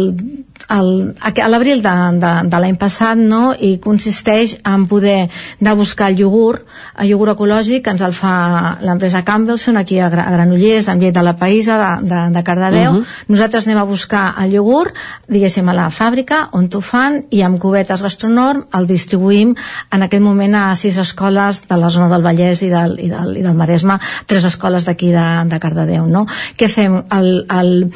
el, a l'abril de, de, de l'any passat no? i consisteix en poder anar a buscar el iogurt, el iogurt ecològic que ens el fa l'empresa Campbellson aquí a, a Granollers, amb llet de la Païsa de, de, de Cardedeu. Mhm. Nosaltres anem a buscar el iogurt diguéssim a la fàbrica on t'ho fan i amb cubetes gastronorm el distribuïm en aquest moment a sis escoles de la zona del Vallès i del, i del, i del Maresme, tres escoles d'aquí de, de Cardedeu. No? Què fem? El, el,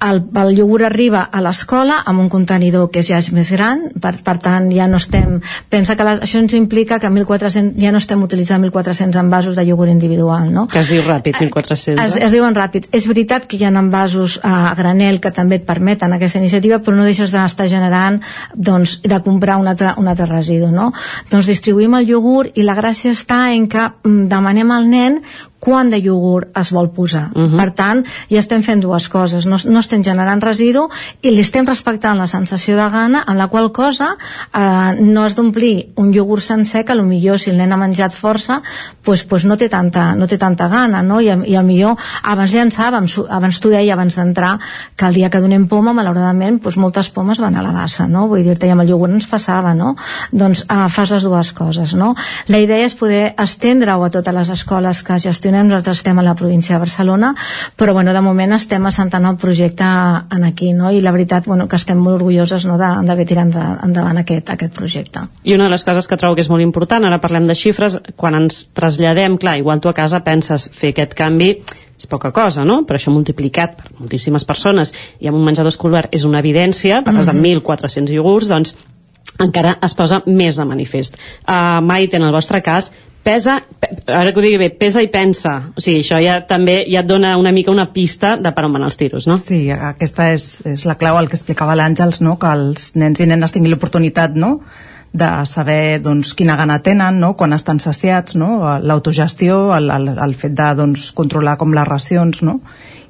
el, el iogurt arriba a l'escola amb un contenidor que ja és més gran, per, per tant ja no estem... Pensa que les, això ens implica que 1.400, ja no estem utilitzant 1.400 envasos de iogurt individual, no? Que es diu ràpid, 1.400. Es, es diuen ràpid. És veritat que hi ha envasos a granel que també et permeten aquesta iniciativa, però no deixes d'estar generant, doncs, de comprar un altre, un altre residu, no? Doncs distribuïm el iogurt i la gràcia està en que mm, demanem al nen quant de iogurt es vol posar. Mhm. Per tant, ja estem fent dues coses. No, no estem generant residu i li estem respectant la sensació de gana, amb la qual cosa eh, no has d'omplir un iogurt sencer que millor si el nen ha menjat força pues, pues no, té tanta, no té tanta gana, no? I, i al millor abans llançàvem, abans t'ho deia abans d'entrar, que el dia que donem poma, malauradament, pues, moltes pomes van a la bassa, no? Vull dir-te, i amb el iogurt ens passava, no? Doncs eh, fas les dues coses, no? La idea és poder estendre-ho a totes les escoles que gestionem, nosaltres estem a la província de Barcelona, però bueno, de moment estem assentant el projecte en aquí, no? I la veritat, bueno, que estem molt orgulloses no, d'haver tirat enda- endavant aquest, aquest projecte. I una de les coses que trobo que és molt important, ara parlem de xifres, quan ens traslladem, clar, igual tu a casa penses fer aquest canvi és poca cosa, no? Però això multiplicat per moltíssimes persones i amb un menjador escolar és una evidència, parles Mhm. de 1.400 iogurts, doncs encara es posa més de manifest. Uh, Maite, en el vostre cas, pesa, pe, ara que ho digui bé, pesa i pensa. O sigui, això ja també ja et dona una mica una pista de per on van els tiros, no? Sí, aquesta és, és la clau, el que explicava l'Àngels, no? que els nens i nenes tinguin l'oportunitat no? de saber doncs, quina gana tenen, no? quan estan saciats, no? l'autogestió, el, el, el fet de doncs, controlar com les racions, no?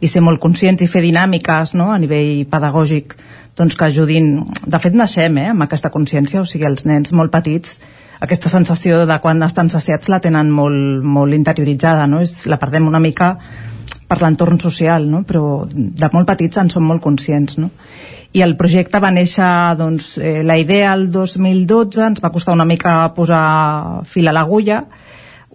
i ser molt conscients i fer dinàmiques no? a nivell pedagògic doncs, que ajudin... De fet, naixem eh? amb aquesta consciència, o sigui, els nens molt petits aquesta sensació de quan estan saciats la tenen molt, molt interioritzada, no? És, la perdem una mica per l'entorn social, no? però de molt petits en som molt conscients. No? I el projecte va néixer, doncs, eh, la idea el 2012, ens va costar una mica posar fil a l'agulla,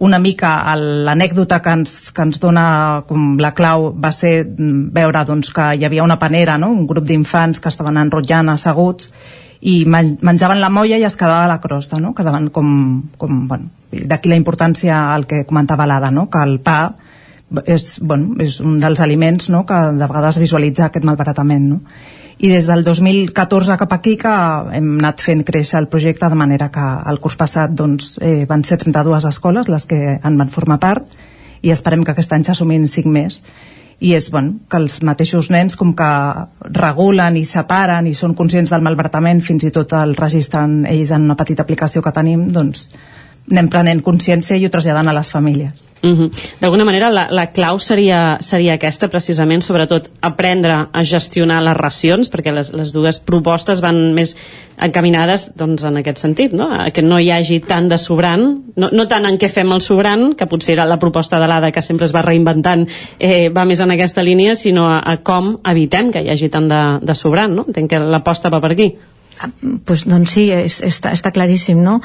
una mica l'anècdota que ens, que ens dona com la clau va ser mm, veure doncs, que hi havia una panera, no? un grup d'infants que estaven enrotllant asseguts i men- menjaven la molla i es quedava la crosta, no? quedaven com, com bueno, d'aquí la importància al que comentava l'Ada, no? que el pa és, bueno, és un dels aliments no? que de vegades visualitza aquest malbaratament. No? I des del 2014 cap aquí que hem anat fent créixer el projecte de manera que el curs passat doncs, eh, van ser 32 escoles les que en van formar part i esperem que aquest any s'assumin 5 més i és bueno, que els mateixos nens com que regulen i separen i són conscients del malbaratament fins i tot el registren ells en una petita aplicació que tenim doncs anem prenent consciència i ho traslladant a les famílies Mm -hmm. D'alguna manera, la, la clau seria, seria aquesta, precisament, sobretot aprendre a gestionar les racions, perquè les, les dues propostes van més encaminades doncs, en aquest sentit, no? A que no hi hagi tant de sobrant, no, no tant en què fem el sobrant, que potser era la proposta de l'ADA que sempre es va reinventant, eh, va més en aquesta línia, sinó a, a com evitem que hi hagi tant de, de sobrant, no? Entenc que l'aposta va per aquí. Pues, doncs sí, és, està, està claríssim no?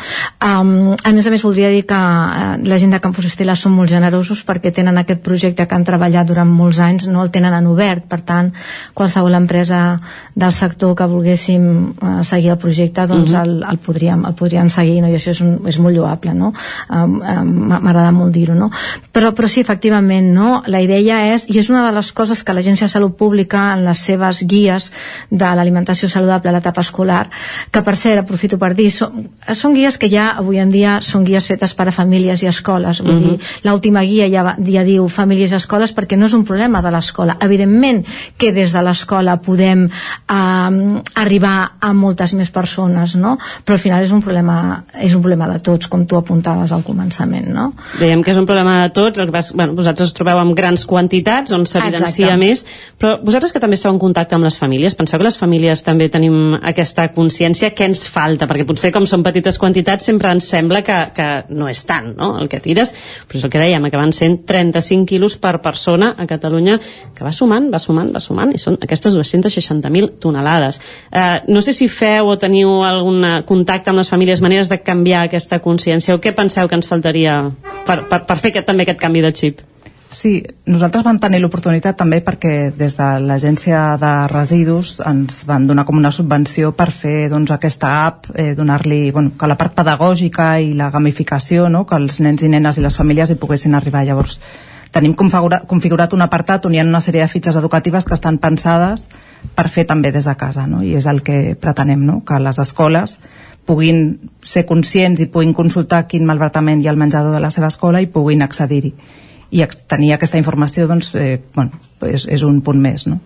um, a més a més voldria dir que uh, la gent de Campus Estela són molt generosos perquè tenen aquest projecte que han treballat durant molts anys no el tenen en obert, per tant qualsevol empresa del sector que volguéssim uh, seguir el projecte doncs Mhm. el, el, podríem, el podrien seguir no? i això és, un, és molt lloable no? um, um, m'agrada molt dir-ho no? però, però sí, efectivament no? la idea és, i és una de les coses que l'Agència de Salut Pública en les seves guies de l'alimentació saludable a l'etapa escolar que per cert, aprofito per dir són, són guies que ja avui en dia són guies fetes per a famílies i escoles vull Mhm. dir, l'última guia ja, ja diu famílies i escoles perquè no és un problema de l'escola evidentment que des de l'escola podem eh, arribar a moltes més persones no? però al final és un problema és un problema de tots com tu apuntaves al començament no? Veiem que és un problema de tots, el que passa, bueno, vosaltres us trobeu amb grans quantitats on s'evidencia més, però vosaltres que també esteu en contacte amb les famílies, penseu que les famílies també tenim aquesta consciència, què ens falta? Perquè potser com són petites quantitats sempre ens sembla que, que no és tant, no?, el que tires, però és el que dèiem, que van sent 35 quilos per persona a Catalunya, que va sumant, va sumant, va sumant, i són aquestes 260.000 tonelades. Eh, no sé si feu o teniu algun contacte amb les famílies, maneres de canviar aquesta consciència, o què penseu que ens faltaria per, per, per fer aquest, també aquest canvi de xip? Sí, nosaltres vam tenir l'oportunitat també perquè des de l'agència de residus ens van donar com una subvenció per fer doncs, aquesta app, eh, donar-li bueno, que la part pedagògica i la gamificació, no? que els nens i nenes i les famílies hi poguessin arribar. Llavors, tenim configura, configurat un apartat on hi ha una sèrie de fitxes educatives que estan pensades per fer també des de casa, no? i és el que pretenem, no? que les escoles puguin ser conscients i puguin consultar quin malbaratament hi ha al menjador de la seva escola i puguin accedir-hi i tenir aquesta informació doncs, eh, bueno, és, és un punt més no?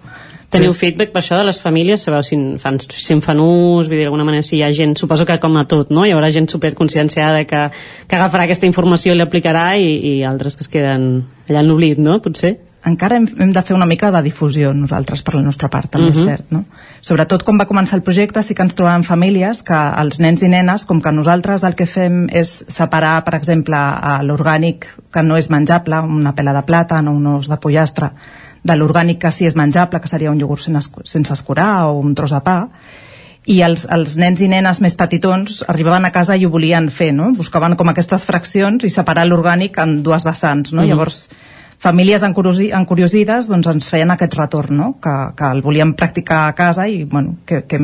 Teniu Però feedback per això de les famílies? Sabeu si en fan, si en fan ús? Vull dir, d'alguna manera, si hi ha gent, suposo que com a tot, no? Hi haurà gent superconscienciada que, que agafarà aquesta informació i l'aplicarà i, i altres que es queden allà en l'oblit, no? Potser? Encara hem, hem de fer una mica de difusió nosaltres per la nostra part, també Mhm. és cert no? sobretot quan va començar el projecte sí que ens trobàvem famílies que els nens i nenes com que nosaltres el que fem és separar per exemple l'orgànic que no és menjable, una pela de plàtan o un os de pollastre de l'orgànic que sí és menjable, que seria un iogurt sense, escurar o un tros de pa i els, els nens i nenes més petitons arribaven a casa i ho volien fer, no? buscaven com aquestes fraccions i separar l'orgànic en dues vessants, no? Mhm. llavors famílies encuriosi, encuriosides doncs ens feien aquest retorn, no? que, que el volien practicar a casa i bueno, que, que,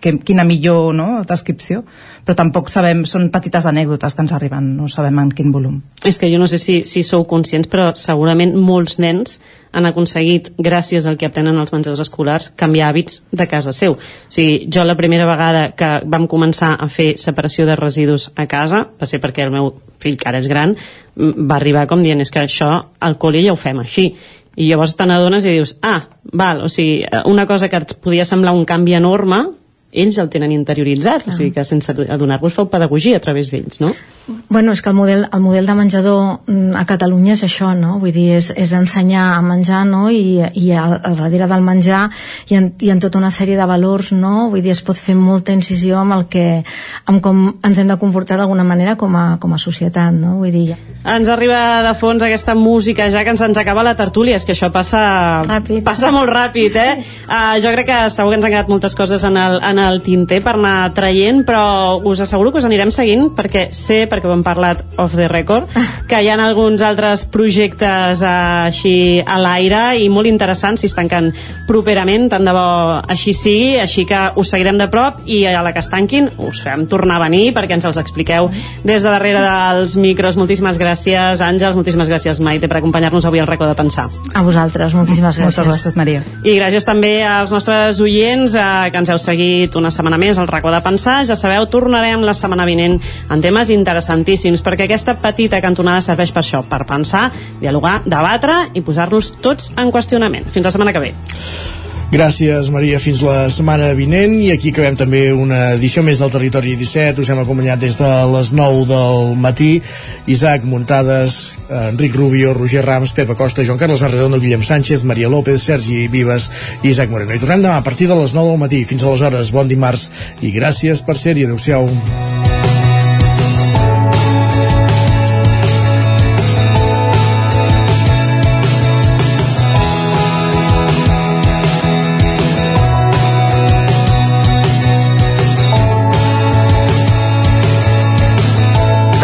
que, quina millor no? descripció, però tampoc sabem, són petites anècdotes que ens arriben, no sabem en quin volum. És que jo no sé si, si sou conscients, però segurament molts nens han aconseguit, gràcies al que aprenen als menjadors escolars, canviar hàbits de casa seu. O sigui, jo la primera vegada que vam començar a fer separació de residus a casa, va ser perquè el meu fill, que ara és gran, va arribar com dient, és que això al col·le ja ho fem així. I llavors te n'adones i dius, ah, val, o sigui, una cosa que et podia semblar un canvi enorme, ells el tenen interioritzat, o sigui que sense adonar-vos feu pedagogia a través d'ells, no? Bueno, és que el model, el model de menjador mm, a Catalunya és això, no? Vull dir, és, és ensenyar a menjar, no? I, i al, al darrere del menjar hi ha, hi ha tota una sèrie de valors, no? Vull dir, es pot fer molta incisió amb el que, amb com ens hem de comportar d'alguna manera com a, com a societat, no? Vull dir, Ens arriba de fons aquesta música ja que ens ens acaba la tertúlia, és que això passa ràpid. passa molt ràpid, eh? Uh, jo crec que segur que ens han quedat moltes coses en el, en el tinter per anar traient, però us asseguro que us anirem seguint perquè sé, perquè ho hem parlat off the record, que hi ha alguns altres projectes uh, així a l'aire i molt interessants si es tanquen properament, tant de bo així sigui, així que us seguirem de prop i a la que es tanquin us fem tornar a venir perquè ens els expliqueu des de darrere dels micros. Moltíssimes gràcies, Àngels, moltíssimes gràcies, Maite, per acompanyar-nos avui al racó de pensar. a vosaltres, moltíssimes gràcies. Moltes gràcies, Maria. I gràcies també als nostres oients eh, que ens heu seguit una setmana més al racó de pensar. Ja sabeu, tornarem la setmana vinent en temes interessantíssims, perquè aquesta petita cantonada serveix per això, per pensar, dialogar, debatre i posar-nos tots en qüestionament. Fins la setmana que ve. Gràcies, Maria. Fins la setmana vinent. I aquí acabem també una edició més del Territori 17. Us hem acompanyat des de les 9 del matí. Isaac Muntades, Enric Rubio, Roger Rams, Pepa Costa, Joan Carles Arredondo, Guillem Sánchez, Maria López, Sergi Vives i Isaac Moreno. I tornem demà a partir de les 9 del matí. Fins aleshores, bon dimarts i gràcies per ser-hi. Adéu-siau.